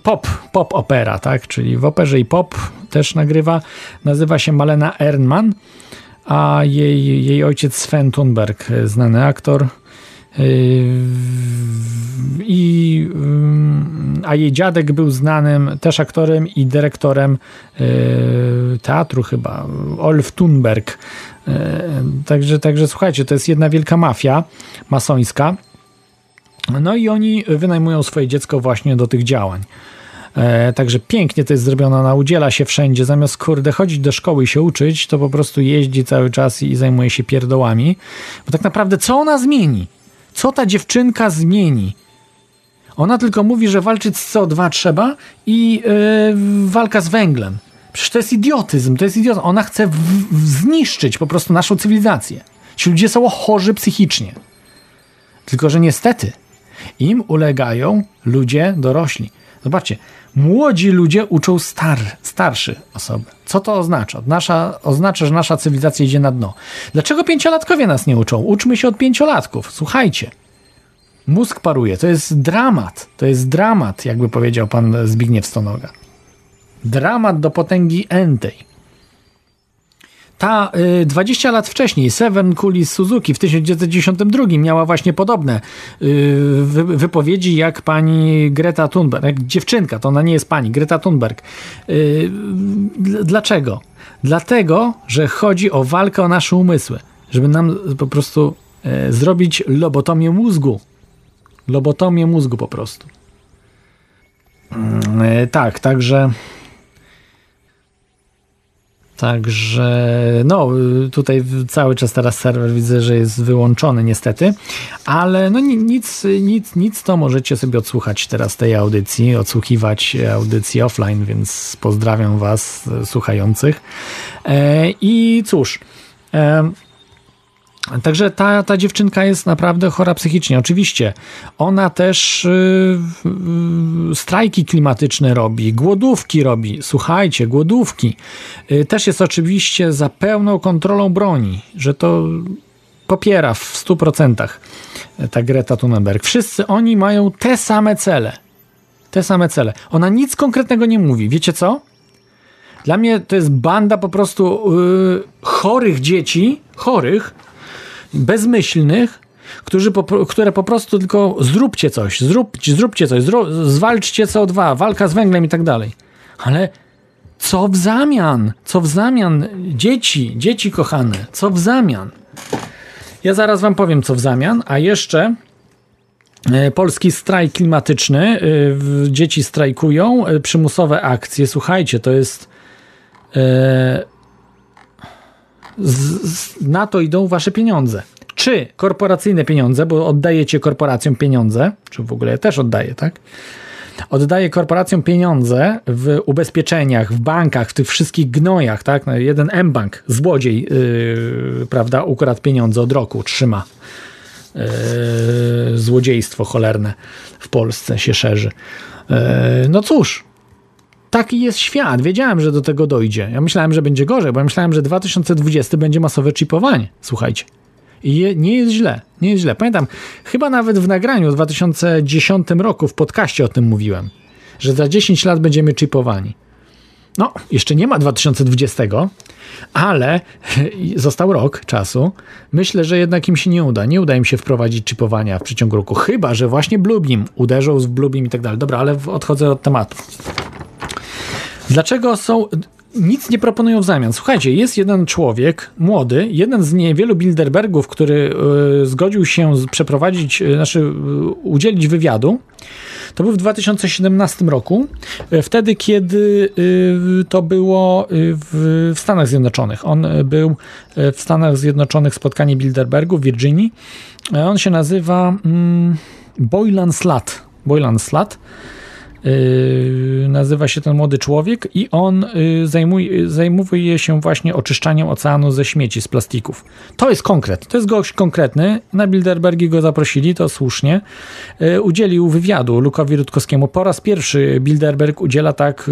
pop, pop opera, tak? Czyli w operze i pop też nagrywa. Nazywa się Malena Ernman, a jej, jej ojciec Sven Thunberg, znany aktor, i, mm, a jej dziadek był znanym też aktorem i dyrektorem e, teatru chyba, Olf Thunberg. Także, także słuchajcie, to jest jedna wielka mafia masońska. No i oni wynajmują swoje dziecko właśnie do tych działań. E, także pięknie to jest zrobione, ona udziela się wszędzie, zamiast kurde chodzić do szkoły i się uczyć, to po prostu jeździ cały czas i zajmuje się pierdołami. Bo tak naprawdę co ona zmieni? Co ta dziewczynka zmieni? Ona tylko mówi, że walczyć z CO2 trzeba i yy, walka z węglem. Przecież to jest idiotyzm, to jest idiotyzm. Ona chce w, w zniszczyć po prostu naszą cywilizację. Ci ludzie są chorzy psychicznie. Tylko, że niestety im ulegają ludzie dorośli. Zobaczcie, młodzi ludzie uczą star, osoby. Co to oznacza? Nasza, oznacza, że nasza cywilizacja idzie na dno. Dlaczego pięciolatkowie nas nie uczą? Uczmy się od pięciolatków. Słuchajcie. Mózg paruje. To jest dramat. To jest dramat, jakby powiedział pan Zbigniew Stonoga. Dramat do potęgi entej. Ta y, 20 lat wcześniej, Seven Kulis Suzuki w 1992 miała właśnie podobne y, wy, wypowiedzi jak pani Greta Thunberg, jak dziewczynka, to ona nie jest pani, Greta Thunberg. Y, dlaczego? Dlatego, że chodzi o walkę o nasze umysły, żeby nam po prostu y, zrobić lobotomię mózgu. Lobotomię mózgu po prostu. Y, tak, także Także no, tutaj cały czas teraz serwer widzę, że jest wyłączony niestety, ale no nic, nic, nic to możecie sobie odsłuchać teraz tej audycji, odsłuchiwać audycji offline, więc pozdrawiam was słuchających. E, I cóż, e, Także ta, ta dziewczynka jest naprawdę chora psychicznie. Oczywiście ona też yy, strajki klimatyczne robi, głodówki robi. Słuchajcie, głodówki. Yy, też jest oczywiście za pełną kontrolą broni, że to popiera w 100% ta Greta Thunberg. Wszyscy oni mają te same cele. Te same cele. Ona nic konkretnego nie mówi. Wiecie co? Dla mnie to jest banda po prostu yy, chorych dzieci, chorych, bezmyślnych, którzy po, które po prostu tylko zróbcie coś, zrób, zróbcie coś, zwalczcie CO2, walka z węglem i tak dalej. Ale co w zamian? Co w zamian? Dzieci, dzieci kochane, co w zamian? Ja zaraz wam powiem, co w zamian, a jeszcze e, Polski strajk klimatyczny, e, dzieci strajkują, e, przymusowe akcje. Słuchajcie, to jest z, na to idą wasze pieniądze. Czy korporacyjne pieniądze, bo oddajecie korporacjom pieniądze, czy w ogóle też oddaję, tak? Oddaje korporacjom pieniądze w ubezpieczeniach, w bankach, w tych wszystkich gnojach, tak? No, jeden M-Bank, złodziej, yy, prawda, ukradł pieniądze od roku, trzyma. Yy, złodziejstwo cholerne w Polsce się szerzy. Yy, no cóż, taki jest świat. Wiedziałem, że do tego dojdzie. Ja myślałem, że będzie gorzej, bo ja myślałem, że 2020 będzie masowe chipowanie. Słuchajcie. I nie jest źle, nie jest źle. Pamiętam, chyba nawet w nagraniu w 2010 roku w podcaście o tym mówiłem, że za 10 lat będziemy chipowani. No, jeszcze nie ma 2020, ale został rok czasu. Myślę, że jednak im się nie uda. Nie uda im się wprowadzić chipowania w przeciągu roku, chyba że właśnie Bluebeam uderzą z Bluebeam i tak dalej. Dobra, ale odchodzę od tematu. Dlaczego są nic nie proponują w zamian. Słuchajcie, jest jeden człowiek, młody, jeden z niewielu Bilderbergów, który y, zgodził się przeprowadzić, y, znaczy y, udzielić wywiadu. To był w 2017 roku, wtedy kiedy to było w, w Stanach Zjednoczonych. On był w Stanach Zjednoczonych spotkanie Bilderbergu w Virginii. On się nazywa mm, Boylan Slat. Boylan Slat. Yy, nazywa się ten młody człowiek i on yy, zajmuje, zajmuje się właśnie oczyszczaniem oceanu ze śmieci, z plastików. To jest konkret, to jest gość konkretny. Na Bilderbergi go zaprosili, to słusznie. Yy, udzielił wywiadu Lukowi Rutkowskiemu. Po raz pierwszy Bilderberg udziela tak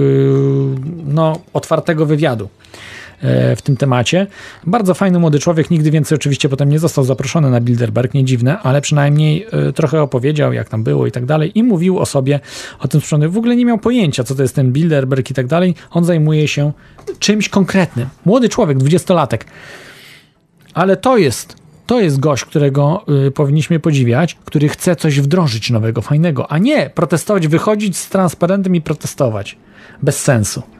no, otwartego wywiadu. E, w tym temacie. Bardzo fajny młody człowiek, nigdy więcej oczywiście potem nie został zaproszony na Bilderberg, nie dziwne, ale przynajmniej e, trochę opowiedział, jak tam było i tak dalej i mówił o sobie, o tym sprzęcie. W ogóle nie miał pojęcia, co to jest ten Bilderberg i tak dalej. On zajmuje się czymś konkretnym. Młody człowiek, dwudziestolatek. Ale to jest to jest gość, którego y, powinniśmy podziwiać, który chce coś wdrożyć nowego, fajnego, a nie protestować, wychodzić z transparentem i protestować. Bez sensu.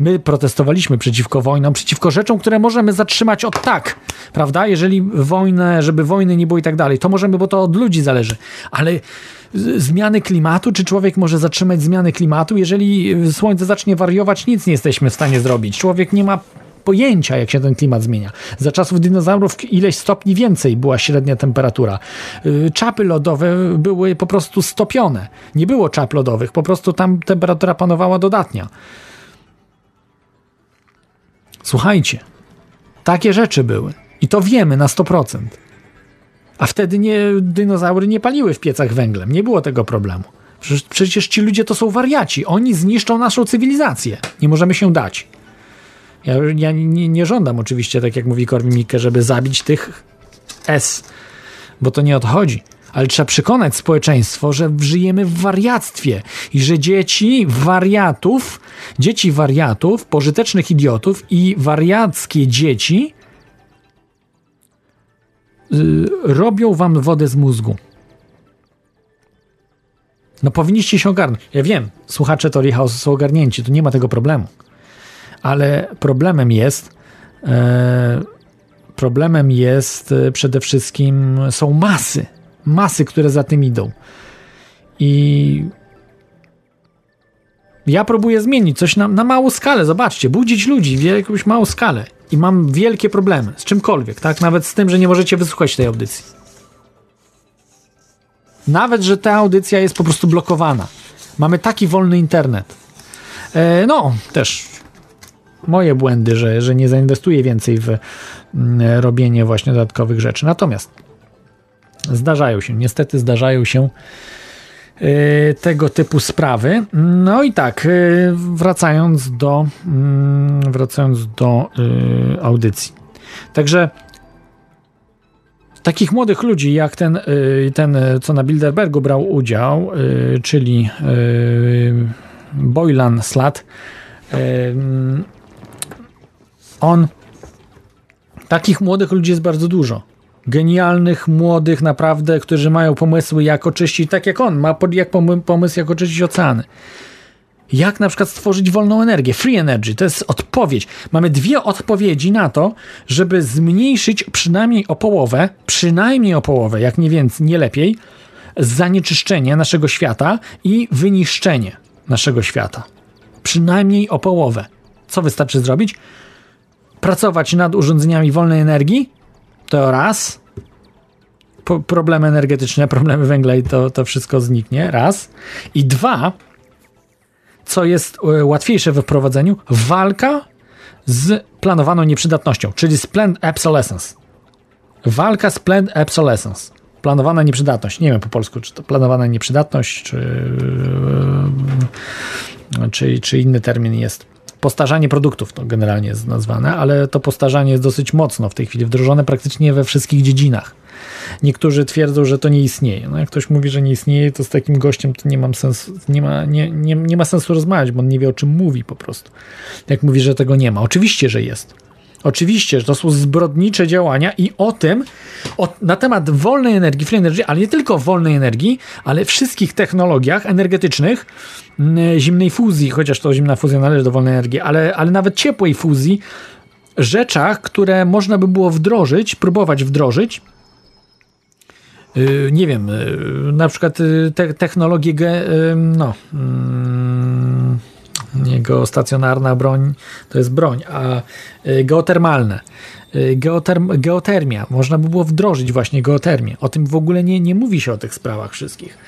My protestowaliśmy przeciwko wojnom, przeciwko rzeczom, które możemy zatrzymać od tak, prawda? Jeżeli wojnę, żeby wojny nie było i tak dalej, to możemy, bo to od ludzi zależy. Ale zmiany klimatu, czy człowiek może zatrzymać zmiany klimatu? Jeżeli słońce zacznie wariować, nic nie jesteśmy w stanie zrobić. Człowiek nie ma pojęcia, jak się ten klimat zmienia. Za czasów dinozaurów ileś stopni więcej była średnia temperatura. Y, czapy lodowe były po prostu stopione. Nie było czap lodowych, po prostu tam temperatura panowała dodatnia. Słuchajcie, takie rzeczy były. I to wiemy na 100%. A wtedy nie, dinozaury nie paliły w piecach węglem. Nie było tego problemu. Przecież, ci ludzie to są wariaci. Oni zniszczą naszą cywilizację. Nie możemy się dać. Ja, ja nie, nie, żądam oczywiście, tak jak mówi Korwin Mikke, żeby zabić tych S, bo to nie odchodzi. Ale trzeba przekonać społeczeństwo, że żyjemy w wariactwie i że dzieci wariatów, dzieci wariatów, pożytecznych idiotów i wariackie dzieci yy, robią wam wodę z mózgu. No powinniście się ogarnąć. Ja wiem, słuchacze Tori House są ogarnięci, tu nie ma tego problemu ale problemem jest, e, problemem jest e, przede wszystkim są masy, masy, które za tym idą. I ja próbuję zmienić coś na, na małą skalę, zobaczcie, budzić ludzi w jakąś małą skalę. I mam wielkie problemy z czymkolwiek, tak? Nawet z tym, że nie możecie wysłuchać tej audycji. Nawet, że ta audycja jest po prostu blokowana. Mamy taki wolny internet. E, no, też moje błędy, że, że nie zainwestuję więcej w mm, robienie właśnie dodatkowych rzeczy. Natomiast zdarzają się, niestety zdarzają się y, tego typu sprawy. No i tak, y, wracając do mm, wracając do y, audycji. Także takich młodych ludzi jak ten, ten co na Bilderbergu brał udział, czyli Boylan Slat, on. Takich młodych ludzi jest bardzo dużo. Genialnych, młodych, naprawdę, którzy mają pomysły, jak oczyścić, tak jak on, ma jak pomysł, jak oczyścić oceany. Jak na przykład stworzyć wolną energię? Free energy to jest odpowiedź. Mamy dwie odpowiedzi na to, żeby zmniejszyć przynajmniej o połowę, przynajmniej o połowę, jak nie nie lepiej, zanieczyszczenie naszego świata i wyniszczenie naszego świata. Przynajmniej o połowę. Co wystarczy zrobić? pracować nad urządzeniami wolnej energii, to raz. Po, problemy energetyczne, problemy węgla i to, to wszystko zniknie, raz. I dwa, co jest e, łatwiejsze we wprowadzeniu, walka z planowaną nieprzydatnością, czyli splend obsolescence. Walka z planned obsolescence. Planowana nieprzydatność. Nie wiem po polsku, czy to planowana nieprzydatność, czy, e, czy, czy inny termin jest postarzanie produktów to generalnie jest nazwane, ale to postarzanie jest dosyć mocno w tej chwili wdrożone praktycznie we wszystkich dziedzinach. Niektórzy twierdzą, że to nie istnieje. No jak ktoś mówi, że nie istnieje, to z takim gościem to nie mam sensu, nie ma, nie, nie, nie ma sensu rozmawiać, bo on nie wie o czym mówi po prostu. Jak mówi, że tego nie ma. Oczywiście, że jest. Oczywiście, że to są zbrodnicze działania i o tym, o, na temat wolnej energii, free energy, ale nie tylko wolnej energii, ale wszystkich technologiach energetycznych, zimnej fuzji, chociaż to zimna fuzja należy do wolnej energii, ale, ale nawet ciepłej fuzji, rzeczach, które można by było wdrożyć, próbować wdrożyć, y, nie wiem, y, na przykład y, te, technologie no, nie geostacjonarna broń to jest broń, a geotermalne. Geoterm, geotermia. Można by było wdrożyć właśnie geotermię. O tym w ogóle nie, nie mówi się o tych sprawach wszystkich.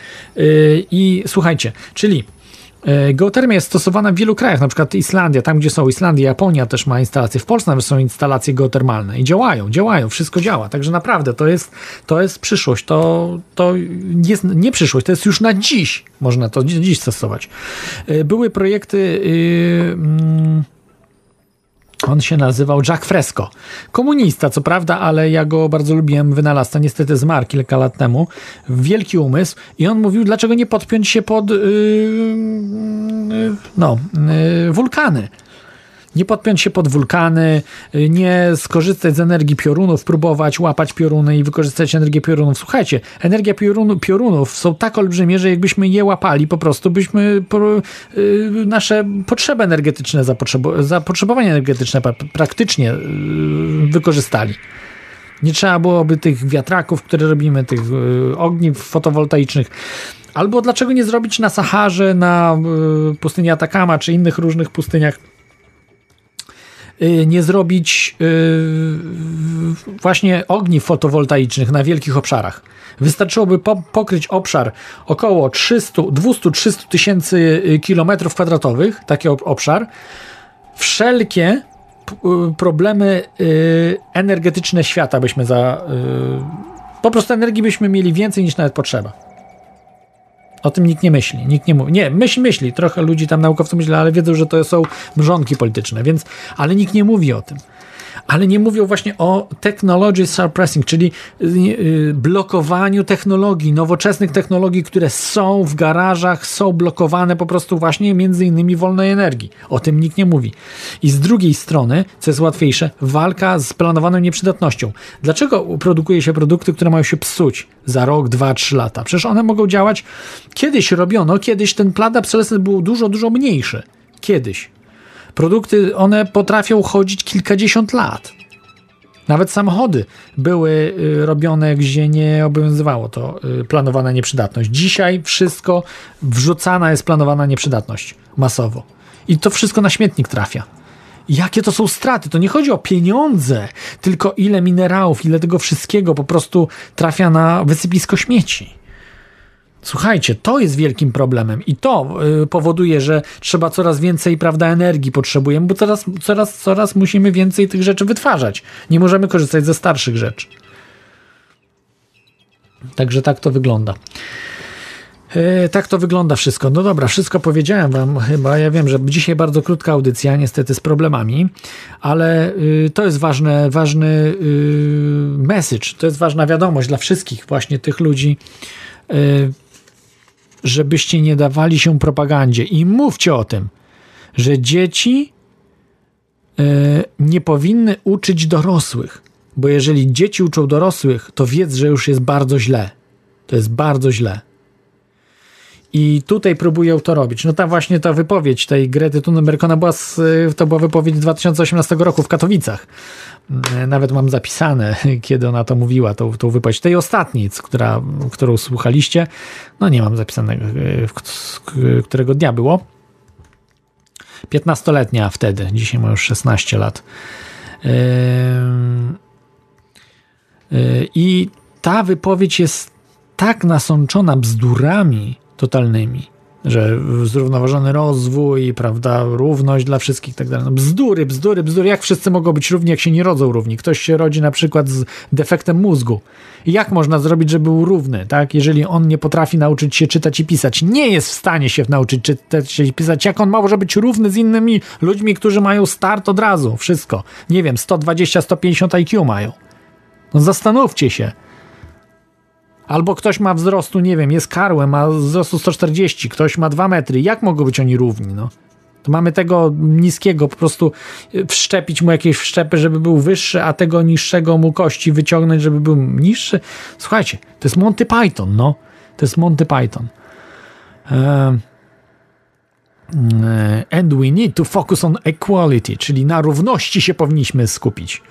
I słuchajcie, czyli geotermia jest stosowana w wielu krajach, na przykład Islandia, tam gdzie są Islandia, Japonia też ma instalacje, w Polsce nawet są instalacje geotermalne i działają, działają, wszystko działa, także naprawdę to jest, to jest przyszłość, to, to jest nie przyszłość, to jest już na dziś, można to dziś stosować. E, były projekty yy, on się nazywał Jack Fresco. Komunista, co prawda, ale ja go bardzo lubiłem, wynalazca. Niestety zmarł kilka lat temu. Wielki umysł. I on mówił, dlaczego nie podpiąć się pod yy, yy, no, yy, wulkany. Nie podpiąć się pod wulkany, y, nie skorzystać z energii piorunów, próbować łapać pioruny i wykorzystać energię piorunów. Słuchajcie, energia piorunu, piorunów są tak olbrzymie, że jakbyśmy je łapali, po prostu byśmy po, y, nasze potrzeby energetyczne, zapotrzebo, zapotrzebowanie energetyczne pra, praktycznie y, wykorzystali. Nie trzeba byłoby tych wiatraków, które robimy, tych y, ogniw fotowoltaicznych. Albo dlaczego nie zrobić na Saharze, na y, pustyni Atakama, czy innych różnych pustyniach, nie zrobić właśnie ogniw fotowoltaicznych na wielkich obszarach. Wystarczyłoby po, pokryć obszar około 200-300 tysięcy kilometrów kwadratowych, taki obszar. Wszelkie Y, problemy y, energetyczne świata byśmy za. Y, po prostu energii byśmy mieli więcej niż nawet potrzeba. O tym nikt nie myśli, nikt nie mówi. Nie, myśl myśli, trochę ludzi tam naukowców myśli, ale wiedzą, że to są mrzonki polityczne, więc, ale nikt nie mówi o tym ale nie mówią właśnie o technology suppressing, czyli y, y, blokowaniu technologii, nowoczesnych technologii, które są w garażach, są blokowane po prostu właśnie między innymi wolnej energii. O tym nikt nie mówi. I z drugiej strony, co jest łatwiejsze, walka z planowaną nieprzydatnością. Dlaczego produkuje się produkty, które mają się psuć za rok, dwa, trzy lata? Przecież one mogą działać. Kiedyś robiono, kiedyś ten plan obsolescence był dużo, dużo mniejszy. Kiedyś. Produkty, one potrafią chodzić kilkadziesiąt lat. Nawet samochody były y, robione, gdzie nie obowiązywało to y, planowana nieprzydatność. Dzisiaj wszystko wrzucana jest planowana nieprzydatność masowo. I to wszystko na śmietnik trafia. Jakie to są straty? To nie chodzi o pieniądze, tylko ile minerałów, ile tego wszystkiego po prostu trafia na wysypisko śmieci. Słuchajcie, to jest wielkim problemem i to y, powoduje, że trzeba coraz więcej, prawda, energii potrzebujemy, bo coraz, coraz, coraz musimy więcej tych rzeczy wytwarzać. Nie możemy korzystać ze starszych rzeczy. Także tak to wygląda. E, tak to wygląda wszystko. No dobra, wszystko powiedziałem Wam chyba. Ja wiem, że dzisiaj bardzo krótka audycja, niestety z problemami, ale y, to jest ważne, ważny y, message, to jest ważna wiadomość dla wszystkich właśnie tych ludzi, y, żebyście nie dawali się propagandzie i mówcie o tym, że dzieci e, nie powinny uczyć dorosłych, bo jeżeli dzieci uczą dorosłych, to wiedz, że już jest bardzo źle. To jest bardzo źle. I tutaj próbują to robić. No ta właśnie ta wypowiedź tej Grety Thunberg, ona była z, to była wypowiedź 2018 roku w Katowicach. E, nawet mam zapisane, kiedy ona to mówiła, tą, tą wypowiedź. Tej ostatniej, która, którą słuchaliście, no nie mam zapisanego, e, którego dnia było. 15-letnia wtedy, dzisiaj ma już 16 lat. E, I ta wypowiedź jest tak nasączona bzdurami totalnymi, że zrównoważony rozwój, prawda, równość dla wszystkich, tak dalej. No bzdury, bzdury, bzdury. Jak wszyscy mogą być równi, jak się nie rodzą równi? Ktoś się rodzi na przykład z defektem mózgu. Jak można zrobić, żeby był równy, tak? Jeżeli on nie potrafi nauczyć się czytać i pisać, nie jest w stanie się nauczyć czytać i pisać, jak on może być równy z innymi ludźmi, którzy mają start od razu, wszystko. Nie wiem, 120, 150 IQ mają. No zastanówcie się. Albo ktoś ma wzrostu, nie wiem, jest karłem, ma wzrostu 140, ktoś ma 2 metry. Jak mogą być oni równi, no? To mamy tego niskiego po prostu e, wszczepić mu jakieś wszczepy, żeby był wyższy, a tego niższego mu kości wyciągnąć, żeby był niższy. Słuchajcie, to jest Monty Python, no. To jest Monty Python. E, and we need to focus on equality, czyli na równości się powinniśmy skupić.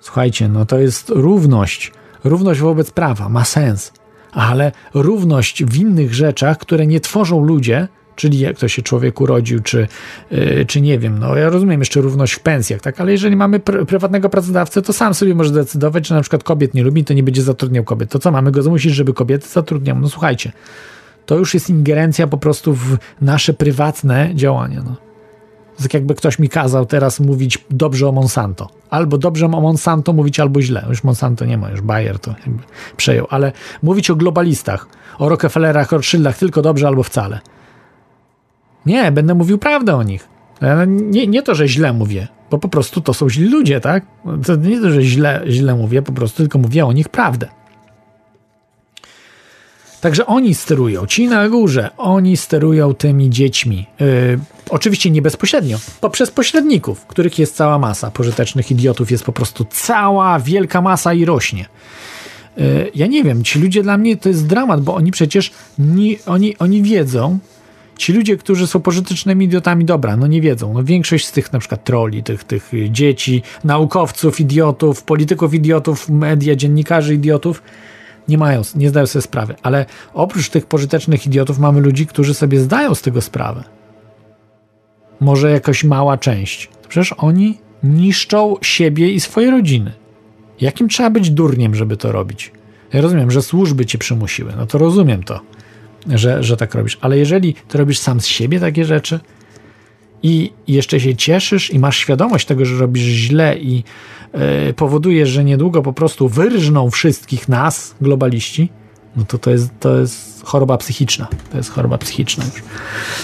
Słuchajcie, no to jest równość Równość wobec prawa ma sens, ale równość w innych rzeczach, które nie tworzą ludzie, czyli jak to się człowiek urodził, czy, yy, czy nie wiem, no ja rozumiem jeszcze równość w pensjach, tak, ale jeżeli mamy pr prywatnego pracodawcę, to sam sobie może decydować, że na przykład kobiet nie lubi, to nie będzie zatrudniał kobiet. To co, mamy go zmusić, żeby kobiety zatrudniał? No słuchajcie, to już jest ingerencja po prostu w nasze prywatne działania, no tak jakby ktoś mi kazał teraz mówić dobrze o Monsanto. Albo dobrze o Monsanto mówić, albo źle. Już Monsanto nie ma, już Bayer to jakby przejął. Ale mówić o globalistach, o Rockefellerach, Rothschildach tylko dobrze albo wcale. Nie, będę mówił prawdę o nich. Nie, nie to, że źle mówię, bo po prostu to są źli ludzie, tak? To nie to, że źle, źle mówię, po prostu tylko mówię o nich prawdę. Także oni sterują, ci na górze, oni sterują tymi dziećmi. Yy, oczywiście nie bezpośrednio, poprzez pośredników, których jest cała masa. Pożytecznych idiotów jest po prostu cała wielka masa i rośnie. Yy, ja nie wiem, ci ludzie dla mnie to jest dramat, bo oni przecież nie, oni, oni wiedzą, ci ludzie, którzy są pożytecznymi idiotami, dobra, no nie wiedzą. No większość z tych na przykład troli, tych, tych dzieci, naukowców, idiotów, polityków idiotów, media, dziennikarzy idiotów, nie mają, nie zdają sobie sprawy. Ale oprócz tych pożytecznych idiotów mamy ludzi, którzy sobie zdają z tego sprawę. Może jakaś mała część. Przecież oni niszczą siebie i swoje rodziny. Jakim trzeba być durniem, żeby to robić? Ja rozumiem, że służby cię przymusiły. No to rozumiem to, że, że tak robisz. Ale jeżeli to robisz sam z siebie takie rzeczy i jeszcze się cieszysz i masz świadomość tego, że robisz źle i E, powoduje, że niedługo po prostu wyrżną wszystkich nas, globaliści, no to to jest, to jest choroba psychiczna. To jest choroba psychiczna już.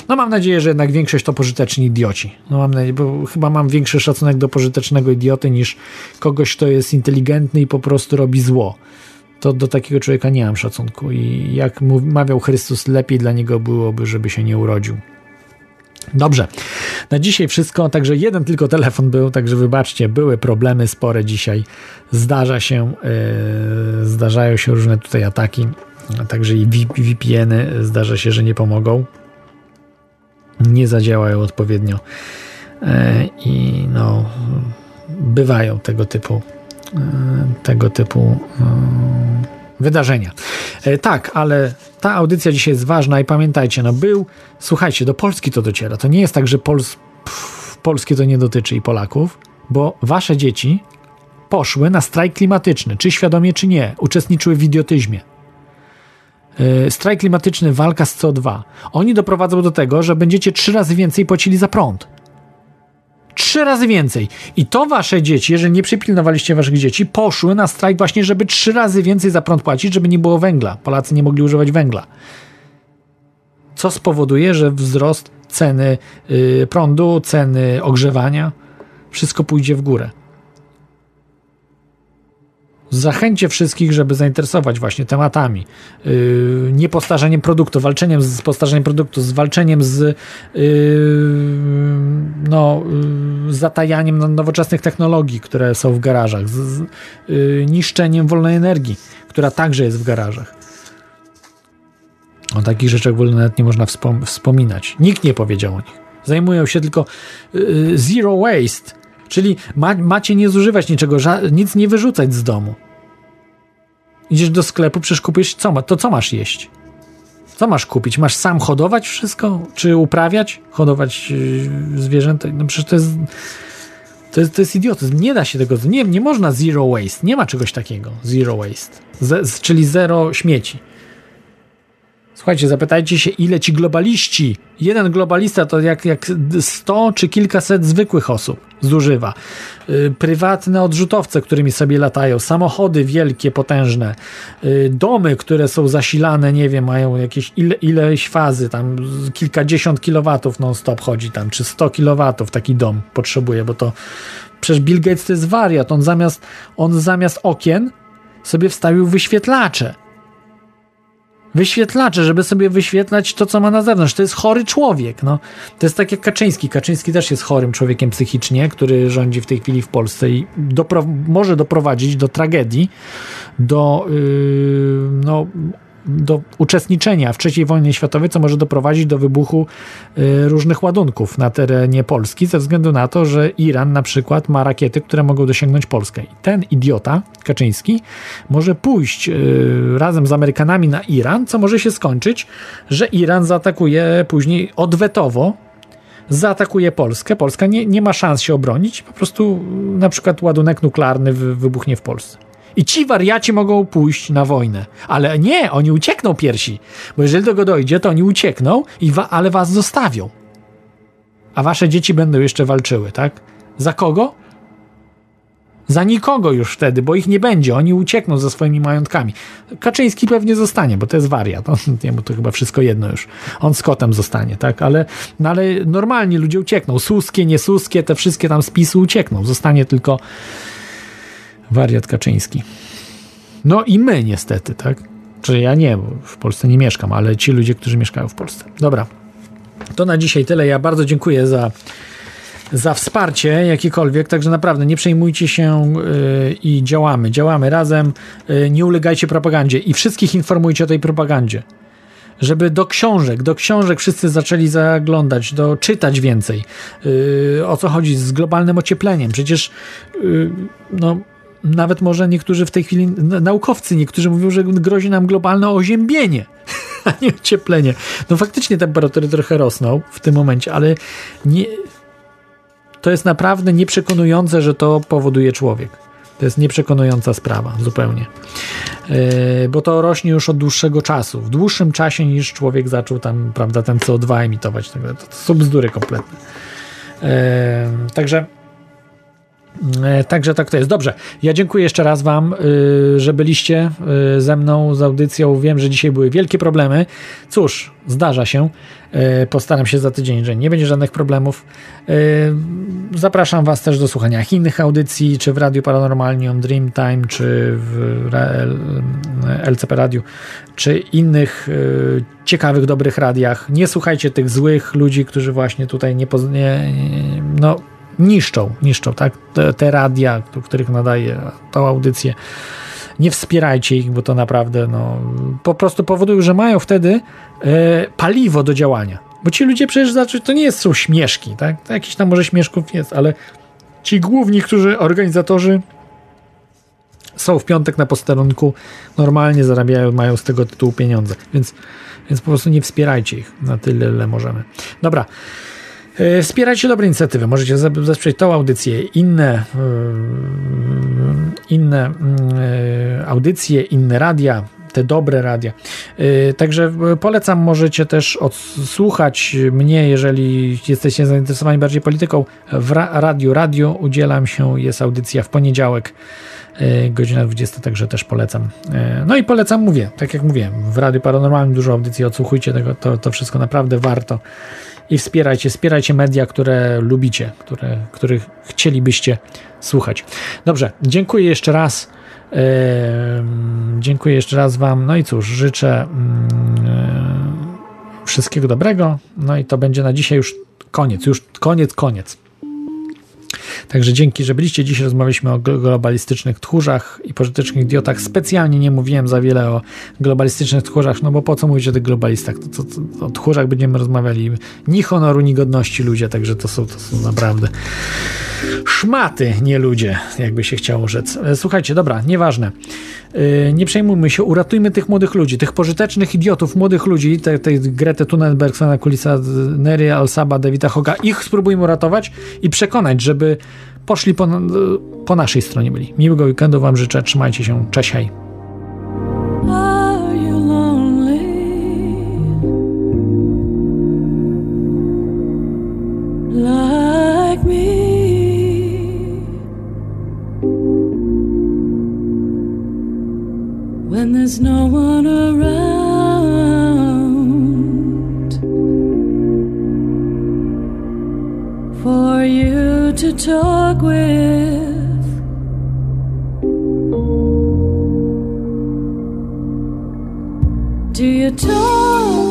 No mam nadzieję, że jednak większość to pożyteczni idioci. No mam nadzieję, bo chyba mam większy szacunek do pożytecznego idioty niż kogoś, kto jest inteligentny i po prostu robi zło. To do takiego człowieka nie mam szacunku. I jak mawiał Chrystus, lepiej dla niego byłoby, żeby się nie urodził. Dobrze, na dzisiaj wszystko, także jeden tylko telefon był, także wybaczcie, były problemy spore dzisiaj. Zdarza się, yy, zdarzają się różne tutaj ataki, także i VPN-y zdarza się, że nie pomogą, nie zadziałają odpowiednio. Yy, i no, bywają tego typu, yy, tego typu wydarzenia. E, tak, ale ta audycja dzisiaj jest ważna i pamiętajcie, no był, słuchajcie, do Polski to dociera. To nie jest tak, że Pols pff, to nie dotyczy i Polaków, bo wasze dzieci poszły na strajk klimatyczny, czy świadomie, czy nie, uczestniczyły w idiotyzmie. Yy, strajk klimatyczny, walka z CO2. Oni doprowadzą do tego, że będziecie trzy razy więcej płacili za prąd. Trzy razy więcej. I to wasze dzieci, jeżeli nie przypilnowaliście waszych dzieci, poszły na strajk właśnie, żeby trzy razy więcej za prąd płacić, żeby nie było węgla. Polacy nie mogli używać węgla. Co spowoduje, że wzrost ceny yy, prądu, ceny ogrzewania, wszystko pójdzie w górę zachęcie wszystkich, żeby zainteresować właśnie tematami yy, niepostarzeniem produktu, walczeniem z postarzeniem produktu, z walczeniem z yy, no, yy, zatajaniem nowoczesnych technologii, które są w garażach, z, z yy, niszczeniem wolnej energii, która także jest w garażach. O takich rzeczach w ogóle nawet nie można wspom wspominać. Nikt nie powiedział o nich. Zajmują się tylko yy, zero waste, Czyli ma, macie nie zużywać niczego, nic nie wyrzucać z domu. Idziesz do sklepu, przecież kupujesz co? To co masz jeść? Co masz kupić? Masz sam hodować wszystko? Czy uprawiać? Hodować yy, zwierzęta? No przecież to jest, to jest, to jest idiotyzm. Nie da się tego, nie, nie można zero waste. Nie ma czegoś takiego. Zero waste. Z, czyli zero śmieci. Słuchajcie, zapytajcie się, ile ci globaliści, jeden globalista to jak, jak 100 czy kilkaset zwykłych osób zużywa. Yy, prywatne odrzutowce, którymi sobie latają, samochody wielkie, potężne, yy, domy, które są zasilane, nie wiem, mają jakieś ile, ileś fazy, tam kilkadziesiąt kilowatów non-stop chodzi tam, czy 100 kilowatów taki dom potrzebuje, bo to przecież Bill Gates to jest wariat, on zamiast, on zamiast okien sobie wstawił wyświetlacze wyświetlacze, żeby sobie wyświetlać to, co ma na zewnątrz. To jest chory człowiek. No. To jest tak jak Kaczyński. Kaczyński też jest chorym człowiekiem psychicznie, który rządzi w tej chwili w Polsce i dopro może doprowadzić do tragedii, do yy, no, do uczestniczenia w III wojnie światowej, co może doprowadzić do wybuchu y, różnych ładunków na terenie Polski, ze względu na to, że Iran na przykład ma rakiety, które mogą dosięgnąć Polskę. I ten idiota, Kaczyński, może pójść y, razem z Amerykanami na Iran, co może się skończyć, że Iran zaatakuje później odwetowo zaatakuje Polskę. Polska nie, nie ma szans się obronić, po prostu na przykład ładunek nuklearny wybuchnie w Polsce. I ci wariaci mogą pójść na wojnę. Ale nie, oni uciekną piersi. Bo jeżeli do tego dojdzie, to oni uciekną, i wa ale was zostawią. A wasze dzieci będą jeszcze walczyły, tak? Za kogo? Za nikogo już wtedy, bo ich nie będzie. Oni uciekną ze swoimi majątkami. Kaczyński pewnie zostanie, bo to jest wariat. On, bo to chyba wszystko jedno już. On z kotem zostanie, tak? Ale, no ale normalnie ludzie uciekną. Suskie, niesuskie, te wszystkie tam spisy uciekną. Zostanie tylko Wariat Kaczyński. No i my niestety, tak? Znaczy ja nie, bo w Polsce nie mieszkam, ale ci ludzie, którzy mieszkają w Polsce. Dobra. To na dzisiaj tyle. Ja bardzo dziękuję za, za wsparcie jakiekolwiek, także naprawdę nie przejmujcie się yy, i działamy. Działamy razem. Yy, nie ulegajcie propagandzie i wszystkich informujcie o tej propagandzie. Żeby do książek, do książek wszyscy zaczęli zaglądać, do czytać więcej. Yy, o co chodzi z globalnym ociepleniem? Przecież yy, no nawet może niektórzy w tej chwili, naukowcy niektórzy mówią, że grozi nam globalne oziębienie, a nie ocieplenie. No faktycznie temperatury trochę rosną w tym momencie, ale nie, to jest naprawdę nieprzekonujące, że to powoduje człowiek. To jest nieprzekonująca sprawa, zupełnie. Yy, bo to rośnie już od dłuższego czasu. W dłuższym czasie niż człowiek zaczął tam, prawda, ten CO2 emitować. To, to są bzdury kompletne. Yy, także także tak to jest. Dobrze, ja dziękuję jeszcze raz Wam, y, że byliście y, ze mną z audycją. Wiem, że dzisiaj były wielkie problemy. Cóż, zdarza się. E, postaram się za tydzień, że nie będzie żadnych problemów. E, zapraszam Was też do słuchania innych audycji, czy w Radiu Paranormalnium, Dreamtime, czy w LCP Radiu, czy innych ciekawych, dobrych radiach. Nie słuchajcie tych złych ludzi, którzy właśnie tutaj nie, nie no niszczą, niszczą, tak? Te, te radia, do których nadaje tą audycję. Nie wspierajcie ich, bo to naprawdę no, po prostu powodują, że mają wtedy e, paliwo do działania. Bo ci ludzie przecież znaczy, to nie jest, są śmieszki, tak? To jakiś tam może śmieszków jest, ale ci główni, którzy organizatorzy są w piątek na posterunku, normalnie zarabiają, mają z tego tytułu pieniądze. Więc, więc po prostu nie wspierajcie ich na tyle, ile możemy. Dobra. E, wspierajcie dobre inicjatywy. Możecie wesprzeć tą audycję, inne, e, inne e, audycje, inne radia, te dobre radia. Także polecam, możecie też odsłuchać mnie, jeżeli jesteście zainteresowani bardziej polityką. W radiu, radio udzielam się, jest audycja w poniedziałek, godzina 20, także też polecam. No i polecam, mówię, tak jak mówiłem, w Radiu Paranormalnym dużo audycji, odsłuchujcie tego, to, to wszystko naprawdę warto i wspierajcie, wspierajcie media, które lubicie, które, których chcielibyście słuchać. Dobrze, dziękuję jeszcze raz. Yy, dziękuję jeszcze raz Wam. No i cóż, życzę yy, wszystkiego dobrego. No i to będzie na dzisiaj już koniec, już koniec, koniec. Także dzięki, że byliście. Dziś rozmawialiśmy o globalistycznych tchórzach i pożytecznych idiotach. Specjalnie nie mówiłem za wiele o globalistycznych tchórzach, no bo po co mówić o tych globalistach? To, to, to, o tchórzach będziemy rozmawiali. Ni honoru, ni godności ludzie, także to są, to są naprawdę szmaty, nie ludzie, jakby się chciało rzec. E, słuchajcie, dobra, nieważne. Yy, nie przejmujmy się, uratujmy tych młodych ludzi, tych pożytecznych idiotów, młodych ludzi, tej, tej Gretę Thunberg, Sana Kulisa, Nery Alsaba, Davida Hoga, ich spróbujmy uratować i przekonać, żeby poszli po, po naszej stronie byli. Miłego weekendu Wam życzę, trzymajcie się, cześć, hej. there's no one around for you to talk with. Do you talk